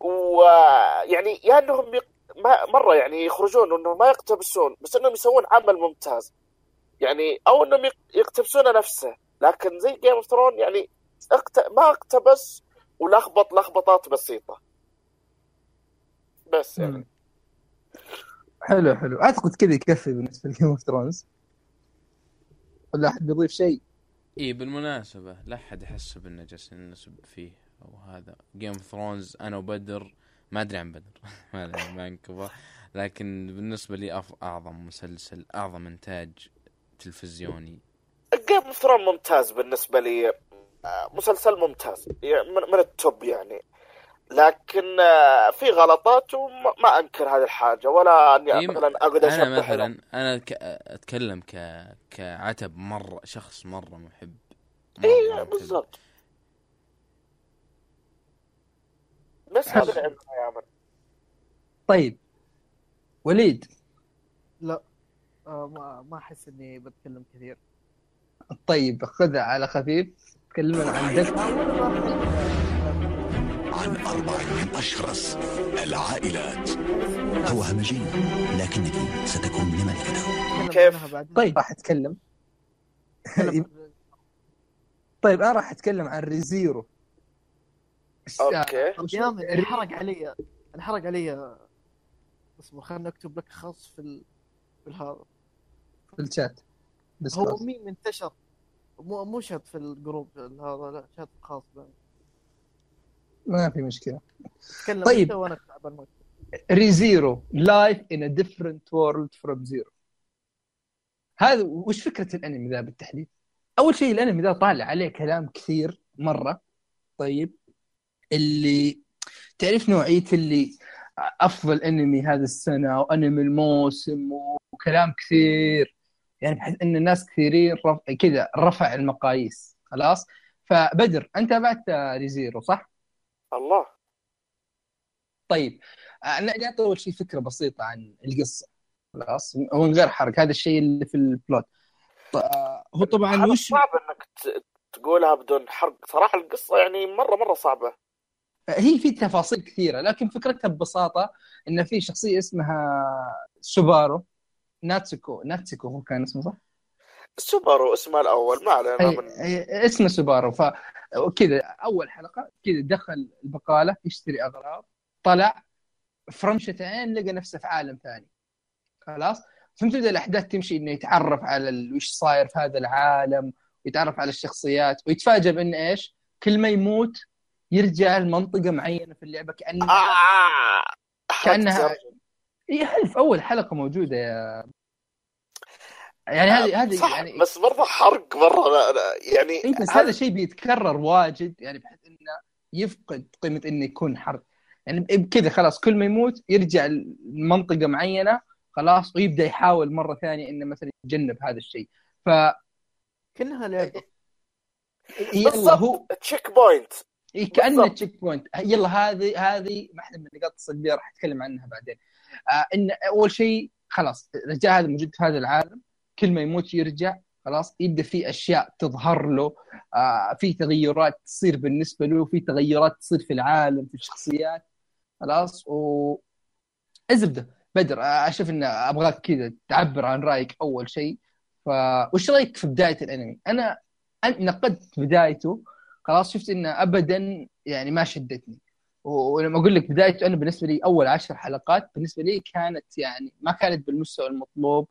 S3: ويعني يا انهم يق... ما مرة يعني يخرجون انهم ما يقتبسون بس انهم يسوون عمل ممتاز. يعني أو انهم يق- يقتبسون نفسه. لكن زي Game of Thrones يعني اقت... ما اقتبس ولخبط لخبطات بسيطة. بس يعني.
S2: حلو حلو. اعتقد كذا يكفي بالنسبة ل Game of Thrones ولا أحد بيضيف شيء؟
S1: اي بالمناسبة لا أحد يحسب انه جالسين نسب فيه. أو هذا Game of Thrones أنا وبدر ما أدري عن بدر ما أدري عن فانكوفر لكن بالنسبة لي أف... أعظم مسلسل أعظم إنتاج تلفزيوني.
S3: Game of Thrones ممتاز بالنسبة لي. آه، مسلسل ممتاز. يعني من, ال top يعني. لكن آه، في غلطات وما ما أنكر هذه الحاجة. ولا
S1: أني
S3: مثلا اقعد أنا
S1: مثلا أنا ك... أتكلم ك... كعتب مرة شخص مرة محب. إي.
S3: بالضبط. بس هذا يا عمر
S2: طيب. وليد.
S4: لا. آه ما ما أحس إني بتكلم كثير.
S2: طيب خذها على خفيف. تكلمنا عن دك
S5: عن أربع من أشرس العائلات. هو همجي لكنك ستكون لملكته.
S3: كيف؟
S2: طيب. راح
S4: عن-
S2: طيب أنا راح أتكلم عن
S3: Re:Zero.
S4: Okay. انحرق علي. انحرق علي. اسمه خلينا نكتب لك خاص في ال... في هذا
S2: في الشات.
S4: هو. مين انتشر مو مو شات في ال group هذا لا شات خاص بين
S2: ما في مشكلة.
S4: تكلم
S2: طيب.
S4: وأنا اكتب المكتب
S2: Re:Zero life in a different world from zero هذا وش فكرة الأنمي ذا بالتحديد؟ أول شيء الأنمي ذا طالع عليه كلام كثير مرة. طيب. اللي تعرف نوعية اللي أفضل أنمي هذا السنة وأنمي الموسم وكلام كثير يعني بحيث إن الناس كثيرين رف... كذا رفع المقاييس خلاص؟ فبدر أنت تابعت Re:Zero صح؟
S3: الله.
S2: طيب أنا نعطي اول شيء فكرة بسيطة عن القصة خلاص؟ ومن غير حرق هذا الشيء اللي في ال plot آه، هو طبعا وش
S3: صعب إنك تقولها بدون حرق صراحة القصة يعني مرة مرة صعبة.
S2: هي في تفاصيل كثيرة لكن فكرتها ببساطة إن في شخصية اسمها سوبارو ناتسوكو ناتسوكو هو كان اسمه صح؟
S3: سوبرو اسمه الأول ما علينا من
S2: اسمه سوبارو فكذا أول حلقة كذا دخل البقالة يشتري أغراض طلع فرمشة عين لقى نفسه في عالم ثاني خلاص ثم تبدا الأحداث تمشي إنه يتعرف على وش صاير في هذا العالم ويتعرف على الشخصيات ويتفاجئ بإن إيش؟ كل ما يموت يرجع لمنطقة معينة في اللعبة كأنها
S3: آه
S2: كأنها
S3: حرقت
S2: هي هذه في أول حلقة موجودة يا يعني هذه هذه
S3: صح
S2: يعني
S3: بس برضه حرق مرة. لا لا يعني
S2: اي بس هذا شيء بيتكرر واجد يعني بحيث إنه يفقد قيمة إنه يكون حرق. يعني بكذا خلاص كل ما يموت يرجع لمنطقة معينة خلاص ويبدأ يحاول مرة ثانية إنه مثلا يتجنب هذا الشيء. ف
S4: كأنها لعبة.
S2: يلا هو
S3: checkpoint
S2: إيه كأنه. checkpoint يلا هذه هذه واحدة من النقاط السلبية راح أتكلم عنها بعدين. آه إن أول شيء خلاص الرجال هذا موجود في هذا العالم. كل ما يموت يرجع خلاص يبدأ في أشياء تظهر له. آه في تغيرات تصير بالنسبة له في تغيرات تصير في العالم في الشخصيات. خلاص و الزبدة. بدر آه، أشوف إن أبغاك كذا تعبر عن رأيك أول شيء. فوش رأيك في بداية الأنمي؟ أنا نقدت بدايته. خلاص شفت إنه ابدا يعني ما شدتني. ولما أقول لك بدايته أنا بالنسبة لي أول عشر حلقات بالنسبة لي كانت يعني ما كانت بالمستوى المطلوب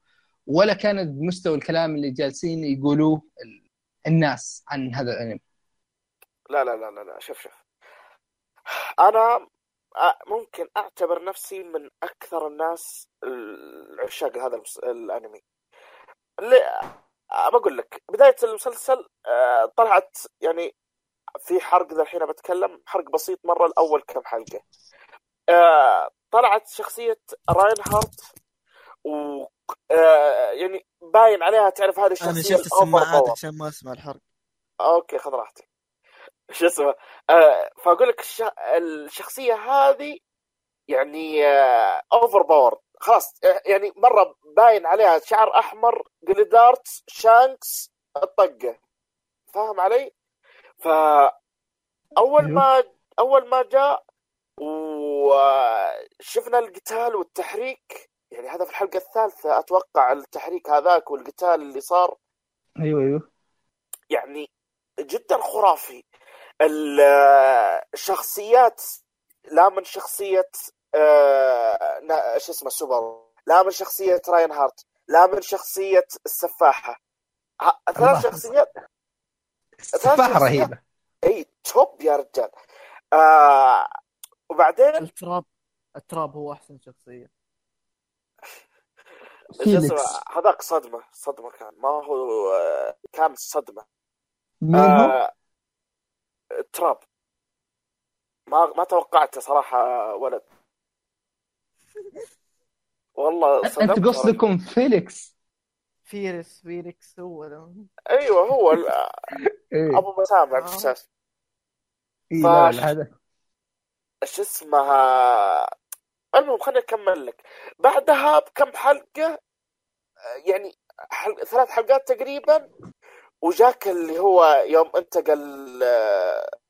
S2: ولا كانت بمستوى الكلام اللي جالسين يقولوه ال- الناس عن هذا الأنمي.
S3: لا لا لا لا شوف شوف. أنا ممكن أعتبر نفسي من أكثر الناس العشاق هذا. الأنمي. اللي بقول لك بداية المسلسل طلعت يعني في حرق ذا الحين بتكلم. حرق بسيط مرة الأول كم حلقة. آه، طلعت شخصية راين هارت و آه، يعني باين عليها تعرف هذه الشخصية
S4: أنا شفت السماعات. عشان ما أسمع الحرق.
S3: أوكي خذ راحتك. شو اسمه؟ آه فأقول لك الش... الشخصية هذه يعني آه اوفر باور خلاص آه، يعني مرة باين عليها شعر أحمر جليدارت شانكس الطقة. فاهم علي؟ ف اول
S2: أيوه.
S3: ما أول ما جاء وشفنا القتال والتحريك يعني هذا في الحلقة الثالثة أتوقع التحريك هذاك والقتال اللي صار
S2: أيوه أيوه
S3: يعني جدا خرافي ال- الشخصيات لا من شخصية آه، شو اسمه سوبر لا من شخصية راين هارت لا من شخصية السفاحة ه- ثلاث. شخصيات شخصيات.
S2: رهيبة.
S3: إي top يا رجال. آه وبعدين؟
S4: ال trap ال trap هو أحسن شخصية.
S3: شو
S2: فيليكس.
S3: اسمه؟ هذاك صدمة صدمة كان. ما هو آه، كان صدمة.
S2: مين هو؟
S3: آه trap. ما ما توقعته صراحة ولد. والله أنت
S2: قصدكم فيليكس؟
S4: فيرس فيريكس هو ده.
S3: أيوه هو
S2: إيه.
S3: أبو مسامع
S2: إيه
S3: فاش-
S2: لا هذا.
S3: شو اسمها؟ المهم خليني أكمل لك. بعدها بكم حلقة آه، يعني حل... ثلاث حلقات تقريبا وجاك اللي هو يوم انتقل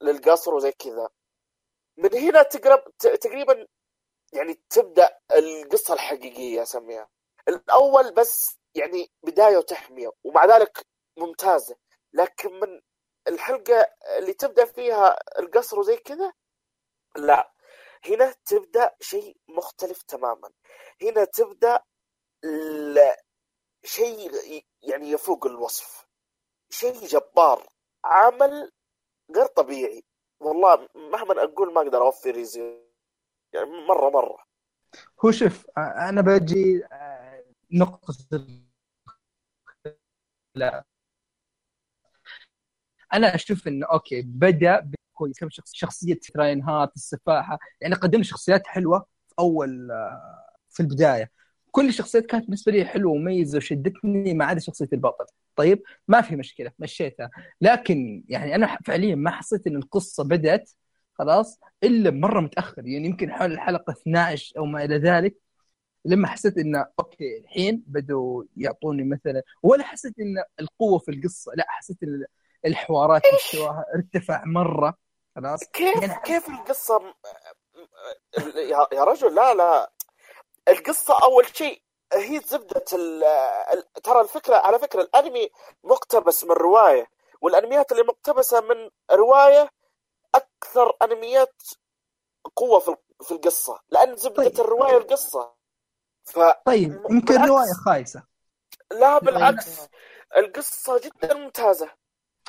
S3: للقصر وزي كذا. من هنا تقرب ت- تقريبا يعني تبدأ القصة الحقيقية أسميها. الأول بس يعني بداية وتحميه ومع ذلك ممتازة. لكن من الحلقة اللي تبدأ فيها القصر وزي كذا؟ لا. هنا تبدأ شيء مختلف تماما. هنا تبدأ شيء يعني يفوق الوصف. شيء جبار. عمل غير طبيعي. والله مهما أقول ما أقدر أوفي ريزيرو يعني مرة مرة.
S2: هو شوف أنا بجي نقطة لا. أنا أشوف إنه أوكي بدأ كويس كم شخص شخصية راين هارت السفاحة. يعني قدم شخصيات حلوة في أول آه، في البداية. كل الشخصيات كانت بالنسبة لي حلوة ومميزة وشدتني ما عدا شخصية البطل. طيب ما في مشكلة مشيتها. لكن يعني أنا فعليا ما حسيت إن القصة بدأت خلاص إلا مرة متأخر. يعني يمكن حول الحلقة 12 أو ما إلى ذلك. لما حسيت انه أوكي الحين بدوا يعطوني مثلا ولا حسيت إن القوة في القصة لا حسيت ان الحوارات مستواها ارتفع مرة خلاص؟
S3: كيف
S2: يعني-
S3: كيف القصة يا يا رجل لا لا. القصة أول شيء هي زبدة ترى الفكرة على فكرة الأنمي مقتبس من رواية والأنميات اللي مقتبسة من رواية أكثر أنميات قوة في في القصة لأن زبدة
S2: طيب.
S3: الرواية القصة ف
S2: طيب يمكن
S3: بالعكس.
S2: روايه خايسة.
S3: لا بالعكس. القصة جدا ممتازة.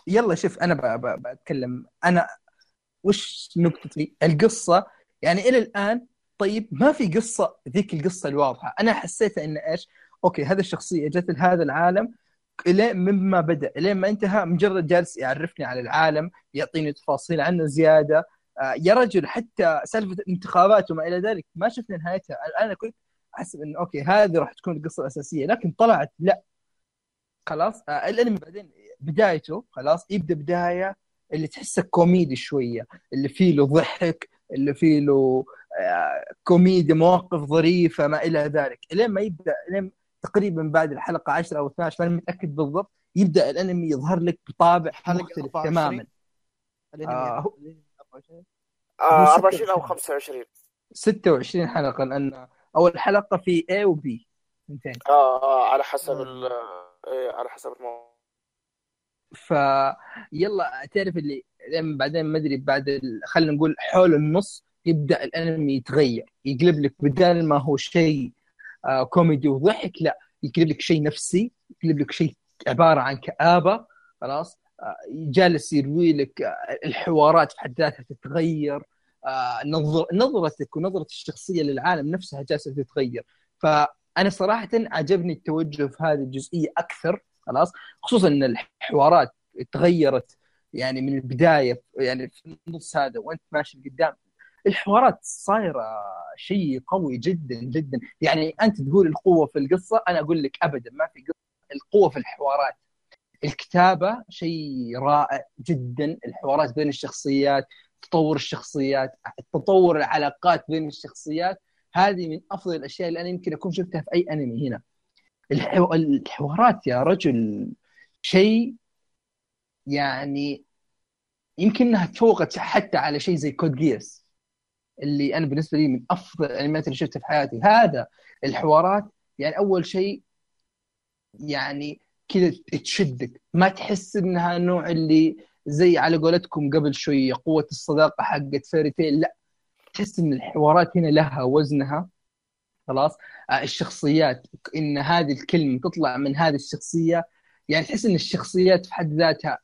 S2: يلا شوف أنا ب- ب- بتكلم أنا وش نقطتي؟ القصة يعني إلى الآن طيب ما في قصة ذيك القصة الواضحة. أنا حسيت إن إيش؟ أوكي هذا الشخصية جت لهذا العالم الين مما بدأ الين ما انتهى. مجرد جالس يعرفني على العالم يعطيني تفاصيل عنه زيادة. آه، يا رجل حتى سالفة الانتخابات وما إلى ذلك ما شفنا نهايتها. أنا كنت احسب إنه أوكي هذه راح تكون القصة الأساسية لكن طلعت لا خلاص آه، الأنمي بعدين بدايته خلاص يبدأ بداية اللي تحسه كوميدي شوية اللي فيه له ضحك اللي فيه له آه، كوميدي مواقف ظريفة ما إلى ذلك إلين ما يبدأ إلين تقريبا بعد الحلقة 10 أو 12 ماني متأكد بالضبط يبدأ الأنمي يظهر لك بطابع
S4: حلقة
S2: مختلف
S4: 24.
S2: تماما
S4: الأنمي
S2: آه، هو-
S4: الأنمي 24.
S3: آه 24 أو
S2: 26.
S3: 25
S2: 26 حلقة لأن اول حلقه في A و B. اثنتين
S3: آه آه على حسب
S4: آه.
S3: ال إيه، على حسب الموضوع
S2: ف يلا تعرف اللي بعدين ما أدري بعد ال... خلينا نقول حول النص يبدأ الأنمي يتغير. يقلب لك بدل ما هو شيء آه كوميدي وضحك لا يقلب لك شيء نفسي يقلب لك شيء عبارة عن كآبة خلاص؟ آه جالس يروي لك آه الحوارات في حد ذاتها تتغير. نظر... نظرتك ونظرة الشخصية للعالم نفسها جالسة تتغير. فأنا صراحة عجبني التوجه في هذه الجزئية أكثر خلاص؟ خصوصا إن الحوارات تغيرت يعني من البداية يعني في النص هذا وأنت ماشي لقدام الحوارات صايرة شيء قوي جدا جدا. يعني أنت تقول القوة في القصة أنا أقول لك ابدا ما في قصة. القوة في الحوارات. الكتابة شيء رائع جدا. الحوارات بين الشخصيات تطور الشخصيات تطور العلاقات بين الشخصيات. هذه من أفضل الأشياء اللي أنا يمكن أكون شفتها في أي أنمي هنا. الحو... الحوارات يا رجل شيء يعني يمكن إنها تفوقت حتى على شيء زي كود جيرس اللي أنا بالنسبة لي من أفضل الأنميات اللي شفتها في حياتي. هذا الحوارات يعني أول شيء يعني كذا تشدك. ما تحس إنها نوع اللي زي على قولتكم قبل شوية قوة الصداقة حقت فيري تيل لا تحس إن الحوارات هنا لها وزنها خلاص؟ آه، الشخصيات إن هذه الكلمة تطلع من هذه الشخصية. يعني تحس إن الشخصيات في حد ذاتها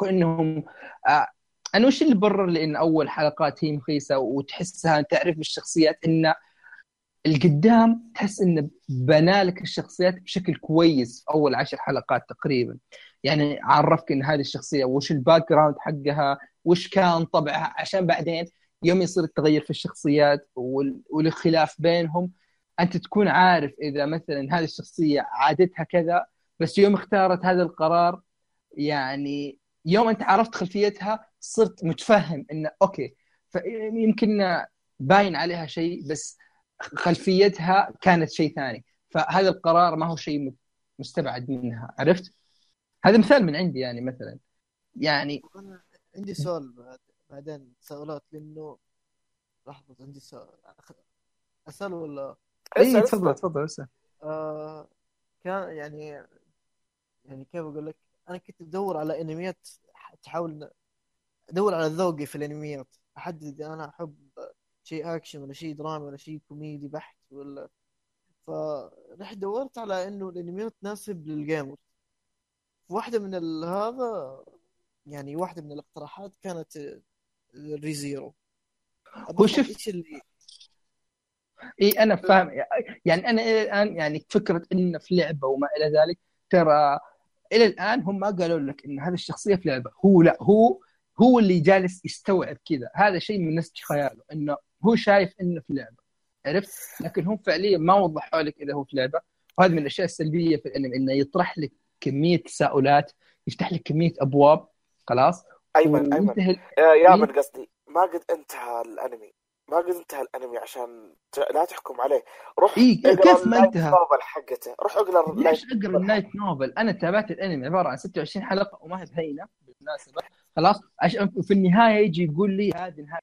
S2: كأنهم آه، أنا وش اللي برر لأن أول حلقات هي مخيسه وتحسها؟ تعرف بالشخصيات إن القدام تحس انه بنالك الشخصيات بشكل كويس في أول عشر حلقات تقريبا. يعني عرفك إن هذه الشخصية وش ال background حقها وش كان طبعها عشان بعدين يوم يصير التغير في الشخصيات وال- والاختلاف بينهم أنت تكون عارف إذا مثلا هذه الشخصية عادتها كذا بس يوم اختارت هذا القرار يعني يوم أنت عرفت خلفيتها صرت متفهم انه okay فيمكن باين عليها شيء بس خلفيتها كانت شيء ثاني فهذا القرار ما هو شيء مستبعد منها عرفت؟ هذا مثال من عندي يعني مثلا. يعني
S4: أنا عندي سؤال بعد بعدين تساؤلات لأنه لحظة عندي سؤال. أخ- أسأل ولا؟
S2: اي
S3: اسأل،
S2: تفضل
S3: اسأل.
S2: تفضل اسأل.
S4: آه كان يعني يعني كيف أقول لك؟ أنا كنت بدور على أنميات تحاول أدور على ذوقي في الأنميات. أحدد اذا أنا أحب شيء أكشن ولا شيء دراما ولا شيء كوميدي بحت ولا فرحت دورت على إنه الأنميات تناسب لل gamer واحدة من ال- هذا يعني واحدة من الاقتراحات كانت ريزيرو
S2: هو شوف-
S4: إيش اللي
S2: إي أنا فاهم. يعني أنا إلى الآن يعني فكرة إنه في لعبة وما إلى ذلك ترى إلى الآن هم ما قالوا لك إن هذه الشخصية في لعبة. هو لا هو هو اللي جالس يستوعب كذا. هذا شيء من نسج خياله إنه هو شايف إنه في لعبة. عرفت؟ لكن هم فعليا ما وضحوا لك إذا هو في لعبة. وهذه من الأشياء السلبية في الانمي إنه يطرح لك كمية تساؤلات يفتح لك كمية أبواب خلاص؟
S3: أيمن
S2: أيمن.
S3: آه، يا
S2: إيه؟
S3: من قصدي ما قد انتهى الأنمي. ما قد انتهى الأنمي عشان ت- لا تحكم عليه. روح
S2: إيه،
S3: اقرأ
S2: كيف ما انتهى؟
S3: نوفل حقته. روح اقرأ
S2: ليش اقرأ النايت نوفل؟ أنا تابعت الأنمي عبارة عن 26 حلقة وما هي بهينة بالمناسبة. خلاص؟ عشان في النهاية يجي يقول لي هذه نهايه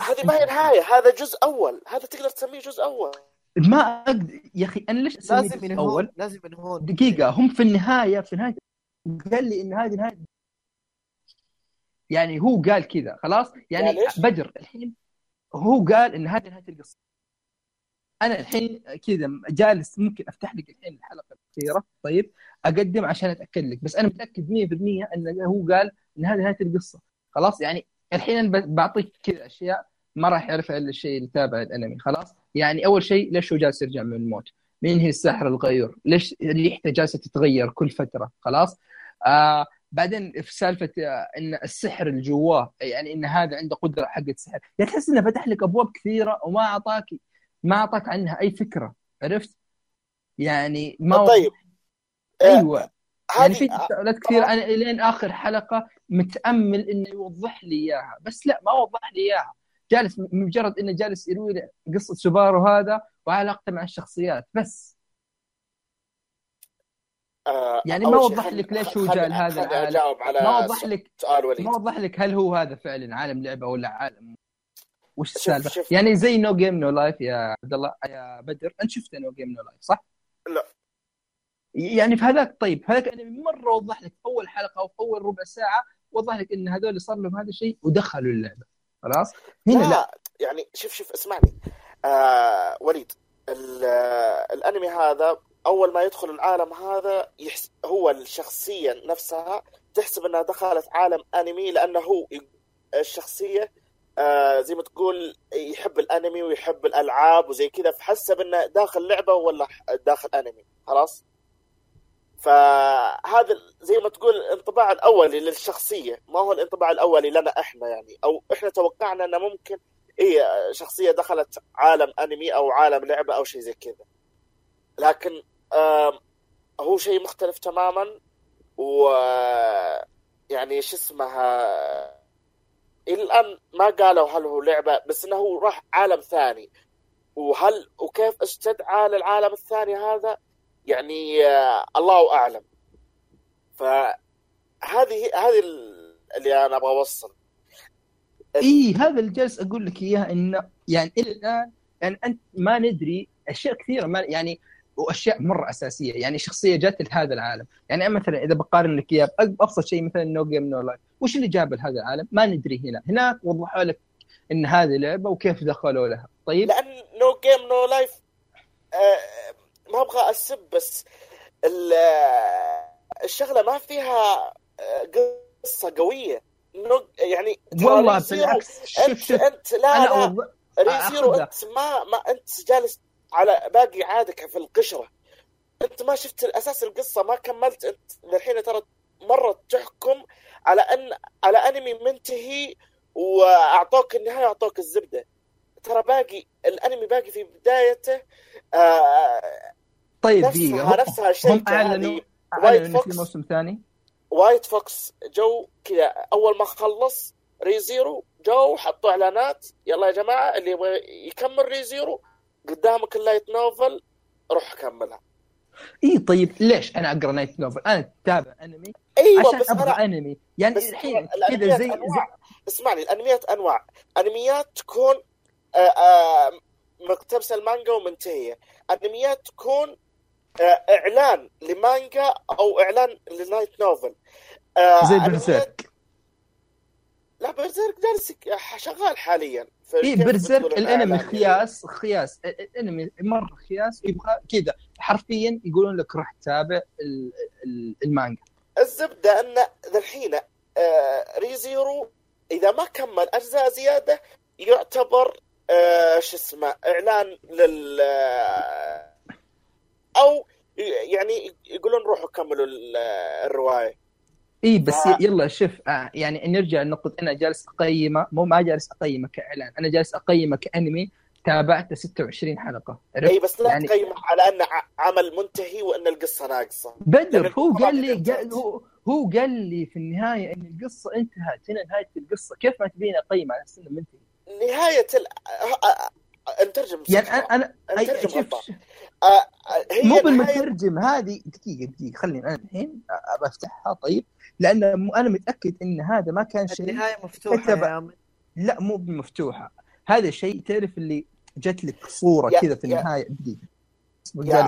S3: هذه ما هي نهاية هذا جزء أول. هذا تقدر تسميه جزء أول.
S2: ما أقدر يا أخي أنا ليش
S4: لازم من هون؟ لازم من هون.
S2: دقيقة هم في النهايه في نهايه قال لي إن هذه نهايه يعني هو قال كذا خلاص؟ يعني؟ بدر الحين هو قال إن هذه نهاية القصة. أنا الحين كذا جالس ممكن أفتح لك الحين الحلقة الأخيرة. طيب أقدم عشان أتأكد لك بس أنا متأكد 100% إن هو قال إن هذه نهاية القصة. خلاص؟ يعني الحين أنا بعطيك كذا أشياء ما راح يعرفها إلا الشيء اللي تابع الأنمي خلاص؟ يعني أول شيء ليش هو جالس يرجع من الموت؟ مين هي الساحر الغيور. ليش ريحته جالسة تتغير كل فترة؟ خلاص؟ آه بعدين في سالفة آه، إن السحر اللي جواه يعني إن هذا عنده قدرة حقت سحر يعني تحس إنه فتح لك أبواب كثيرة وما أعطاك ما أعطاك عنها أي فكرة. عرفت؟ يعني ما
S3: طيب. آه،
S2: أيوه. يعني في
S3: هذه
S2: تساؤلات كثيرة. أنا لين آخر حلقة متأمل إنه يوضح لي إياها. بس لا ما وضح لي إياها. جالس مجرد إنه جالس يروي قصة سوبارو هذا وعلاقته مع الشخصيات بس.
S3: آه،
S2: يعني ما وضح لك ليش هو جاء
S3: خلني
S2: العالم.
S3: على
S2: ما وضح لك
S3: سؤال وليد.
S2: ما وضح لك هل هو هذا فعلا عالم لعبة ولا عالم وش
S3: السالفة؟
S2: يعني زي نو جيم نو لايف يا عبد الله يا بدر. أنت شفت نو جيم نو لايف صح؟
S3: لا.
S2: يعني في هذاك طيب هذاك الانمي مرة وضح لك في أول حلقة أو في أول ربع ساعة وضح لك إن هذول صار لهم هذا الشيء ودخلوا اللعبة. خلاص؟ هنا لا,
S3: لا؟ يعني شوف شوف اسمعني. آه وليد ال- آه، الأنمي هذا أول ما يدخل العالم هذا يحس هو الشخصية نفسها تحسب إنها دخلت عالم أنمي لأنه هو الشخصية آه زي ما تقول يحب الأنمي ويحب الألعاب وزي كذا فحسب إنه داخل لعبة ولا داخل أنمي. خلاص؟ فهذا زي ما تقول الانطباع الأولي للشخصية. ما هو الانطباع الأولي لنا إحنا يعني. أو إحنا توقعنا إنه ممكن هي شخصية دخلت عالم أنمي أو عالم لعبة أو شيء زي كذا. لكن آم، هو شيء مختلف تماما. و يعني شو اسمها إلى الآن ما قالوا هل هو لعبة بس إنه هو راح عالم ثاني. وهل وكيف استدعى للعالم الثاني هذا؟ يعني آه، الله أعلم. فهذه هذه اللي أنا أبغى أوصل.
S2: اي هذا اللي جالس أقول لك إياه انه يعني إلى الآن يعني أنت ما ندري أشياء كثيرة ما يعني وأشياء مرة أساسية. يعني شخصية جت لهذا العالم. يعني مثلا إذا بقارن لك إياه أبسط شيء مثلا نو جيم نو لايف وش اللي جاب لهذا العالم؟ ما ندري هنا. هناك وضحوا لك إن هذه لعبة وكيف دخلوا لها. طيب؟
S3: لأن نو جيم نو لايف ما أبغى أسب بس ال- الشغلة ما فيها آه، قصة قوية. يعني
S2: والله بالعكس. شوف
S3: انت
S2: شوف.
S3: انت لا لا. ريزيرو. أنت ما ما أنت جالس على باقي عادك في القشرة. أنت ما شفت أساس القصة ما كملت. أنت للحين ترى مرة تحكم على ان على أنمي منتهي وأعطوك النهاية أعطوك الزبدة. ترى باقي الأنمي باقي في بدايته آه
S2: طيب
S3: نفسها
S2: دقيقة
S3: نفسها
S2: الشركة
S3: أعلنوا
S2: أعلنوا في. موسم ثاني.
S3: White Fox جو كذا أول ما خلص ريزيرو جو حطوا إعلانات يلا يا جماعة اللي يبغى يكمل ريزيرو قدامك ال light novel روح كملها.
S2: إي طيب ليش أنا أقرأ light novel؟ أنا أتابع أنمي
S3: أيوه
S2: عشان
S3: بس
S2: أبغى
S3: أنا
S2: أنمي. يعني
S3: بس
S2: الحين كذا زي, زي
S3: انواع اسمعني الأنميات أنواع. أنميات تكون آه، آه، مقتبسة المانجا ومنتهية. أنميات تكون إعلان لمانجا أو إعلان ل light novel. آه،
S2: زي Berserk.
S3: لا Berserk جالس شغال حاليا.
S2: اي Berserk
S3: الأنمي؟
S2: خياس خياس. الانمي مرة خياس يبغى كذا. حرفيا يقولون لك روح تابع ال- ال- المانجا.
S3: الزبدة أن الحين آه، ريزيرو إذا ما كمل أجزاء زيادة يعتبر آه، شو اسمه إعلان لل آه، أو يعني يقولون روحوا كملوا ال- الرواية
S2: اي بس
S3: آه.
S2: يلا شوف آه يعني نرجع لنقطة أنا جالس أقيمة مو ما جالس أقيمة كإعلان أنا جالس أقيمة كأنمي تابعته 26 حلقة عرفت؟
S3: اي بس لا
S2: يعني-
S3: تقيمة على انه عمل منتهي وأن القصة ناقصة
S2: بدر
S3: لأن
S2: هو قال لي. قال هو هو قال لي في النهاية إن القصة انتهت هنا نهاية القصة كيف ما تبيني اقيم على انه منتهي؟
S3: نهاية ال... نترجم
S2: يعني. أنا
S3: أنا
S2: شوف
S3: غلطان. آه، آه،
S2: مو بالمترجم هذه دقيقة دقيقة خليني أنا الحين ابى أفتحها طيب لأن مو- أنا متأكد إن هذا ما كان شيء
S4: النهاية مفتوحة
S2: كتب-
S4: يا.
S2: لا مو بمفتوحة هذا شيء تعرف اللي جت لك صورة
S3: يا-
S2: كذا في دقيقة اسمه
S3: يا.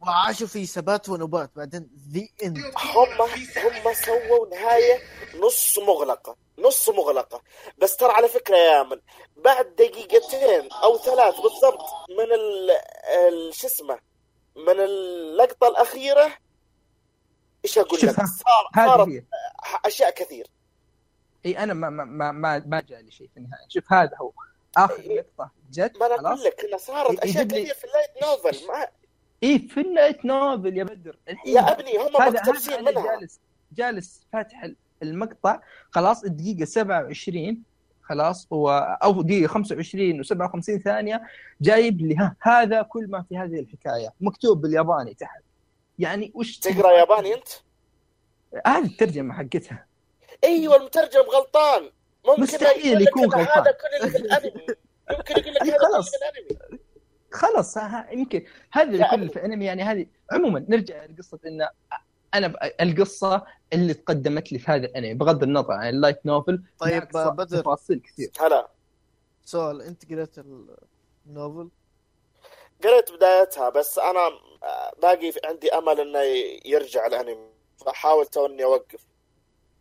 S4: وعاشوا في ثبات ونبات بعدين ذي اند
S3: هم هم سووا نهاية نص مغلقة نص مغلقة. بس ترى على فكرة يا من بعد دقيقتين أو ثلاث بالضبط من ال شو اسمه من اللقطة الأخيرة إيش
S2: أقول
S3: لك؟ صار صارت أشياء كثير.
S2: إي أنا ما ما ما ما, ما جالي شيء في النهاية. شوف هذا هو.
S3: آخر.
S2: نقطه جت
S3: ما
S2: أنا
S3: أقول لك انها صارت
S2: أشياء لي-
S3: كثير في ال light novel ما
S2: إي في ال light novel يا بدر. الحين
S3: يا أبني هم مقتبسين منها.
S2: جالس جالس فاتح المقطع خلاص الدقيقة 27 خلاص و... أو دقيقة 25 و57 ثانية جايب لي ها هذا كل ما في هذه الحكاية مكتوب بالياباني تحت يعني وش
S3: تقرأ ياباني أنت؟
S2: هذه الترجمة حقتها
S3: أيوه المترجم غلطان ممكن
S2: مستحيل يكون غلطان.
S3: هذا كل اللي في الأنمي يمكن يقول لك هذا كل اللي
S2: خلاص.
S3: في الأنمي
S2: خلاص يمكن هذا اللي. كل في أنمي يعني هذه عموما نرجع لقصة إن أنا ب- القصة اللي تقدمت لي في هذا الأنمي بغض النظر عن ال light novel
S4: طيب،
S2: ناقصة
S4: بدر.
S2: تفاصيل كثير.
S3: هلا.
S4: سؤال أنت قريت ال novel؟
S3: قريت بدايتها بس أنا آه، باقي عندي أمل إنه يرجع الأنمي. فاحاول تو إني أوقف.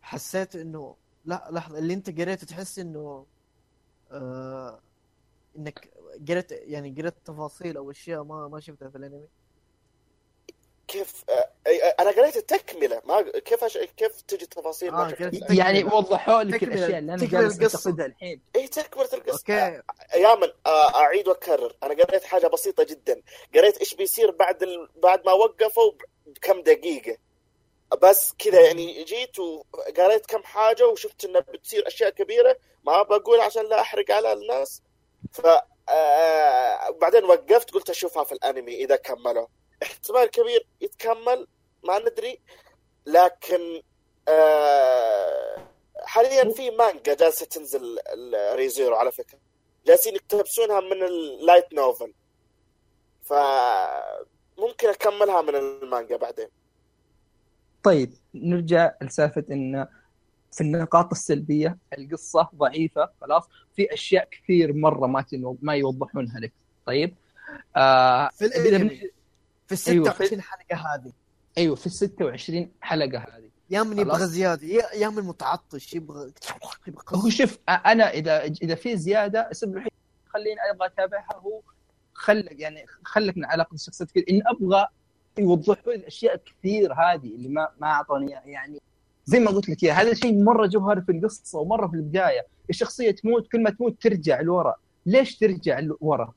S4: حسيت إنه لا لحظة اللي أنت قريته تحس إنه آه إنك قريت يعني قريت تفاصيل أو أشياء ما ما شفتها في الأنمي؟
S3: كيف آه، آه، أنا قريت التكملة ما كيف أش... كيف تجي تفاصيل ما
S4: آه،
S2: يعني. وضحوا لك الأشياء اللي أنا
S4: تكملة
S2: جالس
S4: القصة.
S2: انتقدها الحين.
S3: اي تكملة القصة.
S4: أوكي.
S3: يا من آه، أعيد وأكرر. أنا قريت حاجة بسيطة جدا. قريت إيش بيصير بعد ال... بعد ما وقفوا بكم دقيقة. بس كذا يعني جيت وقريت كم حاجة وشفت انه بتصير أشياء كبيرة. ما بقول عشان لا أحرق على الناس. ف آه، بعدين وقفت قلت أشوفها في الأنمي إذا كملوا. احتمال كبير يتكمل ما ندري. لكن آه، حاليا في مانجا جالسة تنزل ال Re:Zero على فكرة. جالسين يقتبسونها من ال light novel فممكن أكملها من المانجا بعدين.
S2: طيب نرجع لسالفة إن في النقاط السلبية القصة ضعيفة خلاص. في أشياء كثير مرة ما تنو... ما يوضحونها لك. طيب آه
S4: في
S2: الأنمي.
S4: في ال
S2: أيوة،
S4: 26 حلقة هذه.
S2: أيوه في ال 26 حلقة هذه.
S4: يا من يبغى. زيادة. يا من متعطش يبغى يبغى
S2: هو. شوف أنا اذا إذا في زيادة السبب الوحيد خليني أبغى أتابعها هو خلك يعني خلك من علاقه الشخصيات كثير اني أبغى يوضحوا لي الأشياء كثير هذه اللي ما ما أعطوني. يعني زي ما قلت لك يا هذا شيء مرة جوهري في القصة ومرة في البداية. الشخصية تموت كل ما تموت ترجع لورا. ليش ترجع لورا؟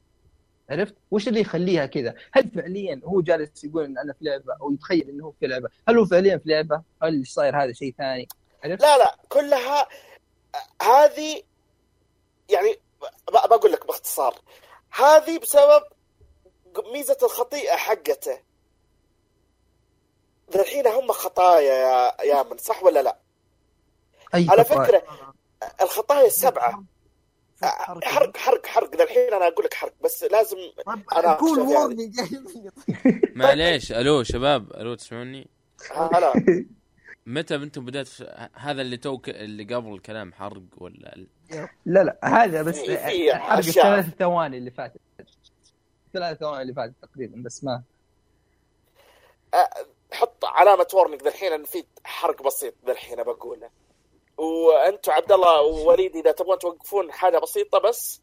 S2: عرفت؟ وش اللي يخليها كذا؟ هل فعليا هو جالس يقول إن أنا في لعبة أو يتخيل إنه هو في لعبة؟ هل هو فعليا في لعبة؟ هل اللي صاير هذا شيء ثاني؟
S3: لا لا كلها هذه يعني بقول لك باختصار هذه بسبب ميزة الخطيئة حقته. الحين هم خطايا يا يا من صح ولا لا؟
S2: أي
S3: على
S2: خطأ.
S3: فكرة الخطايا السبعة. حرق حرق حرق ذا الحين أنا أقول لك حرق بس لازم أنا
S4: قول
S3: شوف يعني.
S4: warning
S1: معليش ألو شباب ألو تسمعوني؟
S3: هلا.
S1: متى أنتم بدأت في... هذا اللي تو اللي قبل الكلام حرق ولا
S2: لا لا هذا بس حرق. الثلاث ثواني اللي فاتت. ثلاث ثواني اللي فاتت تقريبا بس ما.
S3: حط علامة warning ذا الحين ان في حرق بسيط ذا الحين بقوله وأنتم عبد الله ووليد إذا تبغون توقفون حاجة بسيطة بس.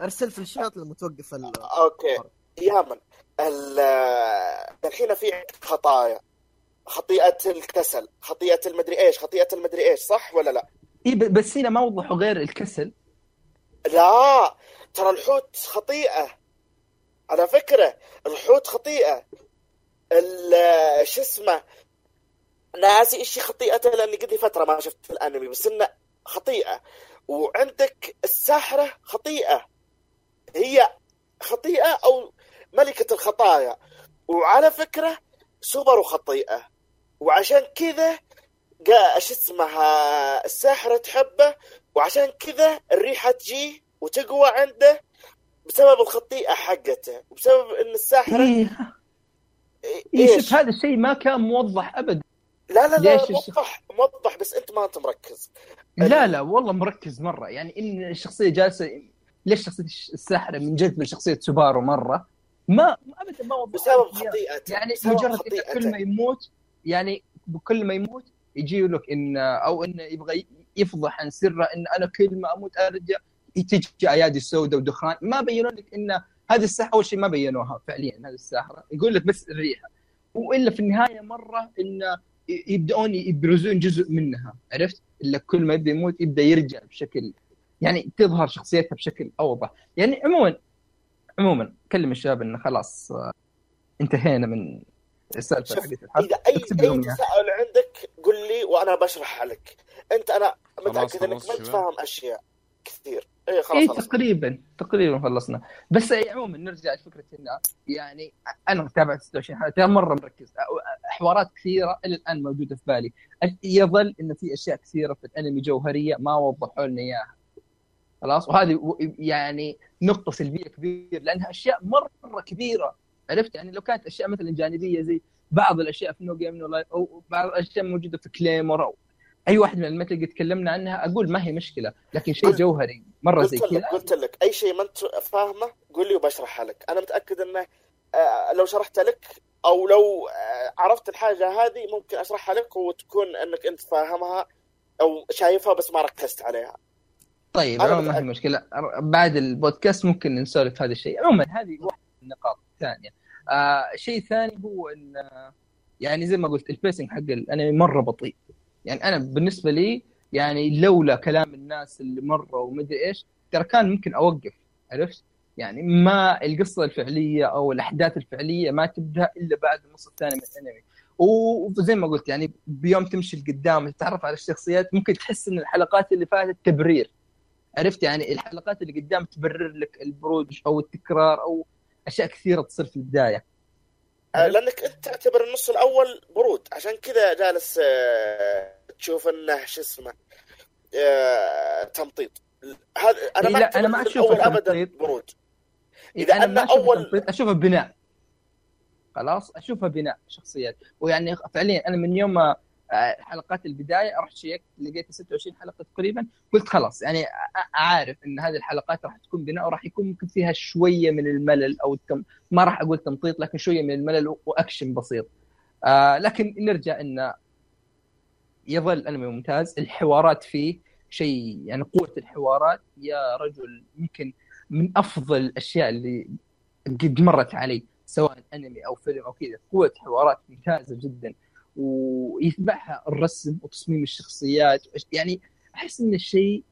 S4: أرسل في الشات لما توقف ال...
S3: okay. يا من ال- الحين في خطايا. خطيئة الكسل. خطيئة المدري إيش. خطيئة المدري إيش صح ولا لا؟
S2: إي بس هنا ما وضحوا غير الكسل.
S3: لا. ترى الحوت خطيئة. على فكرة الحوت خطيئة. ال- شو اسمه؟ ناسي إيش خطيئته لاني قد لي فترة ما شفت الأنمي بس إنه خطيئة. وعندك الساحرة خطيئة. هي خطيئة أو ملكة الخطايا. وعلى فكرة سوبر خطيئة. وعشان كذا قا شو اسمها الساحرة تحبه وعشان كذا الريحة تجي وتقوى عنده بسبب الخطيئة حقته. وبسبب إن الساحرة
S2: اي
S3: إيش
S2: إيه، شوف هذا الشيء ما كان موضح ابدا.
S3: لا لا لا موضح موضح بس أنت ما أنت مركز.
S2: لا لا والله مركز مرة. يعني إن الشخصية جالسة ليش شخصية الساحرة من جد من شخصية سوبارو مرة؟ ما ابدا ما وضح
S3: بسبب خطيئته
S2: يعني
S3: بسبب
S2: مجرد. كل ما يموت يعني كل ما يموت يجي لك إن أو إنه يبغى يفضح عن سره إن أنا كل ما أموت أرجع تجي أيادي سوداء ودخان. ما بينوا لك إن هذه الساحرة أول شيء ما بينوها فعليا هذه الساحرة. يقول لك بس الريحة. وإلا في النهاية مرة إن ي- يبدأون يبرزون جزء منها عرفت؟ إلا كل ما يبدأ يموت يبدأ يرجع بشكل يعني تظهر شخصيتها بشكل أوضح يعني عموما عموما كلم الشباب إنه خلاص آه، انتهينا من السالفه حقت الحلقة
S3: إذا أي
S2: اكتب أي.
S3: تساؤل عندك قل لي وأنا بشرح لك أنت أنا متأكد
S1: إنك
S3: ما. فاهم أشياء كثير. اي خلاص خلاص.
S2: تقريبا تقريبا خلصنا. بس أي عموما نرجع لفكرة انه يعني أنا تابعت 26 حلقة مرة مركز. حوارات كثيرة إلى الآن موجودة في بالي. يظل إن في أشياء كثيرة في الأنمي جوهرية ما وضحوا لنا إياها. خلاص؟ وهذه يعني نقطة سلبية كبيرة لأنها أشياء مرة كبيرة. عرفت؟ يعني لو كانت أشياء مثلا جانبية زي بعض الأشياء في No Game No Life أو بعض الأشياء موجودة في Claymore أو أي واحد من المثل قد تكلمنا عنها أقول ما هي مشكلة لكن شيء جوهري
S3: مرة
S2: زي كذا.
S3: قلت لك أي شيء ما أنت فاهمه قل لي وبشرحها لك. أنا متأكد إنه آه، لو شرحت لك أو لو آه، عرفت الحاجة هذه ممكن أشرحها لك وتكون إنك أنت فاهمها أو شايفها بس ما ركزت عليها.
S2: طيب
S3: أنا
S2: عموما ما هي
S3: متأكد.
S2: مشكلة. بعد البودكاست ممكن نسولف هذا الشيء. عموما هذه واحدة من النقاط الثانية. آه شيء ثاني هو إن آه، يعني زي ما قلت البيسنج حق الانمي مرة بطيء. يعني أنا بالنسبة لي يعني لولا كلام الناس اللي مره ومدري إيش ترى كان ممكن أوقف عرفت؟ يعني ما القصة الفعلية أو الأحداث الفعلية ما تبدأ إلا بعد النص الثاني من الأنمي. وزي ما قلت يعني بيوم تمشي لقدام تتعرف على الشخصيات ممكن تحس إن الحلقات اللي فاتت تبرير. عرفت؟ يعني الحلقات اللي قدام تبرر لك البرود أو التكرار أو أشياء كثيرة تصير في
S3: البداية. لأنك أنت تعتبر النص الأول برود. عشان كذا جالس آه، تشوف إنه شو اسمه آه، تمطيط. هذا
S2: أنا
S3: ما
S2: لا، أنا ما
S3: الأول ابدا. برود. إذا أنا
S2: ما أشوفه
S3: أول-
S2: تمطيط أشوفه بناء. خلاص؟ اشوفها بناء شخصيات ويعني فعليا أنا من يوم ما آه، حلقات البداية رحت شيكت لقيت 26 حلقة تقريبا قلت خلاص يعني عارف إن هذه الحلقات راح تكون بناء وراح يكون ممكن فيها شوية من الملل أو التم... ما راح أقول تمطيط لكن شوية من الملل وأكشن بسيط. آه لكن نرجع إن يظل الأنمي ممتاز الحوارات فيه شيء يعني قوة الحوارات يا رجل يمكن من أفضل الأشياء اللي قد مرت علي سواء أنمي أو فيلم أو كذا قوة حوارات ممتازة جدا. ويتبعها الرسم وتصميم الشخصيات يعني أحس إن الشيء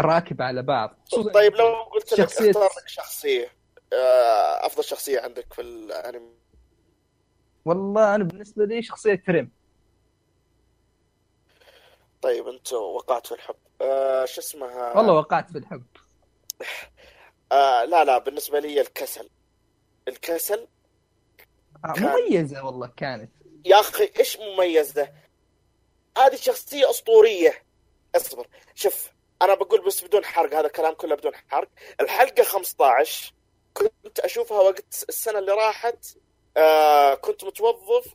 S2: راكب على بعض.
S3: طيب لو قلت لك
S2: شخصية-
S3: اختار لك شخصية آه، أفضل شخصية عندك في الأنمي.
S2: والله أنا بالنسبة لي شخصية تريم.
S3: طيب أنت وقعت في الحب. آه، شو اسمها؟
S2: والله وقعت في الحب.
S3: آه لا لا بالنسبة لي الكسل. الكسل
S2: آه،
S3: كان-
S2: مميزة والله كانت.
S3: يا أخي إيش مميز ده؟ هذه شخصية أسطورية. اصبر. شوف أنا بقول بس بدون حرق هذا الكلام كله بدون حرق. الحلقة 15 كنت أشوفها وقت السنة اللي راحت. آه كنت متوظف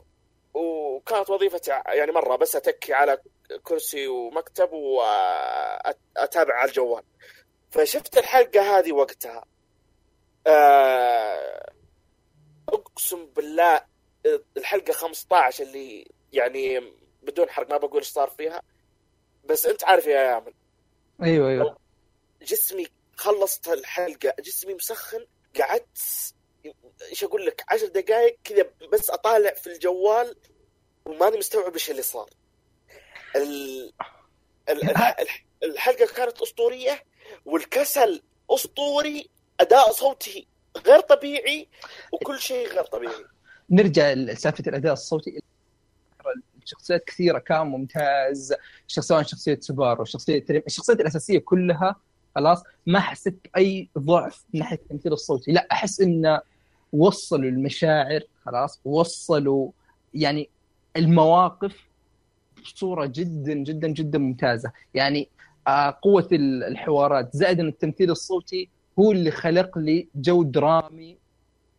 S3: وكانت وظيفتي يعني مرة بس أتكي على كرسي ومكتب وأتابع على الجوال. فشفت الحلقة هذه وقتها. آه أقسم بالله الحلقة 15 اللي يعني بدون حرق ما بقول إيش صار فيها. بس انت عارف يا يامن
S2: أيوه أيوه.
S3: جسمي خلصت الحلقة جسمي مسخن قعدت إيش أقول لك عشر دقائق كذا بس أطالع في الجوال وماني مستوعب إيش اللي صار. ال... ال... الح- الح- الحلقة كانت أسطورية والكسل أسطوري أداء صوتي غير طبيعي وكل شيء غير طبيعي.
S2: نرجع لسالفة الأداء الصوتي. الشخصيات كثيرة كان ممتاز. سواء شخصية سوبارو شخصية الشخصيات الأساسية كلها خلاص. ما حسيت بأي ضعف من ناحية التمثيل الصوتي. لا أحس إنه وصلوا المشاعر خلاص. وصلوا يعني المواقف بصورة جدا جدا جدا ممتازة. يعني آه، قوة ال- الحوارات زائد ان التمثيل الصوتي هو اللي خلق لي جو درامي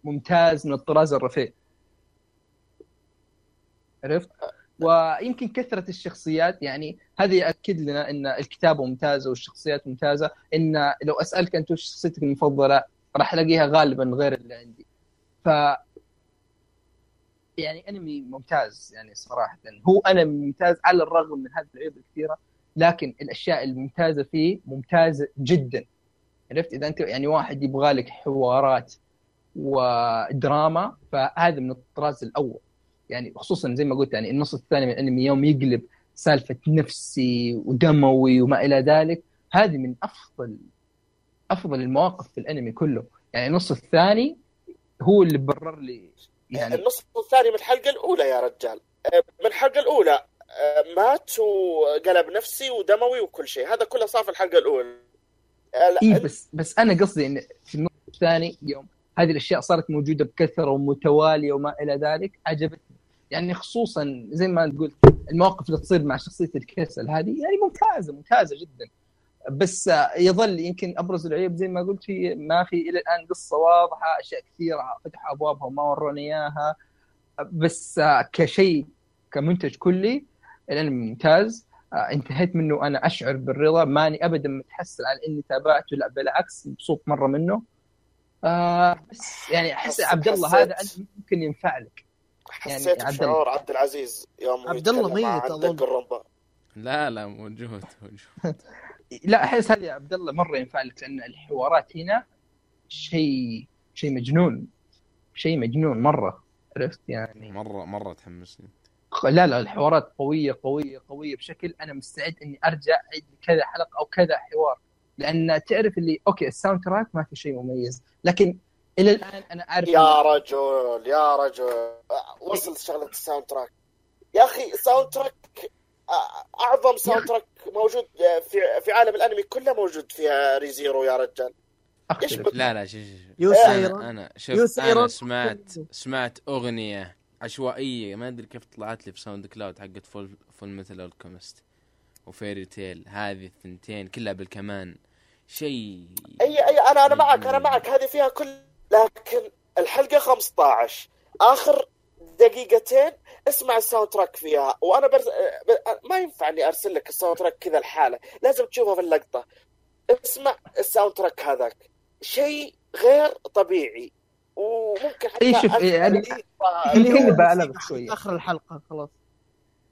S2: ممتاز من الطراز الرفيع. عرفت؟ ويمكن كثرة الشخصيات يعني هذا يأكد لنا إن الكتابة ممتازة والشخصيات ممتازة إن لو أسألك أنت وش شخصيتك المفضلة راح ألاقيها غالبا غير اللي عندي. ف يعني أنمي ممتاز يعني صراحة. هو أنمي ممتاز على الرغم من هذه العيوب الكثيرة لكن الأشياء الممتازة فيه ممتازة جدا. عرفت؟ إذا أنت يعني واحد يبغى لك حوارات ودراما فهذا من الطراز الأول. يعني خصوصا زي ما قلت يعني النص الثاني من الانمي يوم يقلب سالفة نفسي ودموي وما إلى ذلك هذه من أفضل أفضل المواقف في الأنمي كله. يعني النص الثاني هو اللي برر لي يعني
S3: النص الثاني من الحلقة الأولى يا رجال. من الحلقة الأولى مات وقلب نفسي ودموي وكل شيء. هذا كله صار في الحلقة الأولى. لا،
S2: اي بس بس أنا قصدي إن في النص الثاني يوم هذه الأشياء صارت موجودة بكثرة ومتوالية وما إلى ذلك عجبتني يعني خصوصا زي ما قلت المواقف اللي تصير مع شخصية الكسل هذه يعني ممتازة ممتازة جدا. بس يظل يمكن أبرز العيوب زي ما قلت هي ما في إلى الآن قصة واضحة أشياء كثيرة فتحوا أبوابها وما وروني إياها. بس كشيء كمنتج كلي الانمي ممتاز. انتهيت منه أنا أشعر بالرضا. ماني ابدا متحسر على إني تابعته لا بالعكس مبسوط مرة منه. آه بس يعني
S3: أحس
S2: عبد الله هذا أنت ممكن ينفع لك.
S3: حسيت
S2: يعني عبد
S3: بشعور عبد العزيز يوم
S4: عبد الله ميت.
S3: الرمبا
S1: لا لا موجود موجود.
S2: لا أحس هذا يا عبد الله مرة ينفع لك لأن الحوارات هنا شيء شيء مجنون شيء مجنون مرة عرفت؟ يعني
S1: مرة مرة تحمسني.
S2: لا لا الحوارات قوية قوية قوية بشكل أنا مستعد إني أرجع أعيد كذا حلقة أو كذا حوار لأن تعرف اللي okay ال soundtrack ما في شيء مميز لكن إلى الآن أنا أعرف
S3: يا رجل يا رجل. وصل شغلة ال soundtrack. يا أخي ال soundtrack أعظم soundtrack موجود في في عالم الأنمي كله موجود فيها Re:Zero يا رجال.
S1: لا لا شوف شوف أنا
S4: يو
S1: شوف أنا سمعت سمعت أغنية عشوائية ما أدري كيف طلعت لي في SoundCloud حقت Full Fullmetal Alchemist و Fairy Tail. هذه الثنتين كلها بالكمان. شيء
S3: اي اي أنا أنا معك أنا معك. هذه فيها كل لكن الحلقة 15 آخر دقيقتين اسمع ال soundtrack فيها. وأنا برس... ما ينفع اني أرسل لك ال soundtrack كذا الحاله لازم تشوفها في اللقطة. اسمع ال soundtrack هذاك. شيء غير طبيعي. وممكن حتى
S2: شوف، يعني- يمكن
S4: اللي هو
S2: بالغ
S4: في
S2: شوية.
S4: آخر الحلقة خلاص.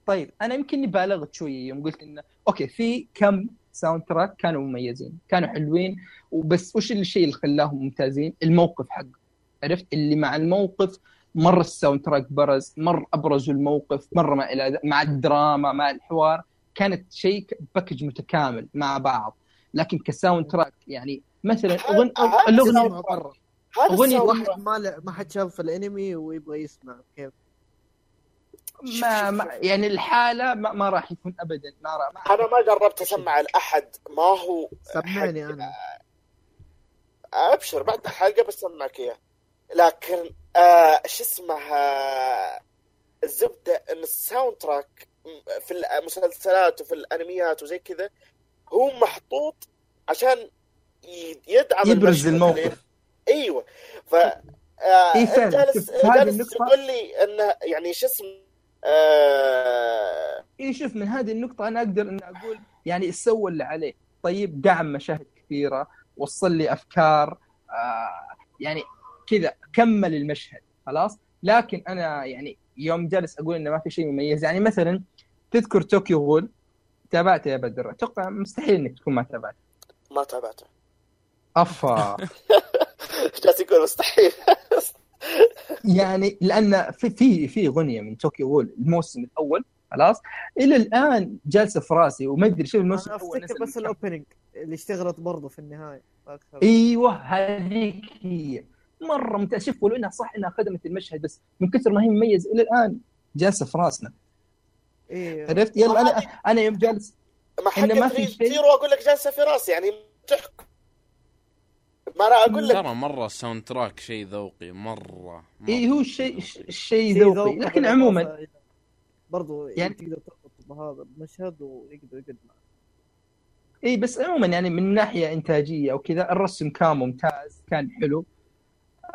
S2: طيب أنا يمكن بالغت شوية. يوم قلت إنه okay في كم soundtrack كانوا مميزين كانوا حلوين. وبس وش الشيء اللي خلاهم ممتازين؟ الموقف حقه. عرفت؟ اللي مع الموقف مره ال soundtrack برز مره ابرزوا الموقف مره ما إلى مع الدراما مع الحوار. كانت شيء package متكامل مع بعض. لكن ك soundtrack يعني مثلا.
S3: هذا
S2: الاغنيه ال
S3: sound
S4: واحد ما ما حد شاف الأنمي ويبغى يسمع. كيف؟
S2: ما, ما يعني الحالة ما, ما راح يكون ابدا. ما راح ما
S3: أنا ما جربت أسمع لاحد ما هو
S4: سمعني أنا.
S3: أبشر بعد الحلقة بسمعك إياه. لكن آه شو اسمها الزبدة إن ال soundtrack في المسلسلات وفي الأنميات وزي كذا هو محطوط عشان يدعم
S2: يبرز. الموقف.
S3: أيوه. ف آه
S2: إيه فعلا.
S3: انت جالس تقول لي إنه يعني شو اسمه آه
S2: اي شوف من هذه النقطة أنا أقدر أن أقول يعني سوى اللي عليه. طيب دعم مشاهد كثيرة وصل لي أفكار آه يعني كذا كمل المشهد خلاص؟ لكن أنا يعني يوم جالس أقول إنه ما في شيء مميز يعني مثلا تذكر طوكيو غول تابعته يا بدر؟ أتوقع مستحيل إنك تكون ما تابعته.
S3: ما تابعته.
S2: أفا.
S3: جالس يقول مستحيل.
S2: يعني لأن في في في أغنية من طوكيو غول الموسم الأول خلاص؟ إلى الآن جالسة في راسي وما أدري شوف الموسم
S4: الأول
S2: أفتكر
S4: بس الأوبننج اللي اشتغلت برضه في النهاية أكثر.
S2: أيوه هذيك هي. مرة ممتاز شوف ولو إنها صح إنها خدمت المشهد بس من كثر ما هي مميزة إلى الآن جالسة في راسنا.
S4: إيه.
S2: عرفت؟ يلا أنا أنا يوم جالس
S3: ما
S2: إنه ما في شيء.
S3: أقول لك جالسة في راسي يعني تحكم. ما أنا أقول لك.
S1: ترى مرة ال soundtrack شيء ذوقي مرة, مرة.
S2: اي هو الشيء
S1: ذوقي.
S2: الشيء
S4: شيء
S2: ذوقي لكن عموما.
S4: برضه
S2: يعني-
S4: يعني تقدر تربط بهذا المشهد ويقدر يقعد معك
S2: اي بس عموما يعني من ناحية إنتاجية أو كذا الرسم كان ممتاز كان حلو.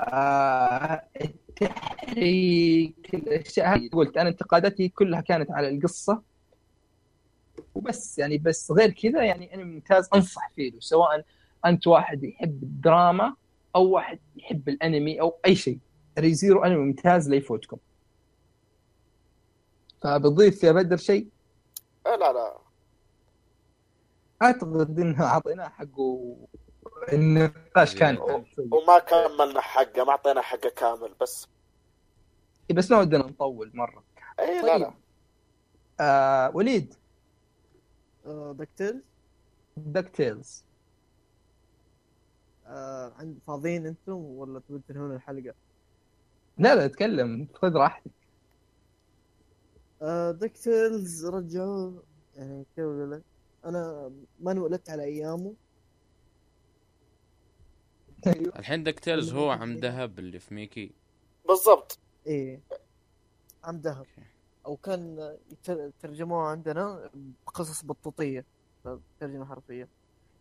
S2: آه التحريك الأشياء هذه قلت أنا انتقاداتي كلها كانت على القصة. وبس يعني بس غير كذا يعني أنا ممتاز أنصح فيه سواء أنت واحد يحب الدراما أو واحد يحب الأنمي أو أي شيء. ريزيرو أنمي ممتاز لا يفوتكم فبضيف يا بدر شيء؟
S3: آه لا لا.
S2: أعتقد انه أعطيناه حقه النقاش كان. شوي.
S3: وما كملنا حقه ما أعطينا حقه كامل بس.
S2: إيه، بس ما ودنا نطول مرة.
S3: اي لا لا.
S4: طيب.
S2: آه وليد.
S4: آه
S2: DuckTale DuckTales
S4: آه عند فاضيين أنتم ولا تبون تنهون الحلقة؟
S2: لا لا اتكلم. خذ راحتك.
S4: آه DuckTales رجعوا. يعني كيف أقول لك؟ أنا ما انولدت على أيامه.
S2: أيوه.
S1: الحين DuckTales هو عم ذهب اللي في ميكي.
S3: بالضبط.
S4: إيه. عم ذهب. أو كان ترجموه عندنا بقصص بطوطية. ترجمة حرفية.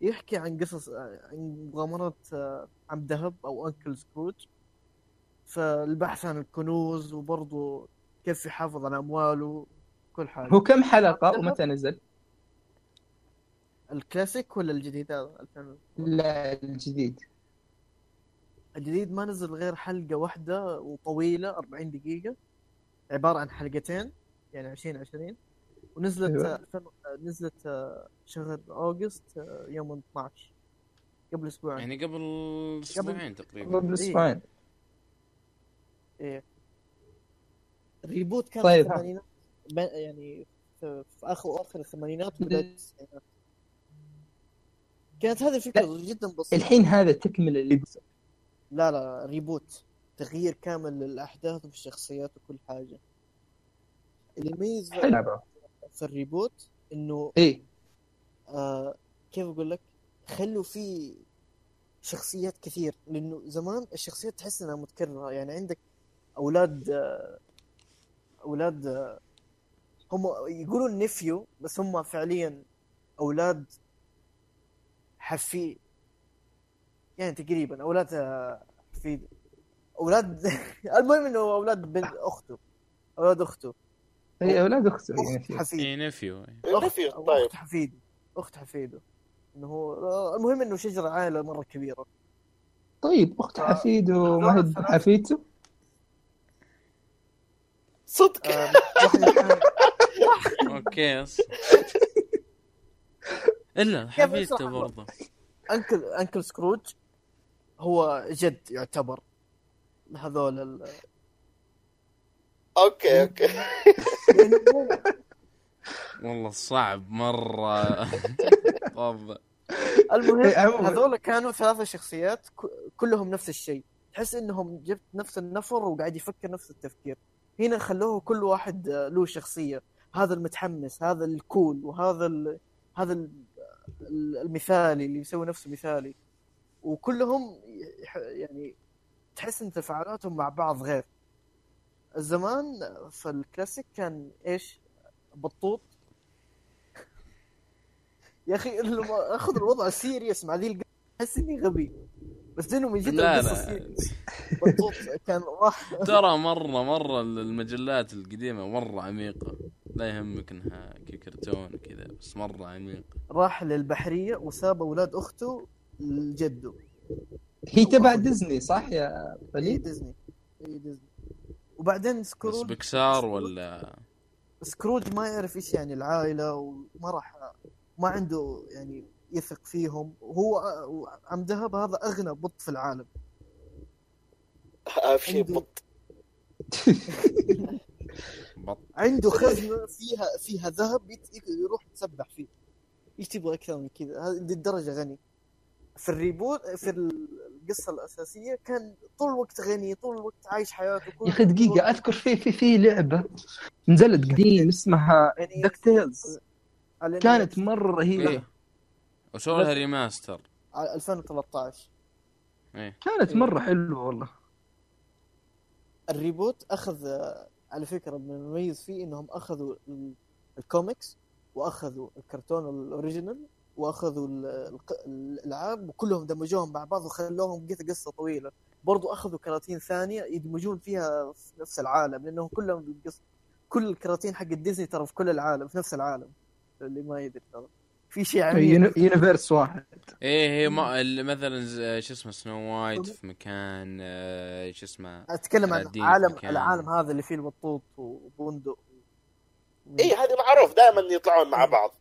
S4: يحكي عن قصص عن مغامرات آه، عم ذهب أو انكل سكروج فالبحث عن الكنوز وبرضه كيف يحافظ على أمواله كل حاجة.
S2: هو كم حلقة ومتى نزل؟
S4: الكلاسيك ولا الجديد؟ هذا 2000
S2: لا الجديد.
S4: الجديد ما نزل غير حلقة واحدة وطويلة 40 دقيقة. عبارة عن حلقتين يعني 20 20 ونزلت
S2: أيوة.
S4: أيوة. الفين... نزلت آه، شهر أوغست آه، يوم 12 قبل أسبوعين.
S1: يعني قبل أسبوعين تقريبا.
S2: قبل أسبوعين.
S4: إيه. الريبوت كان
S2: طيب.
S4: في الثمانينات. يعني في, اخر آخر الثمانينات وبداية التسعينات كانت هذه الفكرة جدا بسيطة.
S2: الحين هذا تكمل اللي
S4: لا لا reboot تغيير كامل للأحداث والشخصيات وكل حاجة. اللي يميز في ال reboot إنه
S2: إيه.
S4: آه كيف أقول لك؟ خلوا فيه شخصيات كثير لأنه زمان الشخصيات تحس إنها متكررة. يعني عندك أولاد آه أولاد آه هم يقولوا ال nephew بس هم فعليا أولاد حفي. يعني تقريبا أولاد آه، حفيد. أولاد المهم إنه أولاد بنت أخته أولاد أخته.
S2: هي أولاد اخته
S4: أخت
S2: يعني
S4: حفيد.
S1: اي نفيو
S3: نفي
S4: أو
S3: طيب.
S4: اخت حفيده اخت حفيده إنه هو المهم إنه شجرة عائلة مرة كبيرة.
S2: طيب اخت حفيده ما هي حفيدته
S3: صدق.
S1: okay
S4: إلا
S1: حفيدته برضه.
S4: uncle uncle سكروج هو جد يعتبر. هذول ال...
S3: okay okay.
S4: لأنه هو-
S1: والله صعب مرة. طب
S4: المهم
S2: إيه،.
S4: هذول كانوا ثلاثة شخصيات كلهم نفس الشيء. تحس إنهم جبت نفس النفر وقاعد يفكر نفس التفكير. هنا خلوه كل واحد آه، له شخصية. هذا المتحمس هذا ال cool وهذا ال... هذا ال... ال- المثالي اللي يسوي نفسه مثالي وكلهم يعني تحس إن تفاعلاتهم مع بعض غير. الزمان في الكلاسيك كان إيش؟ بطوط. يا أخي لما أخذ الوضع serious مع ذي أحس إني غبي. بس انه من جد
S1: لا. لا
S4: بطوط كان راح.
S1: ترى مرة مرة المجلات القديمة مرة عميقة. لا يهمك إنها كرتون كذا بس مرة عميقة.
S4: راح للبحرية وساب أولاد أخته لجده.
S2: هي تبع ديزني صح يا
S4: اي
S2: وليد؟
S4: ديزني. اي ديزني. وبعدين
S1: بس
S4: سكروج
S1: بكسار ولا
S4: سكروج ما يعرف إيش يعني العائلة وما راح ما عنده يعني يثق فيهم. وهو عم ذهب هذا أغنى بط في العالم.
S3: في
S4: عندي-
S3: بط.
S1: بط.
S4: عنده خزنة فيها فيها ذهب يروح يتسبح فيه. إيش تبغى أكثر من كذا؟ الدرجه غني. في ال reboot في القصة الأساسية كان طول الوقت غني طول الوقت عايش حياته
S2: يا أخي دقيقة أذكر في في في لعبة نزلت قديم اسمها
S4: DuckTales
S2: كانت مرة رهيبة.
S1: إيه. وسووا لها remaster.
S4: على 2013
S1: إيه.
S2: كانت مرة حلوة والله.
S4: ال reboot أخذ على فكرة من المميز فيه إنهم أخذوا ال- الكوميكس وأخذوا الكرتون ال original واخذوا ال- الق- الألعاب وكلهم دمجوهم مع بعض وخلوهم قصة- قصة طويلة. برضو أخذوا كراتين ثانية يدمجون فيها في نفس العالم لأنهم كلهم بالقصة كل الكراتين حق ديزني ترى في كل العالم في نفس العالم. اللي ما يدري ترى. في شيء عميق.
S2: uni- universe واحد.
S1: إيه هي ما مثلا شو اسمه Snow White في مكان آه، شو اسمه
S4: أتكلم علاء
S1: الدين
S4: عالم
S1: مكان.
S4: العالم هذا اللي فيه البطوط وبندق
S3: اي إيه، هذه معروف دائما يطلعون مع بعض.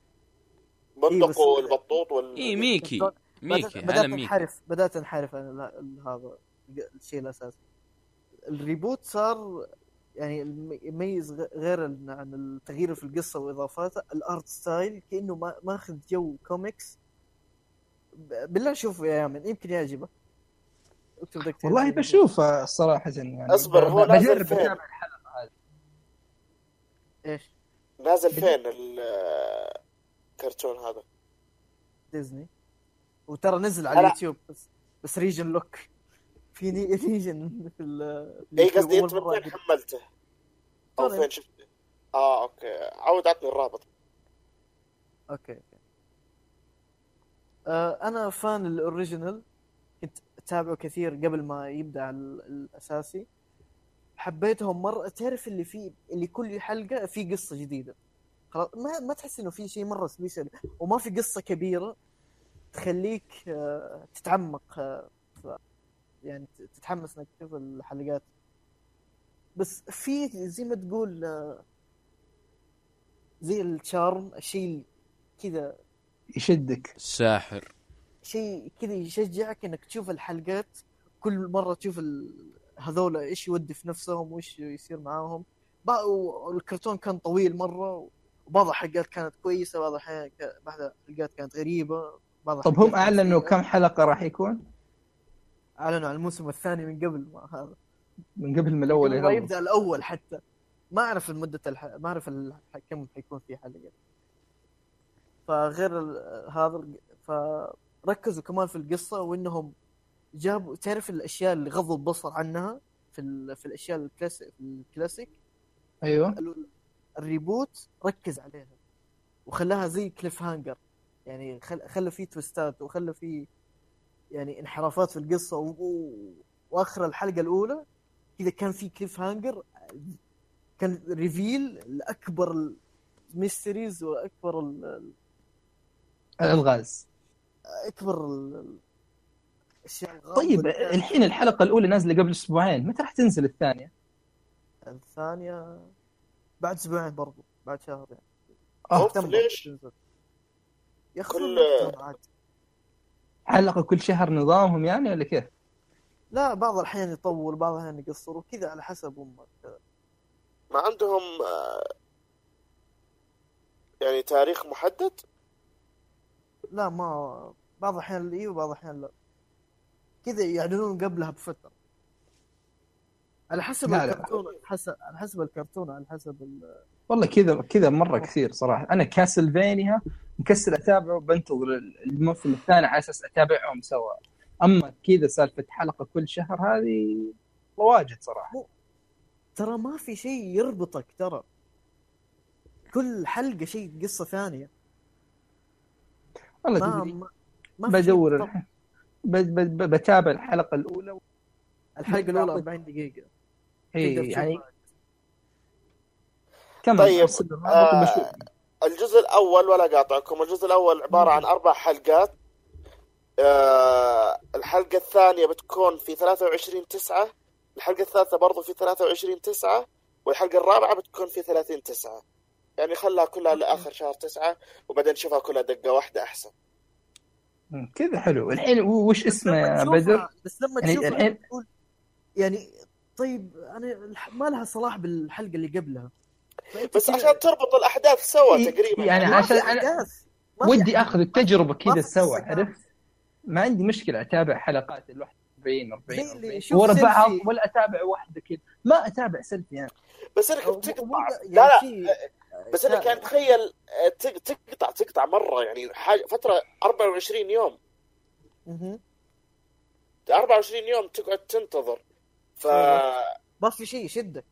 S4: إيه،
S3: بندق
S4: بس-
S3: والبطوط وال
S1: إيه ميكي. ميكي
S4: بدأت أنحرف بدأت أنحرف ال- هذا الشيء الأساسي. ال reboot صار يعني يميز غ- غير ال- عن التغيير في القصة واضافاتها ال art style كأنه ما ماخذ جو كوميكس. بالله شوف يا يامن يمكن يعجبك. اكتب DuckTales
S2: والله بشوف صراحة يعني.
S3: أصبر، هو نازل فين؟
S2: الحلقة هذه.
S4: إيش؟
S3: نازل فين الكرتون هذا؟
S4: ديزني وترى نزل على. اليوتيوب بس بس region lock في ني- region في ال
S3: اي قصدي
S4: أنت
S3: من فين حملته؟
S4: أو.
S3: فين شفته؟ آه okay عود عطني الرابط
S4: okay okay آه أنا fan ال original كنت أتابعه كثير قبل ما يبدأ ال- الأساسي حبيتهم مرة تعرف اللي فيه اللي كل حلقة في قصة جديدة خلاص ما ما تحس إنه في شيء مرة سبيشل وما في قصة كبيرة تخليك آه تتعمق آه يعني تتحمس إنك تشوف الحلقات. بس في زي ما تقول آه زي الشارم الشيء كذا
S2: يشدك.
S1: الساحر
S4: شيء كذا يشجعك إنك تشوف الحلقات. كل مرة تشوف. هذول إيش يودي في نفسهم وإيش يصير معاهم. والكرتون كان طويل مرة وبعض الحلقات كانت كويسة بعض الحلقات بعض الحلقات كانت غريبة بعض
S2: طب هم
S4: أعلنوا.
S2: كم حلقة راح يكون؟
S4: أعلنوا عن الموسم الثاني من قبل ما هذا.
S2: من قبل ما الأول
S4: يبدأ الأول حتى. ما أعرف المدة الح... ما أعرف ال... كم حيكون في حلقة. فغير ال... هذا فركزوا كمان في القصة وإنهم جابوا تعرف الأشياء اللي غضوا البصر عنها في ال... في الأشياء ال classic
S2: ال classic؟ أيوه.
S4: ال reboot ركز عليها وخلاها زي cliffhanger يعني خل... خلى فيه twist ات وخلى فيه يعني انحرافات في القصة و... و... وآخر الحلقة الأولى كذا كان في cliffhanger كان reveal لأكبر ال mysteries وأكبر ال...
S2: الألغاز
S4: أكبر ال... الاشياء
S2: طيب. الحين الحلقة الأولى نازلة قبل أسبوعين متى راح تنزل الثانية؟
S4: الثانية بعد أسبوعين برضو بعد شهر يعني
S2: آه
S3: ليش؟
S4: يا أخي
S3: كل-.
S2: حلقة كل شهر نظامهم يعني ولا كيف؟
S4: لا بعض الاحيان يطول بعض الاحيان يقصر وكذا على حسب أمك
S3: ما عندهم آه، يعني تاريخ محدد؟
S4: لا ما بعض الاحيان اي وبعض الاحيان لا كذا يعلنون قبلها بفترة على حسب
S2: لا،.
S4: الكرتون على حسب على حسب الكرتون على حسب ال...
S2: والله كذا كذا مرة كثير صراحة. أنا كاسلفينيا مكسل أتابعه بنتظر الموسم الثاني على أساس أتابعهم سوا. أما كذا سالفة حلقة كل شهر هذه واجد صراحة.
S4: ترى ما في شيء يربطك ترى. كل حلقة شيء قصة ثانية.
S2: والله
S4: ما ما, ما
S2: بدور ب- بتابع الحلقة الأولى
S4: الحلقة الأولى 40
S2: دقيقة.
S4: تشوفها.
S2: يعني كم
S3: طيب، آه،. الجزء الأول ولا قاطعكم الجزء الأول عبارة عن أربع حلقات. آه الحلقة الثانية بتكون في 23 9 الحلقة الثالثة برضو في 23 9 والحلقة الرابعة بتكون في 30 9 يعني خلها كلها لآخر شهر 9 وبعدين نشوفها كلها دقة واحدة
S2: أحسن. كذا حلو. الحين وش اسمه يا بدر؟
S4: بس لما
S2: يعني
S4: تشوفها
S2: الحين-
S4: يعني طيب أنا الح- ما لها صلاح بالحلقة اللي قبلها.
S3: بس عشان تربط الأحداث سوا
S2: إيه،
S3: تقريبا.
S2: يعني عشان
S4: في
S2: ودي. أخذ
S4: التجربة
S2: كذا سوا عرفت؟ ما عندي مشكلة أتابع حلقات ال 41 40
S4: زي اللي
S2: 40
S4: يشوف
S2: ورا بعض. ولا أتابع واحدة كذا. ما أتابع سيلفي يعني.
S3: بس انك بتقطع لا
S4: يعني
S3: لا. بس انك يعني تخيل آه، تق- تقطع تقطع مرة يعني حاجة فترة 24 يوم.
S4: مهم.
S3: 24 يوم تقعد تنتظر. ف
S4: ما في شيء يشدك.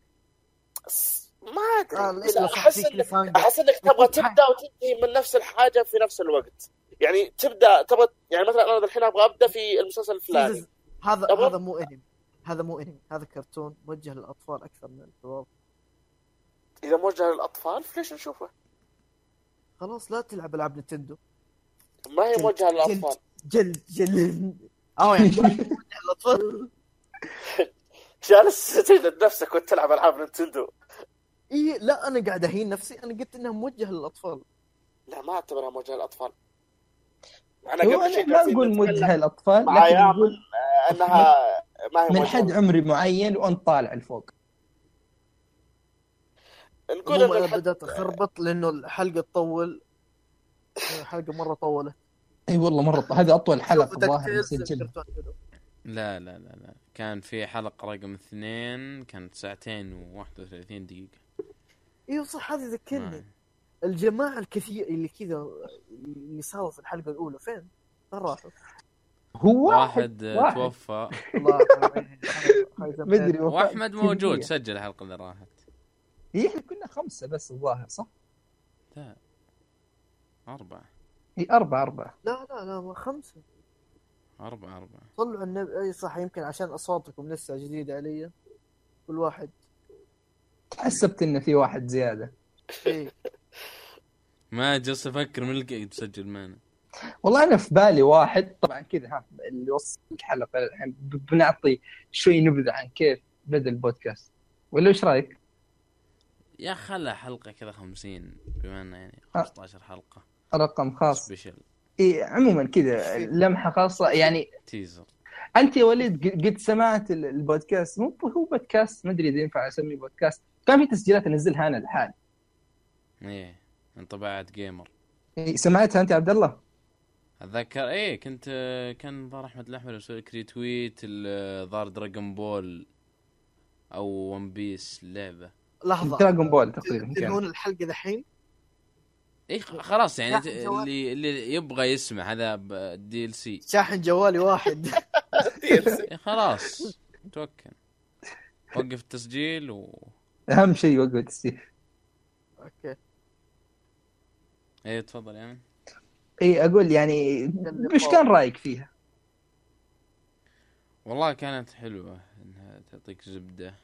S3: ما أدري.
S4: آه، أحس إنك.
S3: أحس إنك تبغى تبدأ وتنتهي من نفس الحاجة في نفس الوقت. يعني تبدأ تبغى يعني مثلا أنا الحين أبغى أبدأ في المسلسل الفلاني.
S4: هذا
S3: أبغى-
S4: هذا مو إنمي. هذا مو إنمي. هذا كرتون موجه للأطفال أكثر من الكبار.
S3: إذا موجه للأطفال فليش نشوفه؟
S4: خلاص لا تلعب ألعاب نتندو.
S3: ما هي موجهة للأطفال.
S4: جلد جلد آه يعني موجه للأطفال.
S3: جالس تجلد نفسك وانت تلعب ألعاب نينتندو.
S4: إي لا أنا قاعد أهين نفسي. أنا قلت إنها موجهة للأطفال.
S3: لا ما أعتبرها موجهة للأطفال.
S2: أنا
S3: قبل
S2: أنا
S3: شيء
S2: ما
S3: نتكلم
S2: موجهة
S3: للأطفال
S2: لكن
S3: آه، أنها ما هي
S2: من حد عمري معين وانت طالع لفوق
S3: نقول إن
S4: أنا
S3: الحلقة-
S4: بدأت أخربط لأنه الحلقة تطول الحلقة مرة طولت.
S2: إي والله مرة هذه أطول
S4: حلقة
S2: الظاهر
S4: حلو.
S1: لا لا لا لا كان في حلقة رقم اثنين كانت ساعتين وواحد وثلاثين دقيقة
S4: أيوه صح هذه ذكرني
S1: ما-
S4: الجماعة الكثير اللي كذا اللي صاروا في الحلقة الأولى فين؟ وين راحوا؟
S2: هو
S1: واحد
S2: واحد.
S1: توفى.
S2: مدري
S1: واحمد موجود. سجل الحلقة اللي راحت
S2: هي إحنا كنا خمسة بس الظاهر صح؟
S1: لا أربعة
S2: هي أربعة أربعة
S4: لا لا لا ما خمسة
S1: أربعة أربعة.
S4: صلوا على النبي اي صح يمكن عشان أصواتكم لسه جديدة علي. كل واحد.
S2: حسبت انه في واحد زيادة.
S4: إيه.
S1: ما جلست أفكر من اللي قاعد تسجل معنا.
S2: والله أنا في بالي واحد. طبعا كذا ها اللي وصل الحلقة الحين بنعطي شوي نبذة عن كيف بدا البودكاست. ولا إيش رأيك؟
S1: يا خلها حلقة كذا خمسين بما إنه يعني
S2: آه.
S1: 15 حلقة.
S2: رقم خاص.
S1: سبيشل
S2: إيه عموما كذا لمحة خاصة. يعني
S1: تيزر.
S2: أنت يا وليد ق- قد سمعت ال- البودكاست؟ مو هو بودكاست ما أدري إذا ينفع أسميه بودكاست. كان في تسجيلات أنزلها أنا لحالي
S1: إيه انطباعات جيمر
S2: إيه، سمعتها أنت يا عبد الله؟
S1: أتذكر إيه كنت كان ظهر أحمد الأحمر يسوي لك ريتويت ظهر دراجون بول أو ون بيس اللعبه
S4: لحظة.
S2: دراغون بول تقريبا
S4: تنهون الحلقة دحين؟
S1: اي خلاص يعني. اللي اللي يبغى يسمع هذا ال DLC
S4: شاحن جوالي واحد.
S1: إيه خلاص. توكل. وقف التسجيل و
S2: أهم شيء وقت التسجيل.
S4: okay.
S1: إيه تفضل يامن
S2: اي أقول يعني وش كان رأيك فيها؟
S1: والله كانت حلوة إنها تعطيك زبدة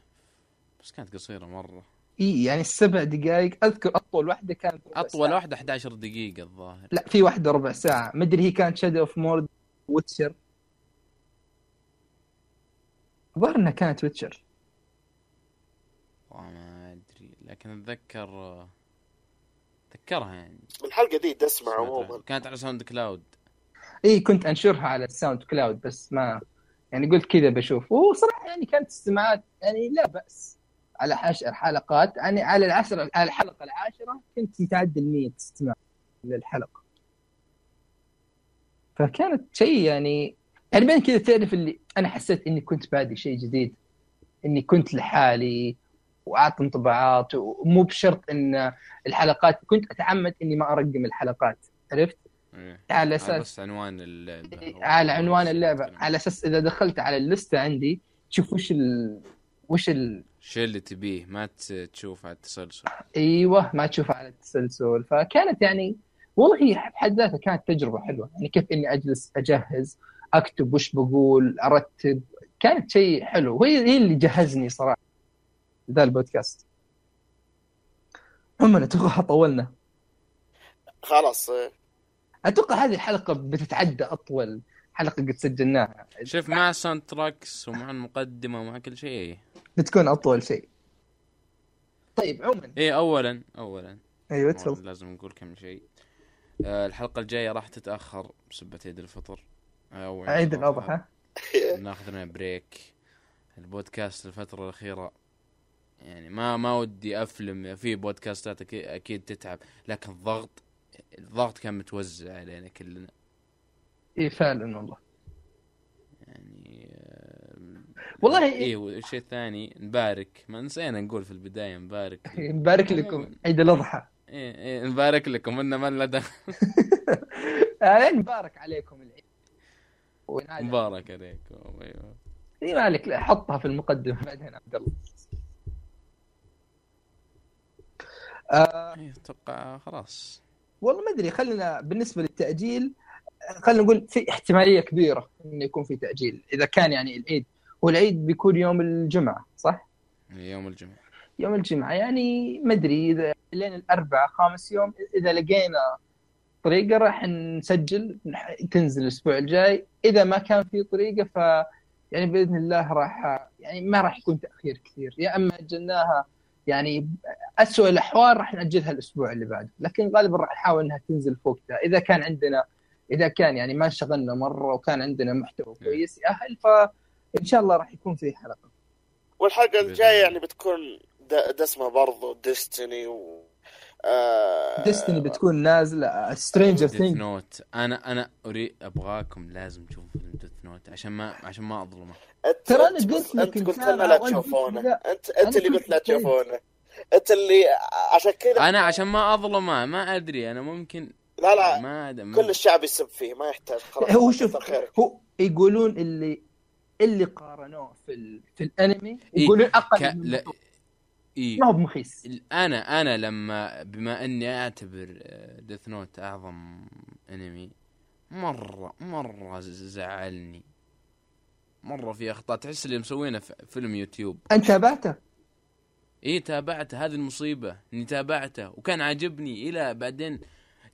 S1: بس كانت قصيرة مرة.
S2: إي يعني السبع دقائق أذكر أطول واحدة كانت ربع أطول.
S1: واحدة 11 دقيقة الظاهر.
S2: لا في واحدة ربع ساعة. ما أدري هي كانت Shadow of Mordor Witcher الظاهر إنها كانت
S1: Witcher ما أدري لكن أتذكر أتذكرها يعني.
S3: الحلقة دي تسمع. عموما.
S1: كانت على SoundCloud
S2: إي كنت أنشرها على ال SoundCloud بس ما يعني قلت كذا بشوف. وصراحة يعني كانت استماعات يعني لا بأس. على عشر حلقات. يعني على العشر على الحلقة العاشرة كنت متعدل 100 استماع للحلقة. فكانت شيء يعني يعني بين كذا تعرف اللي أنا حسيت إني كنت بادي شيء جديد. إني كنت لحالي وأعطي انطباعات ومو بشرط إن الحلقات كنت أتعمد إني ما أرقم الحلقات. عرفت؟
S1: إيه.
S2: على أساس
S1: بس عنوان اللعبة.
S2: على عنوان اللعبة. على أساس إذا دخلت على اللستة عندي تشوف وش ال... وش ال...
S1: الشيء اللي تبيه؟ ما تشوف على التسلسل.
S2: إيوه ما تشوفها على التسلسل. فكانت يعني والله هي بحد ذاتها كانت تجربة حلوة. يعني كيف إني أجلس أجهز أكتب وش بقول أرتب كانت شيء حلو. وهي هي اللي جهزني صراحة ذا البودكاست. عموما أتوقع طولنا.
S3: خلاص.
S2: أتوقع هذه الحلقة بتتعدى أطول حلقة قد سجلناها.
S1: شوف مع ال soundtracks ومع المقدمة ومع كل شيء.
S2: بتكون أطول شيء. طيب عموما.
S1: إيه اولا اولا.
S2: أيوه تفضل.
S1: لازم نقول كم شيء. آه، الحلقة الجاية راح تتأخر بسبه عيد الفطر. أو
S2: عيد الأضحى.
S1: ناخذ لنا break البودكاست الفترة الأخيرة يعني ما ما ودي أفلم في بودكاستات أكيد, أكيد تتعب لكن الضغط الضغط كان متوزع علينا كلنا.
S2: اي فعلا والله
S1: يعني آه،
S2: والله-
S1: إيه والشيء الثاني نبارك. ما نسينا نقول في البداية نبارك.
S2: نبارك لكم. عيد الأضحى.
S1: إيه إيه نبارك لكم. إنه ما لنا دخل.
S2: آه، نبارك عليكم العيد.
S1: مبارك عليكم. أيوه.
S2: اي مالك لا حطها في المقدمة بعدين عبد الله. آه
S1: إيه، أتوقع خلاص.
S2: والله ما أدري. خلينا بالنسبة للتأجيل خلينا نقول في احتمالية كبيرة انه يكون في تأجيل إذا كان يعني العيد والعيد بيكون يوم الجمعة صح؟
S1: يوم الجمعة.
S2: يوم الجمعة يعني ما أدري إذا لين الأربعاء خامس يوم إذا لقينا طريقة راح نسجل تنزل الأسبوع الجاي. إذا ما كان في طريقة ف يعني بإذن الله راح يعني ما راح يكون تأخير كثير. يا أما أجلناها يعني اسوء الأحوال راح نأجلها الأسبوع اللي بعده لكن غالبا راح نحاول إنها تنزل في وقتها. إذا كان عندنا إذا كان يعني ما انشغلنا مرة وكان عندنا محتوى كويس يأهل فان شاء الله راح يكون في
S1: حلقة.
S3: والحلقة
S1: الجاية.
S3: يعني بتكون د- د اسمه برضو Destiny و آه،
S2: Destiny بتكون نازلة.
S1: Stranger
S2: Things
S1: Note أنا أنا أريد أبغاكم لازم تشوفوا فيلم Death Note عشان ما عشان ما أظلمه.
S3: أنت
S2: ترى
S3: أنت-
S2: قلت لك
S3: أنت قلت لنا لا تشوفونه.
S2: أنت
S3: أنت اللي قلت لا. تشوفونه. أنت اللي عشان كذا
S1: أنا عشان ما أظلمه ما أدري. أنا ممكن
S3: لا لا.
S1: ما أدري
S3: كل الشعب يسب فيه ما يحتاج. خلاص
S2: هو شوف. هو يقولون اللي اللي قارنوه في ال... في الانمي
S1: إيه،
S2: يقولون
S1: ك...
S2: أقل من
S1: لا... إيه.
S2: ما هو بمخيس.
S1: أنا أنا لما بما إني أعتبر ديث نوت أعظم أنمي مرة مرة زعلني. مرة في أخطاء. تحس اللي مسوينه في فيلم يوتيوب.
S2: أنت تابعته؟
S1: اي تابعته. هذه المصيبة إني تابعته. وكان عاجبني. إلى بعدين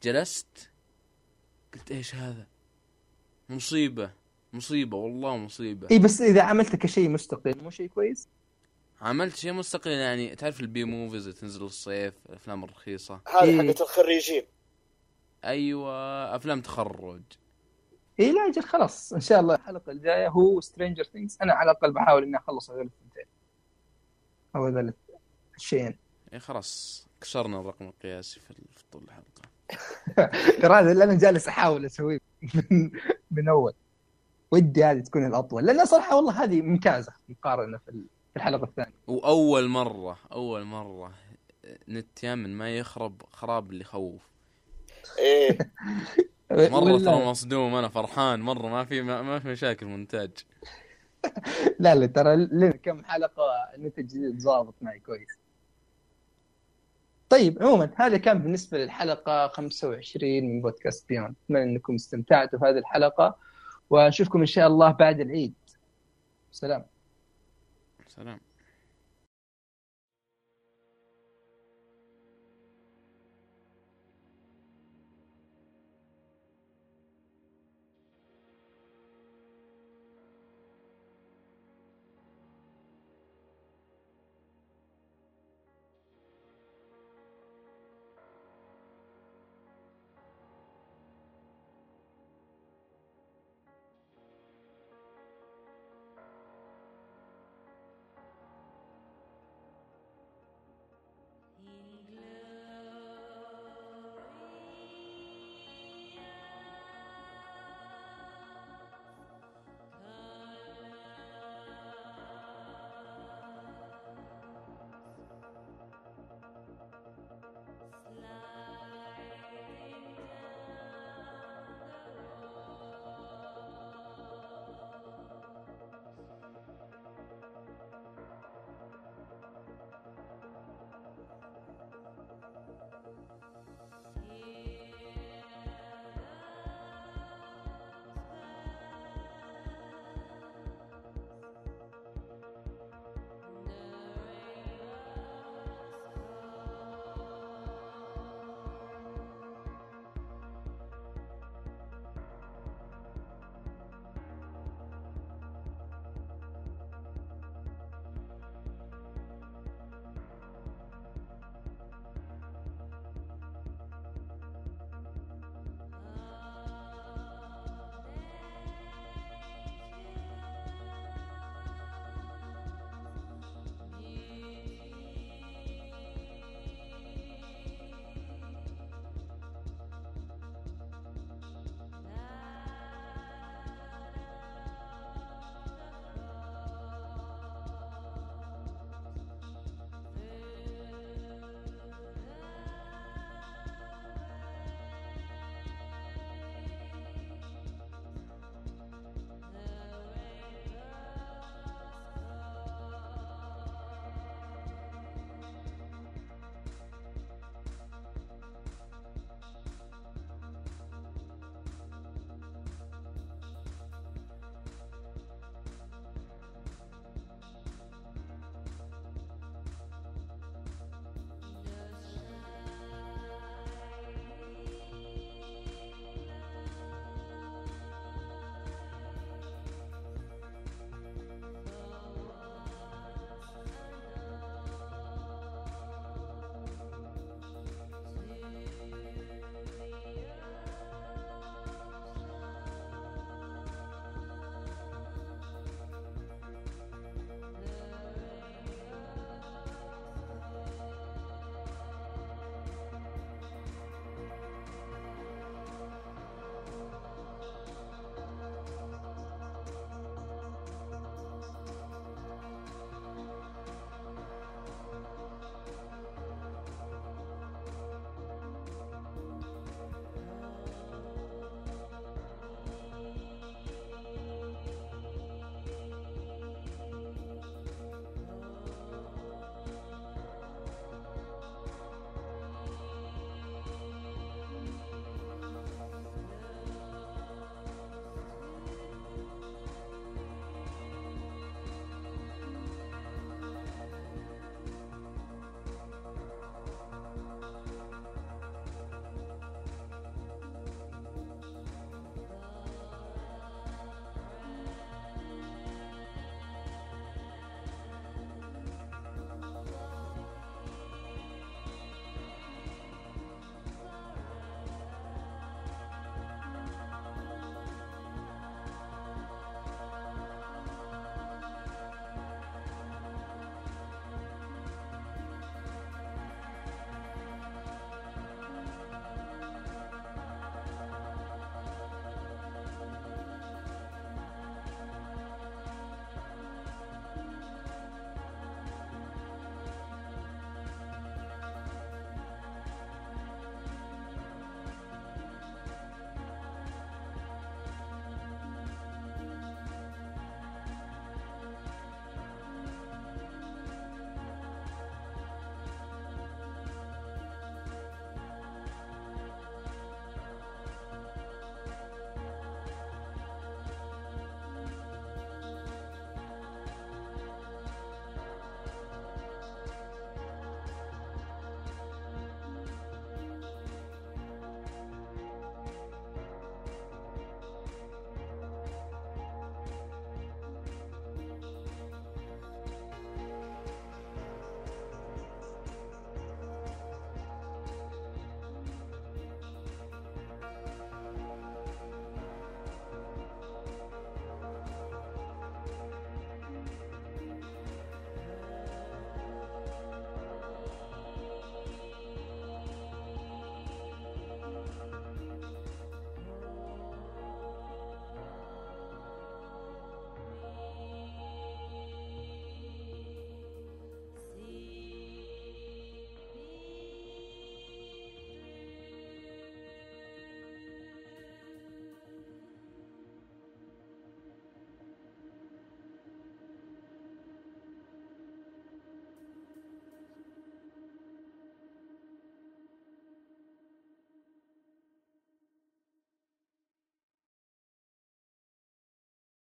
S1: جلست قلت إيش هذا؟ مصيبة. مصيبة والله مصيبة.
S2: اي بس إذا عملته كشيء مستقل مو شيء كويس؟
S1: عملت شيء مستقل يعني تعرف ال B movies اللي تنزل الصيف الأفلام الرخيصة.
S3: هذه
S2: إيه.
S3: حقت الخريجين.
S1: أيوه أفلام تخرج.
S2: اي لا أجل خلاص إن شاء الله الحلقة الجاية. هو Stranger Things أنا على الأقل بحاول إني أخلص هذول الثنتين أو هذول الشيئين.
S1: اي خلاص كسرنا الرقم القياسي في في طول الحلقة.
S2: ترى هذا اللي أنا جالس أحاول أسويه من, من أول. ودي هذه تكون الأطول. لأن صراحة والله هذه ممتازة مقارنة في ال- في الحلقة الثانية.
S1: وأول مرة أول مرة نت يامن ما يخرب خراب اللي يخوف. إيه.
S2: مرة
S1: ترى مصدوم أنا فرحان. مرة ما في ما, ما في مشاكل مونتاج
S2: لا لا ترى لنا كم حلقة النت الجديد ضابط معي كويس. طيب عموما هذا كان بالنسبة للحلقة 25 من بودكاست بيون أتمنى أنكم استمتعتوا في هذه الحلقة. ونشوفكم إن شاء الله بعد العيد. سلام.
S1: سلام.